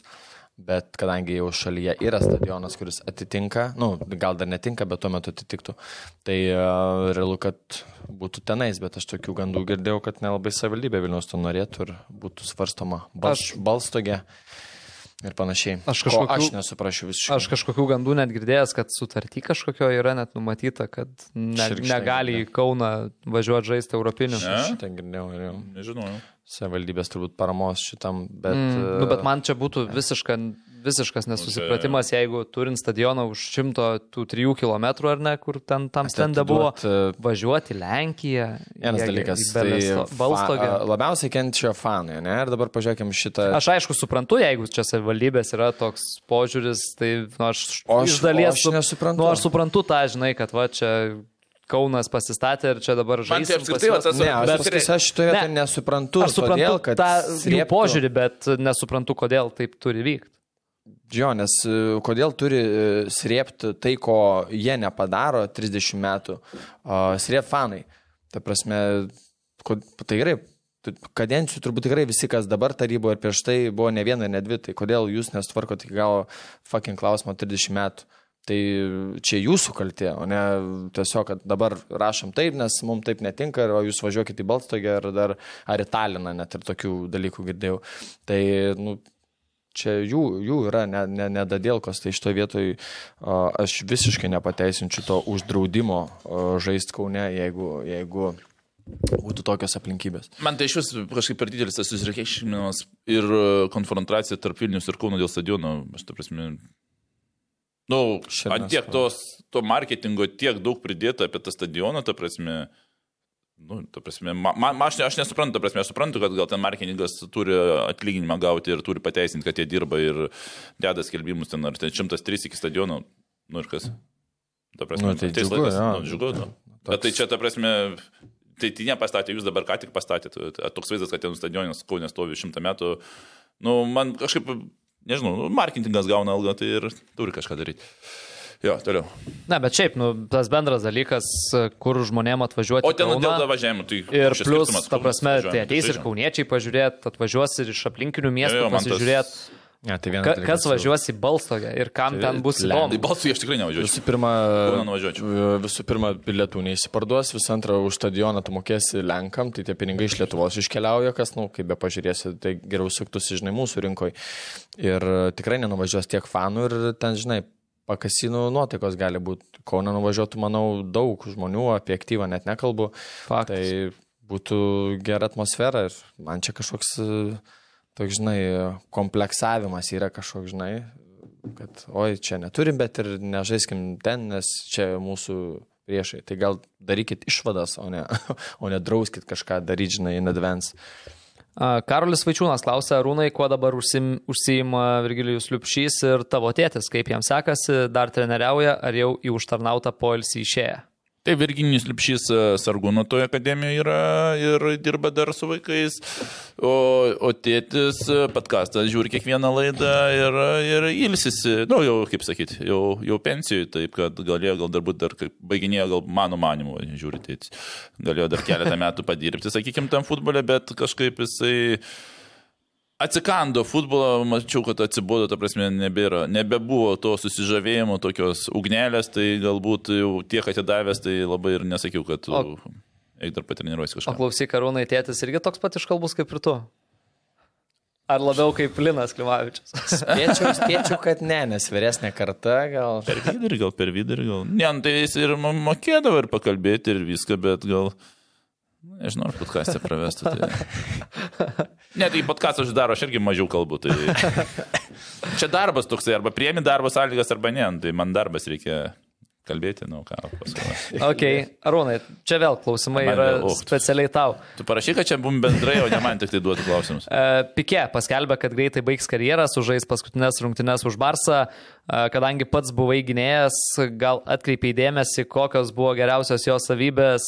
bet kadangi jau šalyje yra stadionas, kuris atitinka, nu, gal dar netinka, bet tuo metu atitiktų, tai a, realu, kad būtų tenais, bet aš tokių gandų girdėjau, kad nelabai savivaldybė Vilnius to norėtų ir būtų svarstoma. Bal, Aš- balstogė ir panašiai. Aš Ko kažkokių- aš nesuprašiau visiškai. Aš kažkokių gandų net girdėjęs, kad sutarty kažkokio yra net numatyta, kad ne, Širkštai negali į Kauną važiuoti žaisti europinių. Ne? Šitą girdėjau ir jau Nežinau. savivaldybės turbūt paramos šitam, bet... Mm, nu, bet man čia būtų visiška, visiškas nesusipratimas, jeigu turint stadioną už šimto tų trijų kilometrų ar ne, kur ten tam stende buvo, e, važiuoti Lenkiją. Vienas dalykas, tai a, labiausiai kenčia fanai, ne? Ir dabar pažiūrėkime šitą... Aš aišku suprantu, jeigu čia savivaldybės yra toks požiūris, tai nu, aš, O aš- iš dalies aš sup- nesuprantu. Nu, aš suprantu tą, žinai, kad va čia Kaunas pasistatė ir čia dabar Man tai apskritai tas- Ne, aš, bet- pasakysiu, aš šitoje vietoje Ne. nesuprantu, Aš suprantu todėl, kad tą jų požiūrį, bet nesuprantu, kodėl taip turi vykti. Jo, nes e, kodėl turi e, srėpti tai, ko jie nepadaro 30 metų, srėp fanai. Ta prasme, kod, tai gerai, kadencijų turbūt tikrai visi, kas dabar taryboje ir prieš tai buvo ne viena, ne dvi, tai kodėl jūs nesutvarkote iki galo fucking klausimą 30 metų. Tai čia jūsų kaltė, o ne tiesiog, kad dabar rašom taip, nes mums taip netinka, o jūs važiuokite į Balstogę ar, dar, ar į Taliną, net ir tokių dalykų girdėjau. Tai, nu, čia jų, jų yra nedadėlkos, ne, ne tai šitoje vietoje aš visiškai nepateisinčiau to uždraudimo žaisti kaune, jeigu, jeigu būtų tokios aplinkybės. Man tai iš vis kažkaip per didelis tas susireikšminimas ir konfrontacija tarp Vilnius ir Kauno dėl stadiono. Aš ta prasme. Nu, ant tiek tos, to marketingo tiek daug pridėta apie tą stadioną, ta prasme. Nu, prasme, ma, ma, aš, aš nesuprantu, prasme, aš suprantu, kad gal ten marketingas turi atlyginimą gauti ir turi pateisinti, kad jie dirba ir deda skelbimus ten, ar ten 103 iki stadiono, nu ir kas. Ta prasme, Nu, tai džiugu, laikas, jo. nu, džiugu, nu. Bet tai čia, ta prasme, tai tai nepastatė, jūs dabar ką tik pastatėte. Toks vaizdas, kad ten stadionas Kaunė stovi šimtą metų. Nu, man kažkaip, nežinau, nu, marketingas gauna algą, tai ir turi kažką daryti. Jo, toliau. Na, bet šiaip, nu, tas bendras dalykas, kur žmonėm atvažiuoti. O ten į Kauną. dėl važiavimo, tai Ir plus, ta prasme, važiuojam? tai ateis ir kauniečiai pažiūrėti, atvažiuos ir iš aplinkinių miestų man tas- pasižiūrėti, Ja, tai vienas ka, kas važiuos į Balstogę ir kam ten bus įdomu. Tai balsui aš tikrai nevažiuoju. Visų pirma, visų pirma, bilietų neįsiparduos, visų antra, už stadioną tu mokėsi Lenkam, tai tie pinigai iš Lietuvos iškeliauja, kas, na, nu, kaip be pažiūrėsi, tai geriau suktųsi, žinai, mūsų rinkoje. Ir tikrai nenuvažiuos tiek fanų ir ten, žinai, pakasinų nuotaikos gali būti. Kauna nuvažiuotų, manau, daug žmonių, apie aktyvą net nekalbu. Faktas. Tai būtų gera atmosfera ir man čia kažkoks, e, toks, žinai, kompleksavimas yra kažkoks, žinai, kad oi, čia neturim, bet ir nežaiskim ten, nes čia mūsų priešai. Tai gal darykit išvadas, o ne, o ne drauskit kažką daryti, žinai, in advance. Karolis Vaičiūnas klausia, Rūnai, kuo dabar užsim, užsijima Virgilijus Liupšys ir tavo tėtis, kaip jam sekasi, dar treneriauja, ar jau į užtarnautą poilsį išėję? Tai Virginijus Lipšys e, sargūno toje akademijoje yra ir dirba dar su vaikais, o, o tėtis e, podkastą žiūri kiekvieną laidą ir, ir ilsisi, na nu, jau, kaip sakyti, jau, jau pensijoje, taip kad galėjo gal dar būti, dar baiginėjo, gal mano manimu, žiūri tėtis, galėjo dar keletą metų padirbti, sakykime, tam futbole, bet kažkaip jisai atsikando futbolo, mačiau, kad atsibodo, ta prasme, nebėra, nebebuvo to susižavėjimo, tokios ugnelės, tai galbūt jau tiek atidavęs, tai labai ir nesakiau, kad O- eik dar patreniruosi O kažką. klausyk, Karūnai, tėtis irgi toks pat iškalbus kaip ir tu? Ar labiau kaip Linas Klimavičius? Spėčiau, spėčiau, kad ne, nes vyresnė karta gal. Per vidurį, gal per vidurį, gal. Ne, nu, tai jis ir mo- mokėdavo ir pakalbėti ir viską, bet gal... Nežinau, ar podcast'e pravestų. Tai... Ne, tai podcast'ą aš daro, aš irgi mažiau kalbu. Tai... Čia darbas toksai, arba priemi darbo sąlygas, arba ne. Tai man darbas reikia kalbėti, nu ką, paskui. Ok, Arūnai, čia vėl klausimai Man yra vėl, o. specialiai tau. Tu parašy, kad čia bum bendrai, o ne man tik tai duoti klausimus. E, Pikė paskelbė, kad greitai baigs karjerą, sužais paskutinės rungtynes už Barsą. Kadangi pats buvai gynėjas, gal atkreipiai dėmesį, kokios buvo geriausios jo savybės,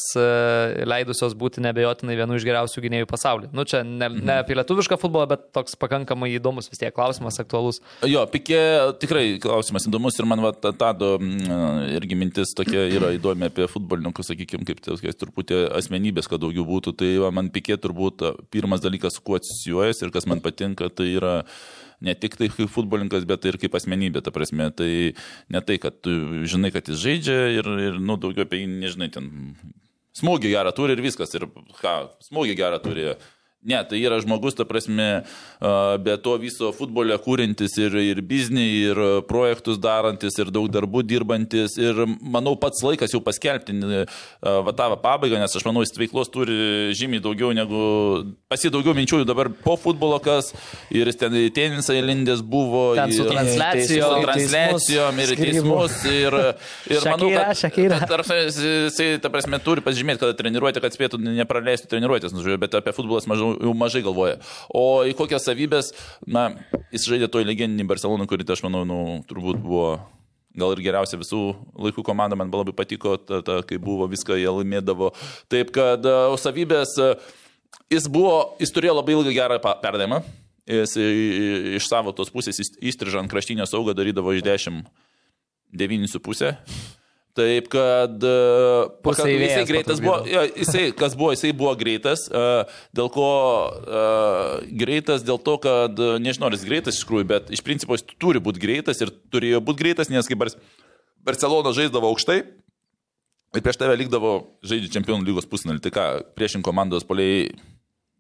leidusios būti nebejotinai vienu iš geriausių gynėjų pasaulyje. Nu, čia ne, Mhm. ne apie lietuvišką futbolą, bet toks pakankamai įdomus vis tiek klausimas, aktualus. Jo, pikė, tikrai klausimas įdomus ir man va, ta- tado irgi mintis tokia yra įdomi apie futbolininkus, sakykime, kaip tokias truputį asmenybės, kad daugiau būtų. Tai va, man pikė turbūt pirmas dalykas, kuo atsisijuojas ir kas man patinka, tai yra ne tik tai kaip futbolininkas, bet ir kaip asmenybė, ta prasme. Tai ne tai, kad tu žinai, kad jis žaidžia ir, ir nu, daugiau apie jį nežinai, ten smūgį gerą turi ir viskas. Ir ką, smūgį gerą turi. Ne, tai yra žmogus, ta prasme, be to viso futbole kūrintis ir, ir biznį, ir projektus darantis, ir daug darbų dirbantis. Ir manau, pats laikas jau paskelbti a, va tą va pabaigą, nes aš manau, jis veiklos turi žymiai daugiau negu, pasi daugiau minčių dabar po futbolo kas, ir jis ten į tenisą įlindęs buvo. Ten su ir- transliacijom. su transliacijom ir teismus. Ir, ir manau, Shakira, kad, kad tarp- jisai, ta prasme, turi pasižymėti, kad treniruotė, kad spėtų nepraleisti treniruotės, nu, bet apie futbolas mažiau, jau mažai galvoja. O į kokias savybės, na, jis žaidė toj legendinį Barceloną, kurį, tai aš manau, nu, turbūt buvo gal ir geriausia visų laikų komanda, man labai patiko, ta, ta, kai buvo viską jie laimėdavo. Taip kad, e, o savybės, e, jis buvo, jis turėjo labai ilgą gerą perdavimą. Jis iš savo tos pusės įs- įstrižą ant kraštinio saugą darydavo iš 10 9,5. Taip, kad e, pakankamai jisai greitas buvo, jo, jisai, kas buvo, jisai buvo greitas, e, dėl ko e, greitas, dėl to, kad, nežinau, ar jis greitas iš tikrųjų, bet iš principo jis turi būti greitas ir turėjo būti greitas, nes kai Bar- Barcelona žaisdavo aukštai, ir prieš tave likdavo žaidži čempionų lygos pusnalį, tai ką, priešin komandos poliai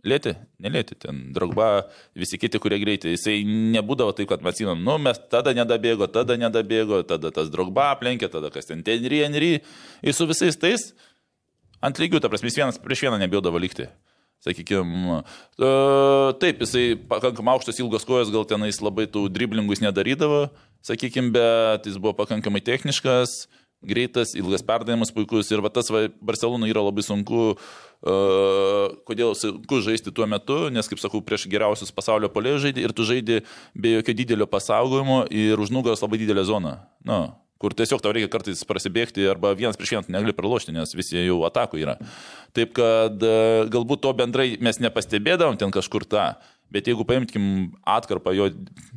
lėti, nelėti, ten drogba, visi kiti, kurie greitai, jisai nebūdavo taip, kad mes žinom, nu, mes tada nedabėgo, tada nedabėgo, tada tas drogba aplenkė, tada kas ten tenry, enry, ir su visais tais ant lygių, ta prasme, jis vienas prieš vieną nebėdavo likti. Sakykime, taip, jisai pakankamai aukštas ilgos kojos, gal tenais labai tų driblingus nedarydavo, sakykime, bet jis buvo pakankamai techniškas, greitas, ilgas perdavimas puikus ir va tas va, Barcelonui yra labai sunku, uh, kodėl sunku žaisti tuo metu, nes, kaip sakau, prieš geriausius pasaulio polėjus žaidži ir tu žaidži be jokio didelio pasaugojimo ir už nugaros labai didelė zona. Nu, kur tiesiog tau reikia kartais prasibėgti arba vienas prieš vieną negali pralošti, nes visi jau atakų yra. Taip kad e, galbūt to bendrai mes nepastebėdavom ten kažkur tą, Bet jeigu paimkim atkarpą jo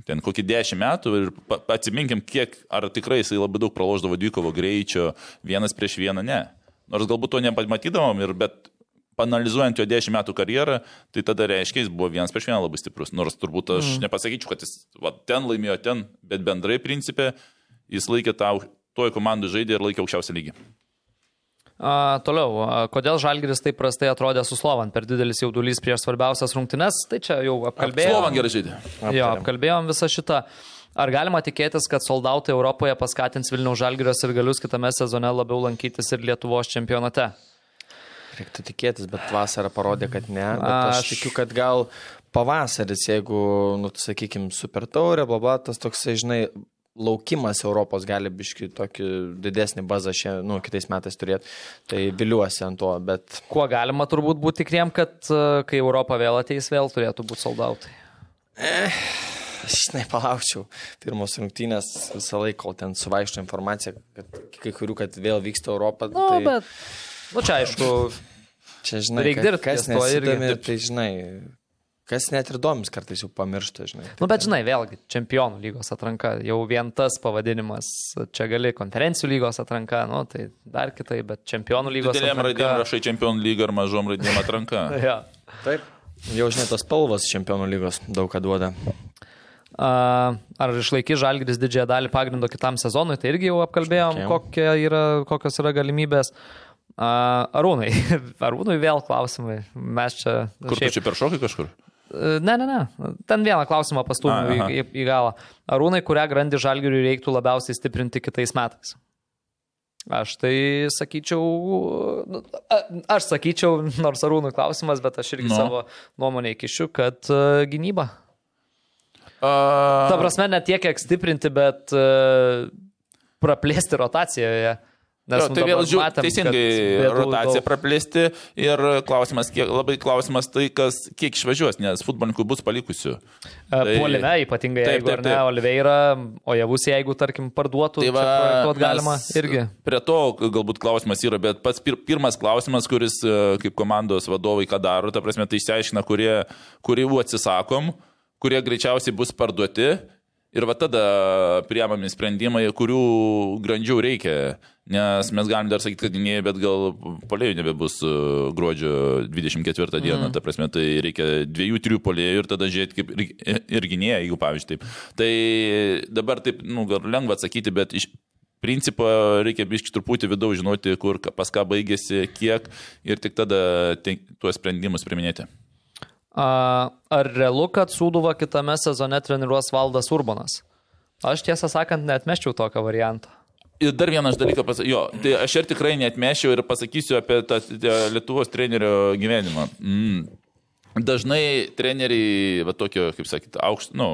ten kokį dešimt metų ir atsiminkim, kiek, ar tikrai jisai labai daug praloždavo dvikovo greičio, vienas prieš vieną, ne. Nors galbūt to nepamatydavom, ir, bet panalizuojant jo 10 metų karjerą, tai tada reiškia, jis buvo vienas prieš vieną labai stiprus. Nors turbūt aš mm. nepasakyčiau, kad jis va, ten laimėjo ten, bet bendrai principė jis laikė tą, toj komandai žaidė ir laikė aukščiausią lygį. A, toliau, a, kodėl Žalgiris taip prastai atrodė su Slovan? Per didelis jaudulys prieš svarbiausias rungtynes, tai čia jau apkalbėjome. Slovan gerai žaidė. Jo, apkalbėjom visą šitą. Ar galima tikėtis, kad soldautai Europoje paskatins Vilniaus Žalgiris ir galius kitame sezone labiau lankytis ir Lietuvos čempionate? Reiktų tikėtis, bet vasara parodė, kad ne. Bet aš, aš tikiu, kad gal pavasaris, jeigu, nu, sakykime, super taurė, bla, tas toksai, žinai, laukimas Europos gali biški tokį didesnį bazą šie, nu, kitais metais turėti. Tai viliuosi ant to, bet... Kuo galima turbūt būti tikriem, kad e, kai Europa vėl ateis, vėl turėtų būti soldautai? Eh, aš žinai, palaukčiau. Pirmos rungtynės visą laiką, kol ten suvaištų informacija, kad kai kurių, kad vėl vyksta Europą. Nu, tai... bet... Nu, čia aišku. Čia, žinai, reikia dirbti, kas nesidomi, tai žinai, Kas net ir domis kartais jau pamiršta, žinai. Na, nu, bet žinai, vėlgi, čempionų lygos atranka, jau vien tas pavadinimas, čia gali konferencijų lygos atranka, nu, tai dar kitai, bet čempionų lygos Didelėm atranka. Didelėm raidėm rašai čempionų lygą ar mažom raidėm atranka. ja. Taip. Jau žinai, tos spalvos čempionų lygos daug ką duoda. Ar išlaikys Žalgris didžiąją dalį pagrindo kitam sezonui, tai irgi jau apkalbėjom, yra, kokios yra galimybės. Arūnai, Arūnai vėl klausimai. Mes čia... Kur šiaip... tu čia per šokį kažkur? Ne, ne, ne. Ten vieną klausimą pastumiu į, į, į galą. Arūnai, kurią grandį žalgiriui reiktų labiausiai stiprinti kitais metais? Aš tai sakyčiau, nu, aš sakyčiau, nors arūnų klausimas, bet aš irgi no. savo nuomonę įkišiu, kad uh, gynyba. Uh... Ta prasme, ne tiek, kiek stiprinti, bet uh, praplėsti rotacijoje. Nes, jo, tai vėl žiūrėjau, teisingai rotaciją praplėsti ir klausimas, kiek, labai klausimas tai, kas, kiek išvažiuos, nes futbolininkų bus palikusių. Tai, Puolime, ypatingai, taip, jeigu taip, taip. ne Oliveira, o javus, jeigu, tarkim, parduotų, tai va, galima irgi. Prie to galbūt klausimas yra, bet pats pir, pirmas klausimas, kuris e, kaip komandos vadovai ką daro, ta prasme, tai išsiaiškina, kurie, kurių atsisakom, kurie greičiausiai bus parduoti Ir va tada priemami sprendimai, kurių grandžių reikia. Nes mes galim dar sakyti, kad gynėjai, bet gal polėjų nebebus e, gruodžio 24 dieną. Mm. Ta prasme, tai reikia dviejų, trijų polėjų ir tada žiūrėti kaip ir, ir gynėjai, jeigu pavyzdžiui taip. Tai dabar taip, nu, gal lengva atsakyti, bet iš principo reikia biški truputį vidau žinoti, kur pas ką baigėsi, kiek ir tik tada tuos sprendimus priminėti. Ar realu, kad Sūduva kitame sezone treniruos Valdas Urbanas? Aš tiesą sakant, netmeščiau tokio varianto. Ir dar vienas dalykas, pas... jo, tai aš ir tikrai netmešiau ir pasakysiu apie tą Lietuvos trenerio gyvenimą. Mm. Dažnai treneriai, va tokio, kaip sakyti, aukšto, nu,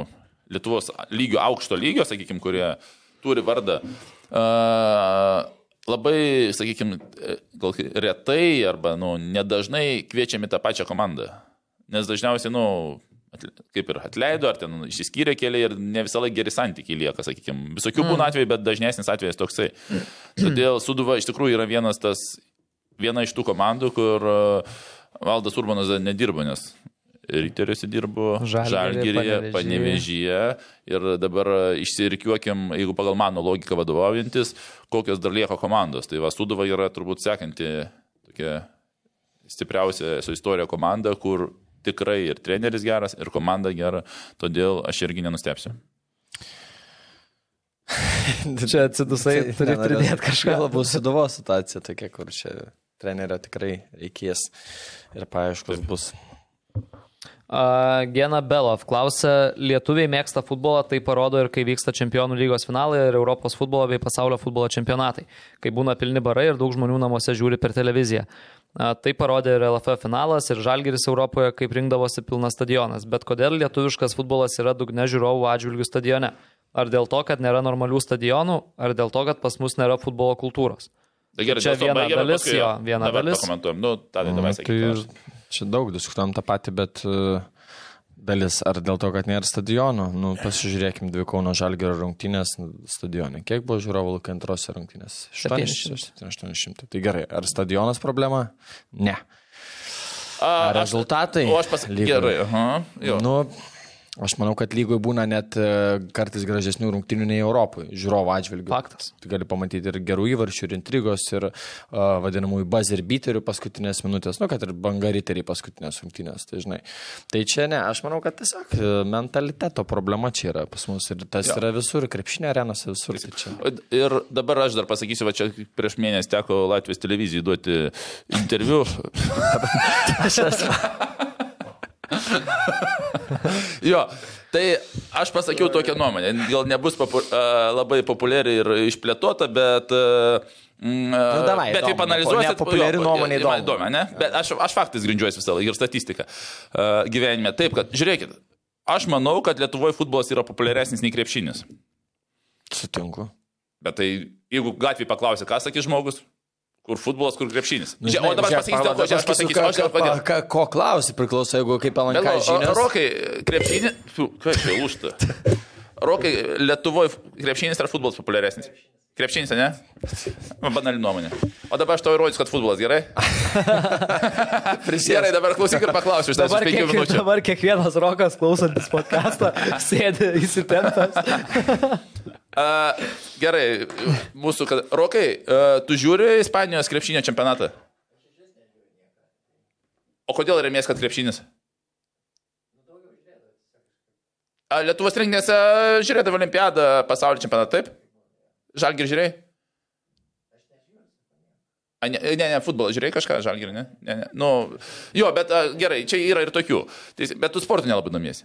Lietuvos lygio, aukšto lygio, sakykime, kurie turi vardą, uh, labai, sakykime, gal retai arba, nu, nedažnai kviečiami tą pačią komandą. Nes dažniausiai, nu, kaip ir atleido, ar ten išsiskyrė keliai ir ne visą laiką geri santykiai lieka, sakykime. Visokių būna mm. atvejų, bet dažnesnis atvejas toksai. Todėl Suduva iš tikrųjų yra vienas tas, viena iš tų komandų, kur e, Valdas Urbanas nedirbo, nes Ryteriuose dirbo, Žalgirėje, Panevežyje ir dabar išsirikiuokim, jeigu pagal mano logiką vadovaujantis, kokios dar lieka komandos. Tai va, Suduva yra turbūt sekanti tokia stipriausia su istorija komanda, kur tikrai ir treneris geras, ir komanda gera, todėl aš irgi nenustepsiu. čia atsidusai, tai turi pridėti kažką. Labiau suduvo situacija tokia, kur čia trenerio tikrai reikės ir paaiškus bus. Uh, Gena Belov klausia, lietuviai mėgsta futbolą, tai parodo ir kai vyksta čempionų lygos finalai ir Europos futbolo bei pasaulio futbolo čempionatai, kai būna pilni barai ir daug žmonių namuose žiūri per televiziją. Tai parodė ir LFF finalas, ir Žalgeris Europoje, kaip rinkdavosi pilnas stadionas. Bet kodėl lietuviškas futbolas yra dugne žiūrovų atžvilgių stadione? Ar dėl to, kad nėra normalių stadionų, ar dėl to, kad pas mus nėra futbolo kultūros? Tai gerai, čia viena baigėme, dalis, jo, viena dalis. Nu, mm, tai čia daug diskutuojam tą patį, bet uh, dalis, ar dėl to, kad nėra stadionų. Nu, pasižiūrėkim, dvi Kauno Žalgerio rungtynės stadionė. Kiek buvo žiūrovų laikant antrose rungtynės? 800. 800. Tai gerai, ar stadionas problema? Ne. A, rezultatai O aš pasakysiu. Gerai, aha. Jo. Nu, aš manau, kad lygoje būna net e, kartais gražesnių rungtynių nei Europoje, žiūrovo atžvilgiu. Faktas. Tu gali pamatyti ir gerų įvarčių, ir intrigos, ir uh, vadinamųjų buzzer beaterių paskutinės minutės, nu, kad ir banga riteriai paskutinės rungtynės, tai žinai. Tai čia ne, aš manau, kad tiesiog e, mentaliteto problema čia yra pas mus ir tas Jo. yra visur, krepšinė arenose visur. Tai čia. Ir dabar aš dar pasakysiu, va čia prieš mėnesį teko Latvijos televizijai duoti interviu. jo, tai aš pasakiau tokią nuomonę. Gal nebus popu, labai populiari ir išplėtota, bet... Mm, Nu, davai, bet įdomu, kaip analizuosit, nepopuliari jo, nuomonė įdomu. įdomu, ne? Bet aš, aš faktais grindžiuosi visą laiką ir statistiką uh, gyvenime. Taip, kad žiūrėkit, aš manau, kad Lietuvoje futbolas yra populiaresnis nei krepšinis. Sutinku. Bet tai jeigu gatvėje paklausė, ką sakys žmogus, kur futbolas, kur krepšinis. Nu, žinai, o dabar pasakysiu, dėl ko, aš pasakysiu, aš dėl ką- kodėl. ką- Ko klausi, priklauso, jeigu kaip o, žinias. Rokai, krepšinį, Fiu, kas čia lūšta? Rokai, Lietuvoje krepšinis ar futbolas populiaresnis? Krepšinis, ne? Banali nuomonė. O dabar aš tau įrodysiu, kad futbolas gerai. Gerai, dabar klausyk ir paklausiu iš tavęs Dabar, kiek, minučių. dabar kiekvienas rokas klausantis podcastą sėdi įsitempęs. Uh, gerai, mūsų, kad... Rokai, uh, tu žiūri Ispanijos krepšinio čempionatą? O kodėl remės, kad krepšinis? A, Lietuvos rinktinėse žiūrėdavo olimpiadą, pasaulio čempionatą, taip? Žalgir žiūrėjai? A, ne, ne, ne, futbolą žiūrėjai kažką, žalgirį, ne? ne, ne. Nu, jo, bet a, gerai, čia yra ir tokių. Tai, bet tu sportų nelabai domiesi.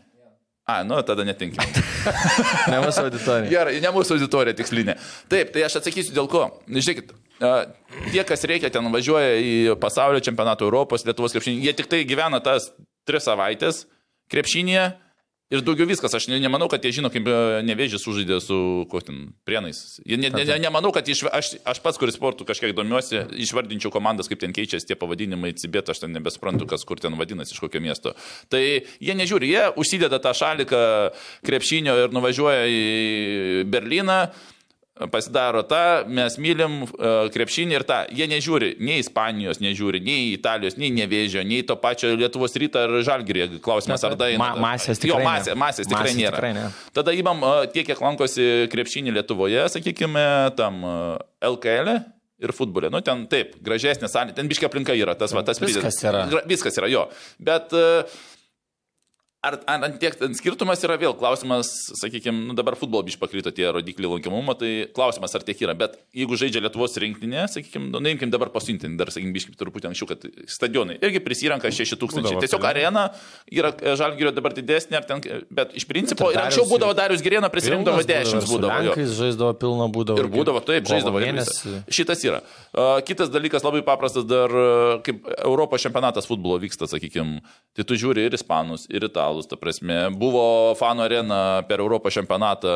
A, nu, tada netinkim. Ne mūsų auditorija. Gerai, ne mūsų auditorija tikslinė. Taip, tai aš atsakysiu dėl ko. Žiūrėkit, tie, kas reikia, ten važiuoja į pasaulio čempionato Europos, Lietuvos krepšinį, jie tik tai gyvena tas tris savaitės krepšinėje ir daugiau viskas. Aš ne, nemanau, kad jie žino, kaip e, nevėžys sužaidė su kotin prienais. Ne, ne, ne, nemanau, kad iš, aš, aš pats, kuris sportų kažkiek domiuosi, išvardinčiau komandas, kaip ten keičiasi tie pavadinimai, cibėt, aš ten nebesuprantu, kas kur ten vadinasi, iš kokio miesto. Tai jie nežiūri, jie užsideda tą šaliką krepšinio ir nuvažiuoja į Berliną pasidaro tą, mes mylim uh, krepšinį ir tą. Jie nežiūri nei Ispanijos, nežiūri nei Italijos, nei Nevėžio, nei to pačio Lietuvos ryto ar Žalgirį. Klausimas, ar daina. Ma- masės Jo, tikrai masė, ne. masės tikrai Masės nėra. tikrai ne. Tada įmam uh, tiek, kiek lankosi krepšinį Lietuvoje, sakykime, tam LKL. Ir futbolė. Nu, ten taip, gražesnė salė, ten biškia aplinka yra, tas va, tas Viskas prideda- yra. Gra- Viskas yra, jo. Bet uh, Ar, ant tiek ten skirtumas yra vėl klausimas, sakykime, nu dabar futbolo biš pakrito tie rodikliai lankiamumo, tai klausimas, ar tiek yra. Bet jeigu žaidžia Lietuvos rinktinė, sakykime, nu, neimkim dabar pasintinti, dar, sakykime, biškai truputį anksčiau, kad stadionai irgi prisirenka 6 tūkstančiai. Būdavo Tiesiog pilna. arena yra e, žalgirio dabar didesnė, ten, bet iš principo, ir anksčiau būdavo Darius Gerėna prisirinkdavo Pilnas 10 ir su būdavo. Lenkais žaisdavo pilna būdavo. Ir būdavo, taip, žaisdavo. Šitas yra. Uh, kitas dalykas labai paprastas, dar uh, kaip Europos čempionatas futbolo vyksta, sakykime, tai tu žiūri ir ispanus, ir italus, ta prasme. Buvo fanų arena per Europos čempionatą,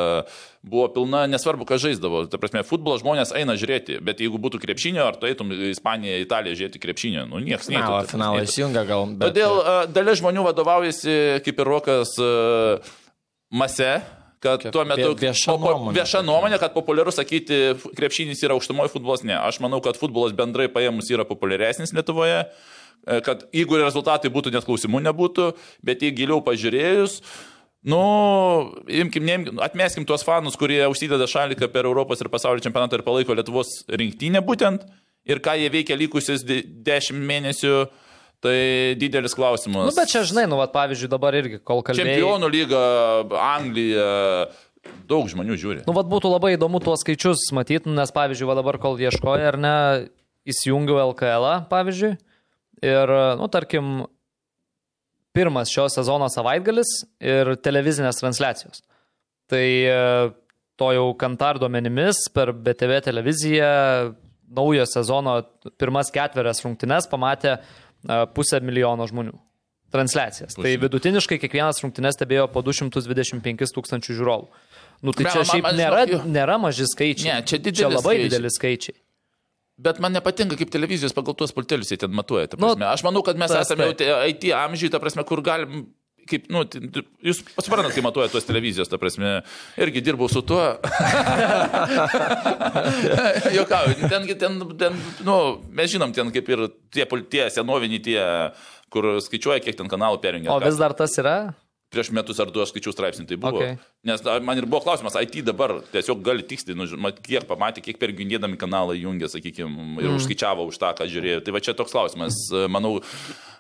buvo pilna, nesvarbu, ką žaisdavo. Ta prasme, futbolo žmonės eina žiūrėti, bet jeigu būtų krepšinio, ar tu eitum į Ispaniją, Italiją žiūrėti krepšinio, nu niekas neįtų. Finalą neitų. įsijungia gal. Bet, Todėl uh, dalis žmonių vadovaujasi, kaip ir Rokas, uh, mase, kad tuo metu vie- vieša nuomonė. vieša nuomonė, kad populiaru sakyti, krepšinis yra aukštumoje, futbolas ne. Aš manau, kad futbolas bendrai paėmus yra populiaresnis Lietuvoje, e, kad jeigu rezultatai būtų, net klausimų nebūtų, bet jei giliau pažiūrėjus, Nu, imkim, neimkim, atmeskim tuos fanus, kurie užsideda šaliką per Europos ir pasaulio čempionatą ir palaiko Lietuvos rinktinę būtent, ir ką jie veikia likusius de- dešimt mėnesių, tai didelis klausimas. Nu, bet čia, žinai, nu, vat, pavyzdžiui, dabar irgi, kol kalbėjai. Čempionų lyga, Anglija, daug žmonių žiūri. Nu, vad būtų labai įdomu tuos skaičius matyti, nes, pavyzdžiui, va dabar, kol ieškoja ar ne, įsijungiau LKL, pavyzdžiui, ir, nu, tarkim, pirmas šio sezono savaitgalis ir televizinės transliacijos. Tai e, to jau kantar duomenimis per BTV televiziją naujo sezono pirmas ketverias rungtynes pamatė e, pusę milijono žmonių. Transliacijas. Tai vidutiniškai kiekvienas rungtynes stebėjo po 225 tūkstančių žiūrovų. Nu, tai Be, čia man- šiaip man, nėra, žinok, nėra maži skaičiai. Ne, čia Čia labai skaičiai. dideli skaičiai. Bet man nepatinka, kaip televizijos pagal tuos pultelius jie ten matuoja. Nu. Aš manau, kad mes tas esame jau taip. te- IT amžiai, ta prasme, kur galim. Kaip, nu, jūs suprantate, kaip matuoja tuos televizijos, ta prasme, irgi dirbau su tuo. Jokauju, ten, ten, ten, nu, mes žinom, ten kaip ir tie, tie senoviniai, tie kur skaičiuoja, kiek ten kanalų perjungia. O vis dar tas yra? Prieš metus ar du aš skaičiau straipsnį, tai buvo. Okay. Nes man ir buvo klausimas, IT dabar tiesiog gali tiksliai, nu, kiek pamatė, kiek per gindėdami kanalą jungia, sakykime, ir mm. užskaičiavo už tą, ką žiūrėjo. Tai va čia toks klausimas. Manau,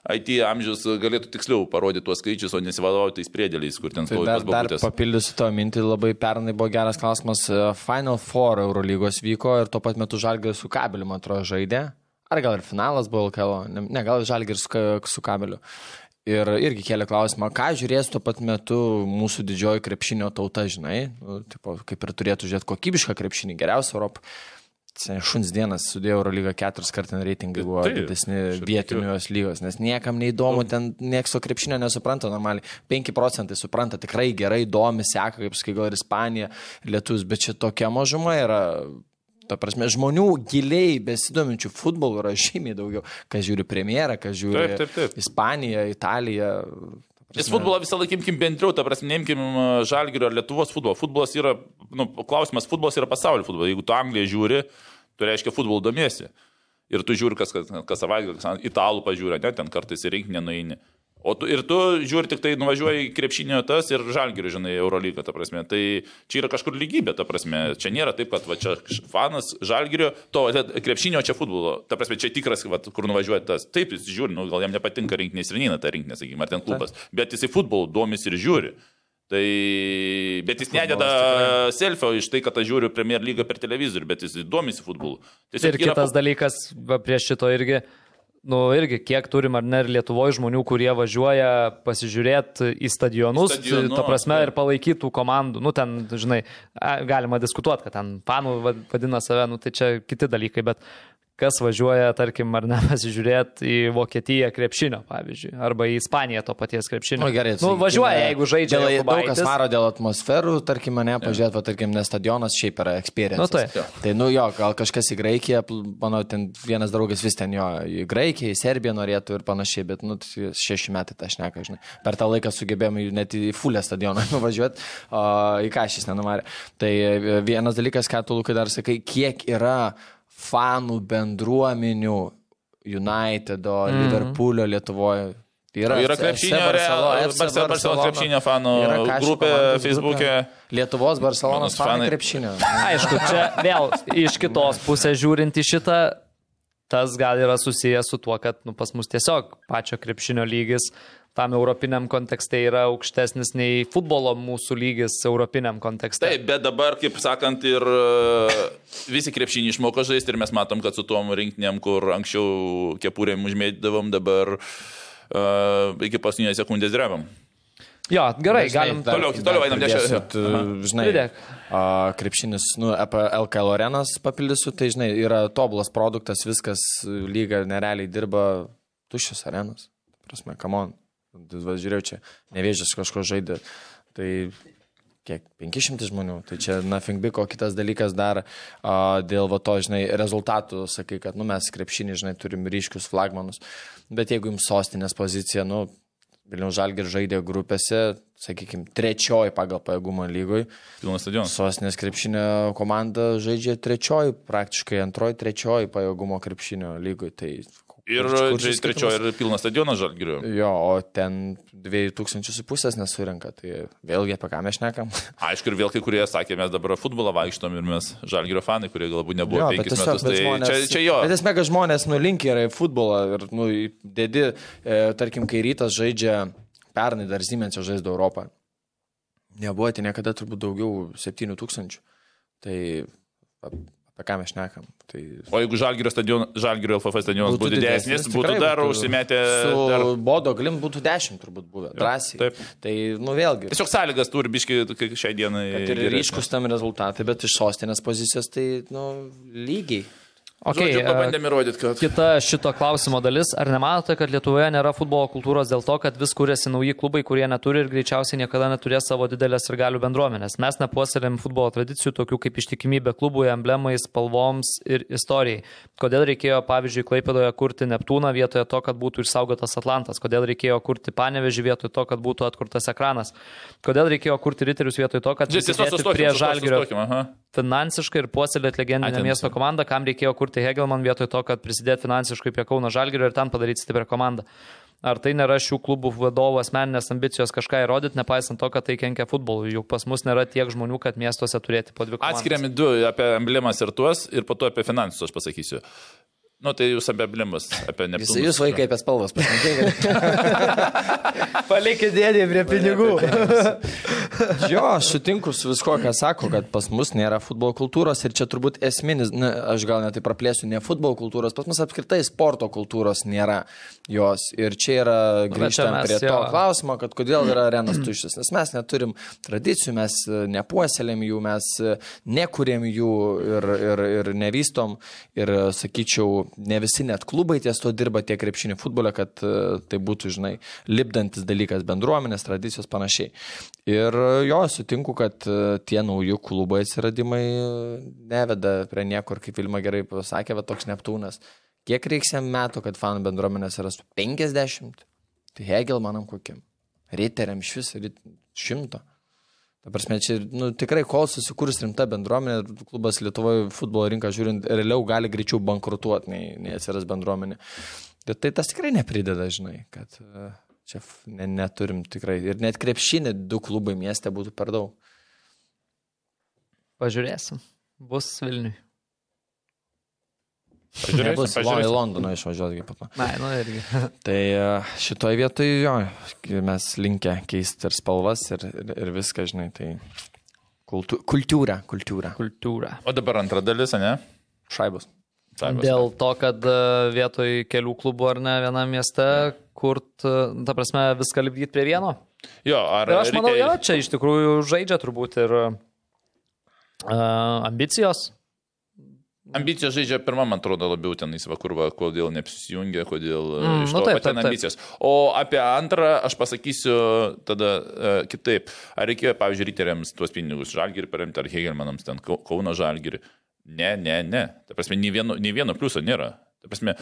IT amžius galėtų tiksliau parodyti tuos skaičius, o nesivadovauti tais priedėliais, kur ten Tai stovi dar, pas dar babutės. papildysiu to mintį, labai pernai buvo geras klausimas. Final Four Eurolygos vyko ir tuo pat metu Žalgiris su kabeliu, man atrodo, žaidė. Ar gal ir finalas buvo LKL, ne, ne gal Žalgiris su, su kabeliu. Ir irgi kėlė klausimą, ką žiūrės tuo pat metu mūsų didžioji krepšinio tauta, žinai, nu, tipo, kaip ir turėtų žiūrėti kokybišką krepšinį, geriausią Europą. Šuns dienas sudėjo Eurolygą keturis kartus reitingai buvo Taip, didesni vietinios lygos, nes niekam neįdomu, ten nieks to krepšinio nesupranta normaliai. 5 procentai supranta tikrai gerai, domi, seka, kaip sakai, gal ir Ispanija, ir Lietuvus, bet čia tokia mažuma yra. Ta prasme, žmonių giliai besidominčių futbolu yra žymiai daugiau. Kas žiūri premjerą, kas žiūri Taip, taip, taip. Ispaniją, Italiją. Nes futbolą visą laiką imkim bendriau, ta prasme, neimkim Žalgirio ar Lietuvos futbolą. Futbolas yra, nu, klausimas, futbolas yra pasaulio futbolas. Jeigu tu Angliją žiūri, tu reiškia futbolu domiesi. Ir tu žiūri, kas, kas, kas savaitgalį, kas italų pažiūrė, ne, ten kartais į rinkinį nueini. O tu, ir tu žiūri tik tai nuvažiuoji į krepšinio tas ir žalgirių, žinai, Eurolygą, ta prasme. Tai čia yra kažkur lygybė, ta prasme. Čia nėra taip, kad va, čia fanas žalgirio, to krepšinio čia futbolo. Ta prasme, čia tikras, va, kur nuvažiuoja tas. Taip, jis žiūri, nu, gal jam nepatinka rinkinės ir neina ta rinkinė, sakykime, ar ten klubas. Bet jisai futbolu domis ir žiūri. Tai, bet jis nededa selfio iš tai, kad aš žiūriu Premier lygą per televizorių, bet jis domisi futbolu. Ir kitas dalykas, va, prieš šito irgi, nu irgi, kiek turim ar ne ir Lietuvoje žmonių, kurie važiuoja pasižiūrėti į stadionus, Į stadionus, ta prasme, taip. ir palaikytų komandų, nu ten, žinai, galima diskutuoti, kad ten fanų va- vadina save, nu tai čia kiti dalykai, bet kas važiuoja, tarkim, ar ne pasižiūrėti į Vokietiją krepšinio, pavyzdžiui, arba į Ispaniją to paties krepšinio. Nu, gerai, nu, važiuoja, jeigu žaidžia. Dėl, daug kas varo dėl atmosferų, tarkim, mane pažiūrėti, va, tarkim, nes stadionas šiaip yra experience. Nu, taip. Tai, nu jo, gal kažkas į Graikiją, manau, ten vienas draugas vis ten jo, į Graikiją, į Serbiją norėtų ir panašiai, bet, nu, tai šeši metai tą šneka, žinai. Per tą laiką sugebėjome net į fulę stadioną nuvažiuoti, o į ką šis nenumarė. Tai e, vienas dalykas, ką tu, Lukai, dar sakai, kiek yra fanų bendruomenių Unitedo, mm. Liverpoolio Lietuvoje. Yra, yra krepšinio, Barcelonas krepšinio fanų grupė Facebook'e. Lietuvos fanai fanai. krepšinio. Aišku, čia vėl iš kitos pusės žiūrint į šitą, tas gal yra susijęs su tuo, kad nu, pas mus tiesiog pačio krepšinio lygis tam europiniam kontekste yra aukštesnis nei futbolo mūsų lygis europiniam kontekste. Taip, bet dabar, kaip sakant, ir e, visi krepšinį išmoko žaisti ir mes matom, kad su tom rinktinėm, kur anksčiau kepurėm užmėtydavom, dabar uh, iki paskutinės sekundės drebam. Jo, gerai, Žinai, galim. dar- toliau- toliau einam, tu, Žinai, Pridėk. a, krepšinis, nu, apie LKL arenas papildysiu, tai žinai, yra tobulas produktas, viskas lyga nerealiai dirba tuščios arenos. Prasme, kamon. Žiūrėjau, čia nevėžės kažko žaidė. Tai kiek 500 žmonių, tai čia nothing big, o kitas dalykas dar a, dėl va to, žinai, rezultatų, sakai, kad, nu, mes krepšinį, žinai, turim ryškius flagmanus, bet jeigu jums sostinės pozicija, nu, Vilniaus Žalgir žaidė grupėse, sakykime, trečioji pagal pajėgumą lygoj, Pilnas stadionas. sostinės krepšinio komanda žaidžia trečioji, praktiškai antroji, trečioji pajėgumo krepšinio lygoj, tai Ir trečioji ir pilnas stadionas žalgiriu. Jo, o ten 2000 pusės nesurinka, tai vėlgi apie ką mes šnekam. Aišku, ir vėl kai kurie sakė, mes dabar futbolą vaikštom ir mes žalgirio fanai, kurie galbūt nebuvo Jo, penkis metus. bet Tai čia, čia jo. Bet esmė, kad žmonės nulinkia yra į futbolą ir, nu, dedi, e, tarkim, kai rytas žaidžia, pernai dar Siemensio žaisdo Europą. Nebuvo tai niekada turbūt daugiau 7000. Tai apie ką mes šnekam. Tai O jeigu žalgirio, stadion, žalgirio LFF stadionas būtų didesnis, būtų tikrai dar užsimetę. Su Dar... Bodo galim būtų 10 turbūt buvę. Drąsiai. taip. Tai, nu vėlgi. Tiesiog sąlygas turi biški šiai dienai. Ir ryškus tam rezultatai, bet iš sostinės pozicijos tai, nu, lygiai. Okay, Žodžiu, pabandėme įrodyti, kad... Kita šito klausimo dalis, ar nematote, kad Lietuvoje nėra futbolo kultūros dėl to, kad vis kūrėsi nauji klubai, kurie neturi ir greičiausiai niekada neturės savo didelės ir galių bendruomenės? Mes nepuoselėm futbolo tradicijų, tokių kaip ištikimybė klubui, emblemai, spalvoms ir istorijai. Kodėl reikėjo, pavyzdžiui, Klaipėdoje kurti Neptūną vietoje to, kad būtų išsaugotas Atlantas? Kodėl reikėjo kurti Panevežį vietoje to, kad būtų atkurtas ekranas? Kodėl reikėjo kurti Riterius vietoje to, kad sustokim, prie Žalgirio finansiškai ir puoselėti legendinę miesto komandą, kam reikėjo kurti Hegelman vietoj to, kad prisidėti finansiškai prie Kauno Žalgirio ir ten padaryti stiprią komandą. ar tai nėra šių klubų vadovų asmeninės ambicijos kažką įrodyti, nepaisant to, kad tai kenkia futbolui, juk pas mus nėra tiek žmonių, kad miestuose turėti po dvi komandas. Atskiriami du apie emblemas ir tuos, ir po to apie finansus aš pasakysiu. Nu, tai jūs apie emblemas, apie Jūs, Neptūnus. jūs vaikai apie spalvas, pasimokėkite. Palikit dėdį prie pinigų. Jo, aš sutinku su visko, ką sako, kad pas mus nėra futbolo kultūros ir čia turbūt esminis, na, aš gal netai praplėsiu, ne futbolo kultūros, pas mus apskritai sporto kultūros nėra jos. Ir čia yra čia grįžtam mes prie to jo. klausimo, kad kodėl yra arenas tuščias, nes mes neturim tradicijų, mes nepuoselėm jų, mes nekūrėm jų ir, ir, ir nevystom. Ir sakyčiau, ne visi net klubai ties to dirba tiek krepšinį futbolę, kad e, tai būtų, žinai, lipdantis dalykas bendruomenės, tradicijos panašiai. Ir e, jo, sutinku, kad e, tie nauji klubai atsiradimai neveda prie niekur, kaip Vilma gerai pasakė, va toks Neptūnas. Kiek reiks jam metų, kad fanų bendruomenės rastų? 50? Tai Hegelmanam kokiam? Riteriam iš vis šimto. Ta prasme, čia nu, tikrai, kol susikūrus rimta bendruomenė, klubas Lietuvoje futbolo rinką žiūrint, realiau gali greičiau bankrutuoti, nei, nei atsiras bendruomenė. Bet tai tas tikrai neprideda, žinai, kad e, čia ne, neturim tikrai. Ir net krepšinė du klubai mieste būtų per daug. Pažiūrėsim. Bus Vilniui. Pažiūrėsim, Nebus į. Londoną išvažiuoti kaip po to. Na, nu irgi. Tai e, šitoje vietoje jo, mes linkę keisti ir spalvas, ir, ir, ir viską, žinai, tai kultu, kultūra, kultūra. Kultūra. O dabar antra dalis, ne? Šaibus. Saibas. Dėl to, kad e, vietoj kelių klubų ar ne vienam mieste, kurt, e, ta prasme, viską lipdyti prie vieno. Jo, ar Ir aš manau, reikia- jo, čia iš tikrųjų žaidžia turbūt ir uh, ambicijos. Ambicijos žaidžia pirmą, man atrodo, labiau ten įsiva, kur va, kodėl neapsijungia, kodėl mm, Mm, iš nu to taip, taip, taip, taip. ambicijos. O apie antrą aš pasakysiu tada uh, kitaip. Ar reikėjo, pavyzdžiui, riteriams tuos pinigus žalgirį paremti, ar Hegelmanams ten Kau- Kauno žalgirį? Ne, ne, ne. Ta prasme, nei vieno, nei vieno pliuso nėra. Ta prasme,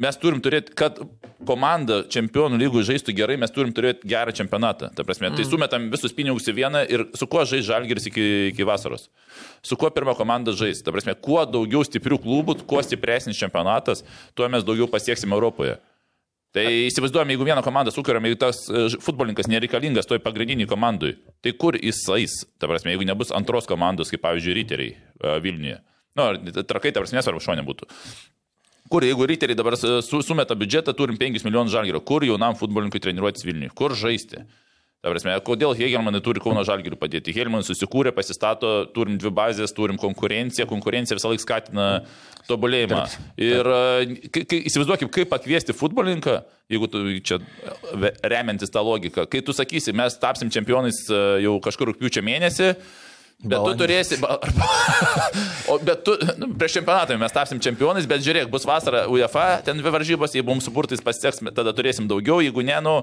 mes turim turėti, kad komanda čempionų lygų žaistų gerai, mes turim turėti gerą čempionatą. Ta prasme, tai sumetam visus pinigus į vieną ir su kuo žais žalgeris iki, iki vasaros. Su kuo pirma komanda žais. Ta prasme, kuo daugiau stiprių klubų, kuo stipresnis čempionatas, tuo mes daugiau pasieksime Europoje. Tai įsivaizduojame, jeigu vieną komandą sukuriam, jeigu tas e, futbolininkas nereikalingas toj pagrindiniai komandai, tai kur jisais, ta prasme, jeigu nebus antros komandos, kaip pavyzdžiui, riteriai e, Vilniuje. Nu, ar trakai, ta prasme, nesvarbu, šonė būtų. Kur, jeigu riteriai dabar su, sumeta biudžetą, turim 5 milijonus žalgerio, kur jaunam futbolininkui treniruotis Vilniuje, kur žaisti? Ta prasme, kodėl Hegelmanai turi Kauno žalgirių padėti? Hegelmanai susikūrė, pasistato, turim dvi bazės, turim konkurenciją, konkurencija visą laiką skatina tobulėjimą. Ir e, kai, kai, įsivaizduokim, kaip pakviesti futbolininką, jeigu tu čia e, remiantis tą logiką, kai tu sakysi, mes tapsim čempionais e, jau kažkur rūpiučio mėnesį, Bet tu Balandį. turėsi, o bet tu, nu, prieš čempionatą mes tapsim čempionais, bet žiūrėk, bus vasara UEFA, ten dvi varžybos, jeigu mums supurtais pasiseks, tada turėsim daugiau, jeigu ne, nu,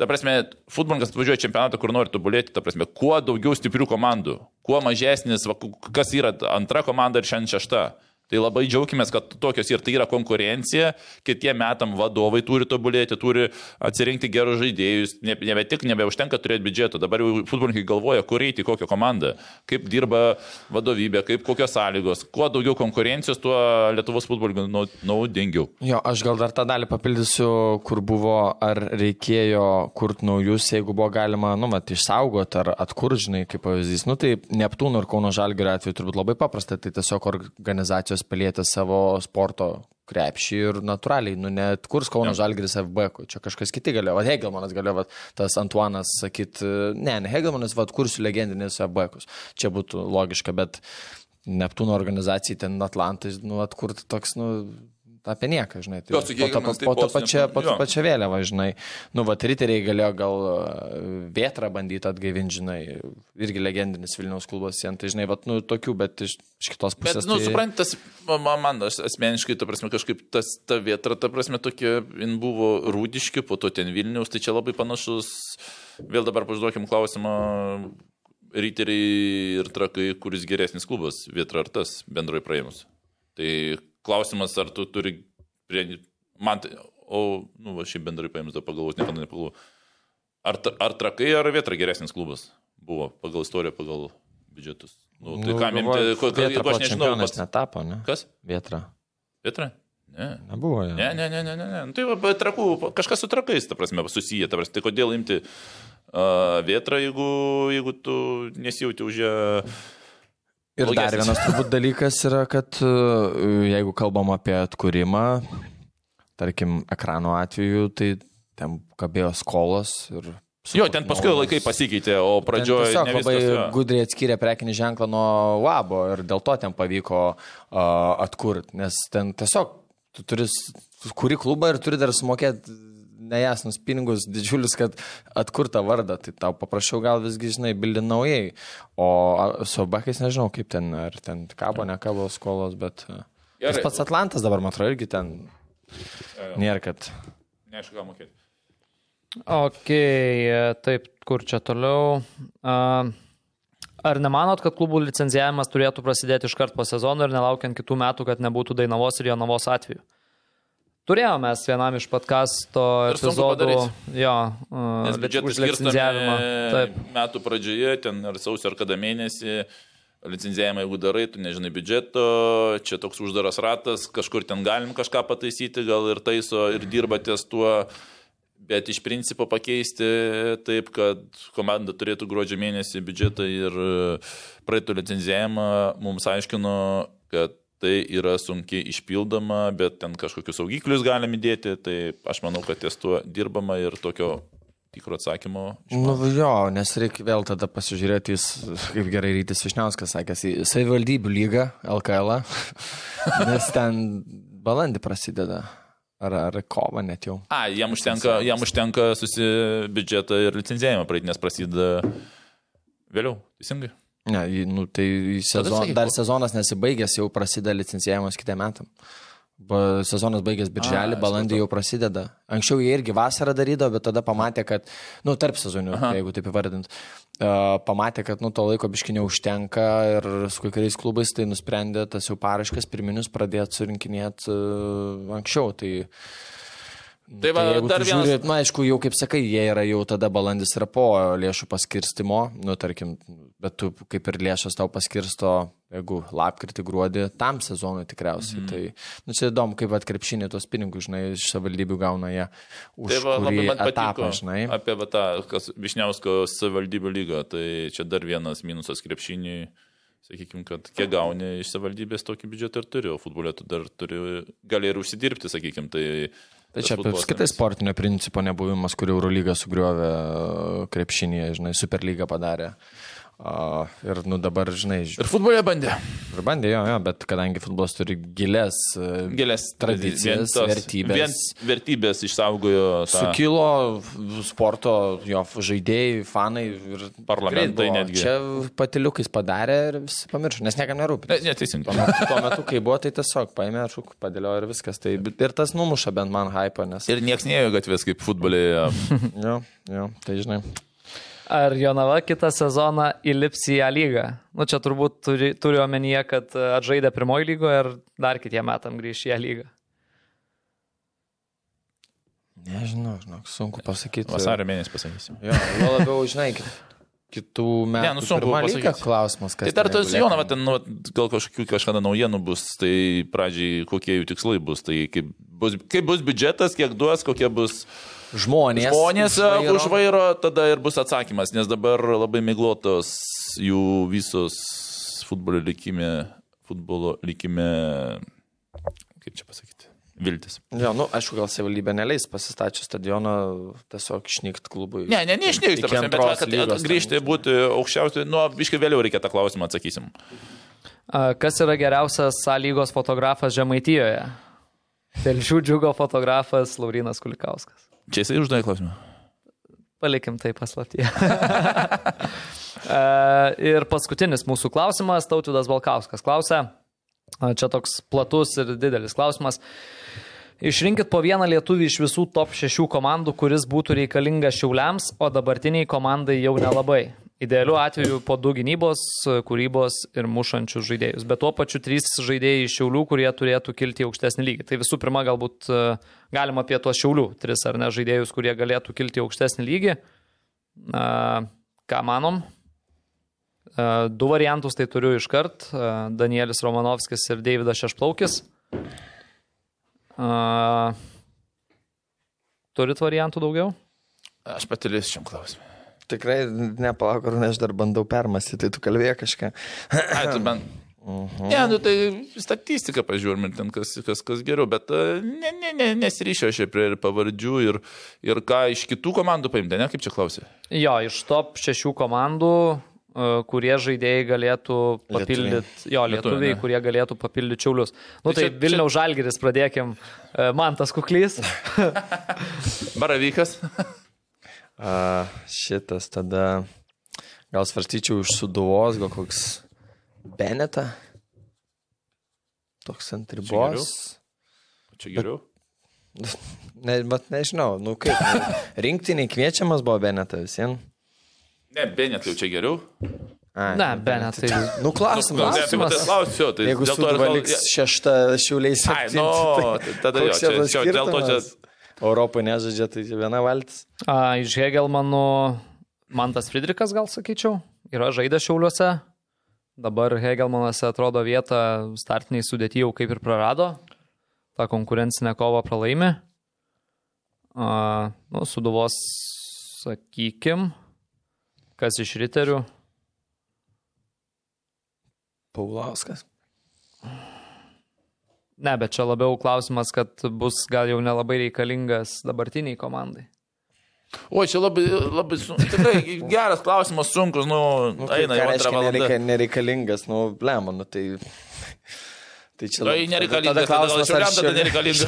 ta prasme, futbolininkas atvažiuoja į čempionatą, kur nori tobulėti, ta prasme, kuo daugiau stiprių komandų, kuo mažesnis, va, kas yra antra komanda ir šiandien šešta. Tai labai džiaugiamės, kad tokios ir tai yra konkurencija, kitiem metam vadovai turi tobulėti, turi atsirinkti gerus žaidėjus, ne, nebe tik nebeužtenka turėti biudžeto, dabar jau futbolininkai galvoja, kur eiti, kokią komandą, kaip dirba vadovybė, kaip kokios sąlygos, kuo daugiau konkurencijos, tuo Lietuvos futbolininkų nau- naudingiau. Jo, aš gal dar tą dalį papildysiu, kur buvo, ar reikėjo kurti naujus, jeigu buvo galima, nu, mat, išsaugoti ar atkurti, žinai, kaip pavyzdys. Nu, tai Neptūno ir Kauno Žalgirio atveju turbūt labai paprasta, tai tiesiog organizacijos palietė savo sporto krepšį ir natūraliai, nu, net kurs Kauno Jo. Žalgiris FB, čia kažkas kiti galėjo, va, Hegelmanas galėjo, va, tas Antuanas sakyt, ne, ne Hegelmanas, va, atkursiu legendinės FB, -kus. čia būtų logiška, bet Neptūno organizacijai ten Atlantais, nu, atkurti toks, nu, apie nieką, žinai. Tai Jo, po to, Hegelmans tai po to pačia, po to pačia vėliava, žinai. Nu, va, riteriai galėjo gal e, vėtrą bandyti atgaivinti, žinai, irgi legendinis Vilniaus klubas, jien, tai, žinai, va, nu, tokių, bet iš, iš kitos Bet, pusės. nu, tai... suprantas, man, man aš asmeniškai, ta prasme, kažkaip tas, ta vieta, ta prasme, tokia, jin buvo rūdiški, po to ten Vilnius, tai čia labai panašus. Vėl dabar pažduokim klausimą, ryteriai ir trakai, kuris geresnis klubas, vietra ar tas, bendrai praėmus. Tai klausimas, ar tu turi prie... Man, tai, o, nu, va, šiaip bendrai paėmus, dar pagalvoti, niekada nepagalvoju. Ar, ar trakai, ar vietra geresnis klubas buvo pagal istoriją, pagal biudžetus? Nu, tai Nu, kam Vėtra jeigu aš nežinau, pas... netapo, ne? kas? Vėtra. Vietra? Ne. Nebuvo. jo. Ne, ne, ne, ne, ne. ne. Nu, Tai va, trakų, kažkas su trakais, ta prasme, susiję, ta prasme. Tai kodėl imti uh, vietrą, jeigu, jeigu tu nesijauti už ją. Ir dar vienas turbūt dalykas yra, kad e, jeigu kalbam apie atkūrimą, tarkim, ekrano atveju, tai ten kabėjo skolos ir... Jo, ten paskui laikai pasikeitė, o pradžioje Tiesiog labai viskas, gudriai atskyrė prekinį ženklą nuo Wabo ir dėl to ten pavyko uh, atkurti, nes ten tiesiog tu turi, kuri klubą ir turi dar sumokėti nejasnus pinigus didžiulius, kad atkurta vardą, tai tau paprašiau gal visgi, žinai, bildinti naujai. O su bakais nežinau, kaip ten, ar ten kabo, nekabo skolos, bet... uh, Tas Gerai. pats Atlantas dabar, man atrodo, irgi ten nėra, kad... Neaišku, ką mokėti. Ok, e, taip, kur čia toliau. A, Ar nemanot, kad klubų licencijavimas turėtų prasidėti iškart po sezono ir nelaukiant kitų metų, kad nebūtų Dainavos ir Jonavos atveju? Turėjome mes vienam iš podkasto epizodų. Jo, Nes uh, biudžetas licencijavimą. Taip. skirstame metų pradžioje, ten ar sausio ar kada mėnesį. Licencijavimą, jeigu darai, tu nežinai biudžeto, čia toks uždaras ratas, kažkur ten galim kažką pataisyti, gal ir taiso ir dirba ties tuo, bet iš principo pakeisti taip, kad komanda turėtų gruodžio mėnesį biudžetą ir praeitų licencijavimą, mums aiškino, kad tai yra sunkiai išpildoma, bet ten kažkokius saugiklius galim įdėti, tai aš manau, kad ties tuo dirbama ir tokio tikro atsakymo. Nu jo, nes reikia vėl tada pasižiūrėti, jis, kaip gerai Rytis Višniauskas sakė, į savivaldybių lygą, LKL, nes ten balandį prasideda. Ar, ar kova net jau. A, jam užtenka, jam užtenka susi biudžetą ir licencijavimą praeiti, nes prasideda vėliau, teisingai. Ne, nu, tai sezon, sakyk, dar sezonas nesibaigęs, jau prasideda licencijavimas kitą metą. Sezonas baigęs birželį, balandį jau prasideda. Anksčiau jie irgi vasarą darydavo, bet tada pamatė, kad, nu, tarp sezonių, jeigu taip įvardint, uh, pamatė, kad, nu, to laiko biškinė užtenka ir su kai kuriais klubais tai nusprendė tas jau paraškas pirminius pradėti surinkinėti uh, anksčiau. Tai, Tai va, jeigu dar vienas. Žiūri, na, aišku, jau kaip sakai, jie yra jau tada balandis yra po lėšų paskirstimo, nu, tarkim, bet tu kaip ir lėšas tau paskirsto, jeigu lapkritį, gruodį, tam sezonui tikriausiai. Mm. Tai, nu, čia įdomu, kaip atkrepšinė tos pinigus, žinai, iš savivaldybių gauna jie už Tai va, labai man etapą, patiko žinai. apie va, tą kas, Višniausko savivaldybių lygą. Tai čia dar vienas minusas krepšiniui. Sakykime, kad kiek gauni iš savivaldybės tokį biudžetą ir turi, o futbolė tu dar turi, gali ir užsidirbti, sakykime. Tai, Tai čia futbolas apskritai sportinio principo nebuvimas, kur Eurolyga sugriovė e, krepšinėje, žinai, Superlyga padarė. Uh, ir, nu, dabar, žinai, ž- Ir futbolė bandė. ir bandė jo, jo, bet kadangi futbolas turi gilės, e, Gėlės Tradicijas, vertybės. Vien vertybės išsaugojo tą Sukilo sporto jo žaidėjai, fanai ir Parlamentai netgi. Čia patiliukais padarė ir visi pamiršo, nes niekam nerūpi. Ne, neteisingai. Tuo tuo metu, kai buvo, tai tiesiog paėmė šūk, padėliojo ir viskas. Tai, ir tas numuša bent man hype, nes... Ir nieks neėjo gatvės kaip futbolėje. Jo, jo, tai žinai. Ar Jonava kitą sezoną įlips į A lygą? Nu, čia turbūt turi, turi omenyje, kad e, atžaidė pirmoji lygoje ir dar kitiem metam grįš į A lygą. Nežinau, žinok, sunku pasakyti. Vasario mėnesį pasakysim. Jo, jo labiau, žinai, kit- kitų metų. nu, sunku pasakyti. Klausimas, kas Tai dar tas Jonava, ten nu, gal kažkokių kažkada naujienų bus, tai pradžiai kokie jų tikslai bus, tai kaip bus, kaip bus biudžetas, kiek duos, kokie bus Žmonės. žmonės už vairo. už vairo, tada ir bus atsakymas, nes dabar labai miglotos jų visos futbolo likime, futbolo likime, kaip čia pasakyti, viltis. Jo, nu, aišku, gal savivaldybė neleis pasistačius stadioną tiesiog išnykt klubui. Ne, ne, neišnyks, bet kad lygos grįžti, būti aukščiausiai, nu, biškai vėliau reikia tą klausimą atsakysim. A, Kas yra geriausias A lygos fotografas Žemaitijoje? Telšių džiugo fotografas Laurinas Kulikauskas. Čia jisai uždavė klausimą. Palikim tai paslaptyje. ir paskutinis mūsų klausimas, Tautvidas Balkauskas klausia, a, čia toks platus ir didelis klausimas. Išrinkit po vieną lietuvį iš visų top šešių komandų, kuris būtų reikalingas šiauliams, o dabartiniai komandai jau nelabai. Idealiu atveju po du gynybos, kūrybos ir mušančius žaidėjus. Bet tuo pačiu trys žaidėjai iš šiaulių, kurie turėtų kilti į aukštesnį lygį. Tai visų pirma, galbūt e, galima apie tuos šiaulių tris ar ne žaidėjus, kurie galėtų kilti į aukštesnį lygį. Ką manom? A, Du variantus tai turiu iškart. A, Danielis Romanovskis ir Davidas Šešplaukis. Turit variantų daugiau? Aš patilės šiam klausimui. Tikrai nepalauk, ar aš dar bandau permastyti, tai tu kalbėjai kažką. Ai, tu bent. Ne, nu tai statistiką pažiūrim ir ten kas, kas, kas geriau, bet e, ne, ne, ne, nesiryšiu aš čia prie pavardžių ir, ir ką iš kitų komandų paimti, ne, kaip čia klausė. Jo, iš top šešių komandų, e, kurie žaidėjai galėtų papildyti, jo, Lietuviai, lietuviai, ne? kurie galėtų papildyti čiaulius. Nu Tai tai, čia- Vilniaus Žalgeris pradėkim, E, man tas kuklys. Baravykas. A, šitas tada gal svarstyčiau iš suduvos, gal koks Beneta. Toks ant ribos. Čia geriau. Ne, bet nežinau, nu kaip. Nu, rinktiniai kviečiamas buvo Beneta visiems. Ne, Benet jau čia geriau. Ne, Benet, tai Nu, klausimas. Ne, tai va, tai klausiu, tai Jeigu dėl to ir liks šešta šiauliais. Ai, nu, tai tada jo, koks čia, čia, dėl to čia. Europoje nežaidžia, tai viena valtis. A, iš Hegelmanų Mantas Friedrichas, gal sakyčiau, yra žaidęs šiauliuose. Dabar Hegelmanas atrodo vietą startiniai sudėti jau kaip ir prarado. Ta konkurencinė kova pralaimi. A, nu, suduvos, sakykim, kas iš riterių. Paulauskas. Ne, bet čia labiau klausimas, kad bus gal jau nelabai reikalingas dabartiniai komandai. O, čia labai, labai sun... tikrai geras klausimas, sunkus, nu, Nu, nu tai eina jau antrą valandą. nereika, nereikalingas, nu, blemo, nu tai... Tai čia Tai lab- nereikalingas, tada gal Šiauliam tada nereikalingas.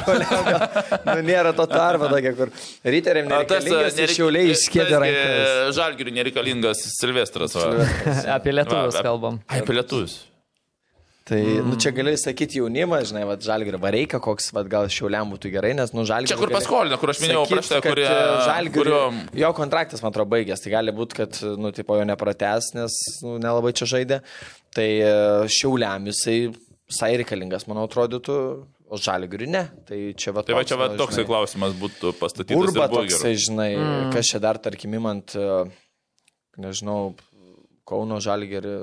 nu, nėra to tarpo tokia, kur ryteriam tas, nereikalingas, tai šiauliai išskėdė tas, rankas. e, Žalgiriui nereikalingas Silvestras. va. Apie lietuvius kalbam. Apie lietuvius. Tai, nu, čia gali sakyti jaunimą, žinai, va, žalgirio vareika, koks, va, gal šiauliam būtų gerai, nes, nu, žalgirio. Čia kur paskolino, kur aš minėjau prieš tai, kurie... Žalgirio. kurio- Jo kontraktas, man atrodo, baigęs, tai gali būti, kad, nu, tipo, jo neprates, nes, nu, nelabai čia žaidė. Tai e, šiauliam jisai, visai reikalingas, manau, atrodytų, o žalgirio ne. Tai čia va Tai va čia va va, toksai žinai, klausimas būtų pastatytas. Urba toksai, gerai. žinai, mm. kas čia dar, tarkim, imant, e, nežinau, Kauno žalgerį,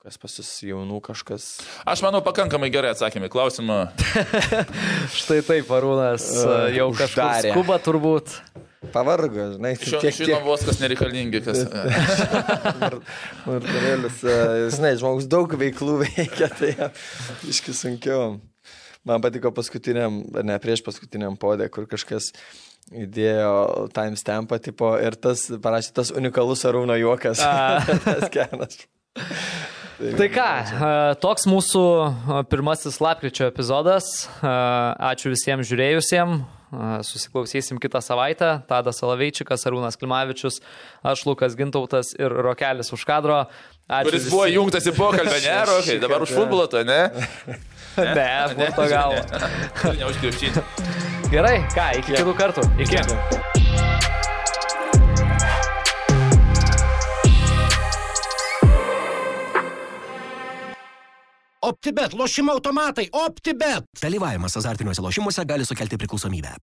kas pasis jaunų kažkas. Aš manau, pakankamai gerai atsakėme į klausimą. Štai taip, Arūnas e, jau uždarė. skuba turbūt. Pavargo, žinai, Šio, tiek, žinom tiek. vos kas nereikalingi, kas... Martinėlis, žinai, žmogus daug veiklų veikia, tai iški sunkiau. Man patiko paskutiniam, ne prieš paskutiniam podė, kur kažkas įdėjo timestampą tipo ir tas parašė tas unikalus arūno juokas. Tas geras. Tai ką, e, toks mūsų pirmasis lapkričio epizodas. Ačiū visiems žiūrėjusiems. Susiklausysim kitą savaitę. Tadas Salaveičikas, Arūnas Klimavičius, aš Lukas Gintautas ir Rokelis už kadro. Ačiū. Kuris buvo įjungtas į pokalbį, ne, Rokai? Dabar už futbolą to, ne? Ne, Portugalą. Neužkirpčyti. Gerai, ką, iki kitų kartų. Iki. OptiBet, lošimo automatai, OptiBet. Dalyvavimas azartiniuose lošimuose gali sukelti priklausomybę.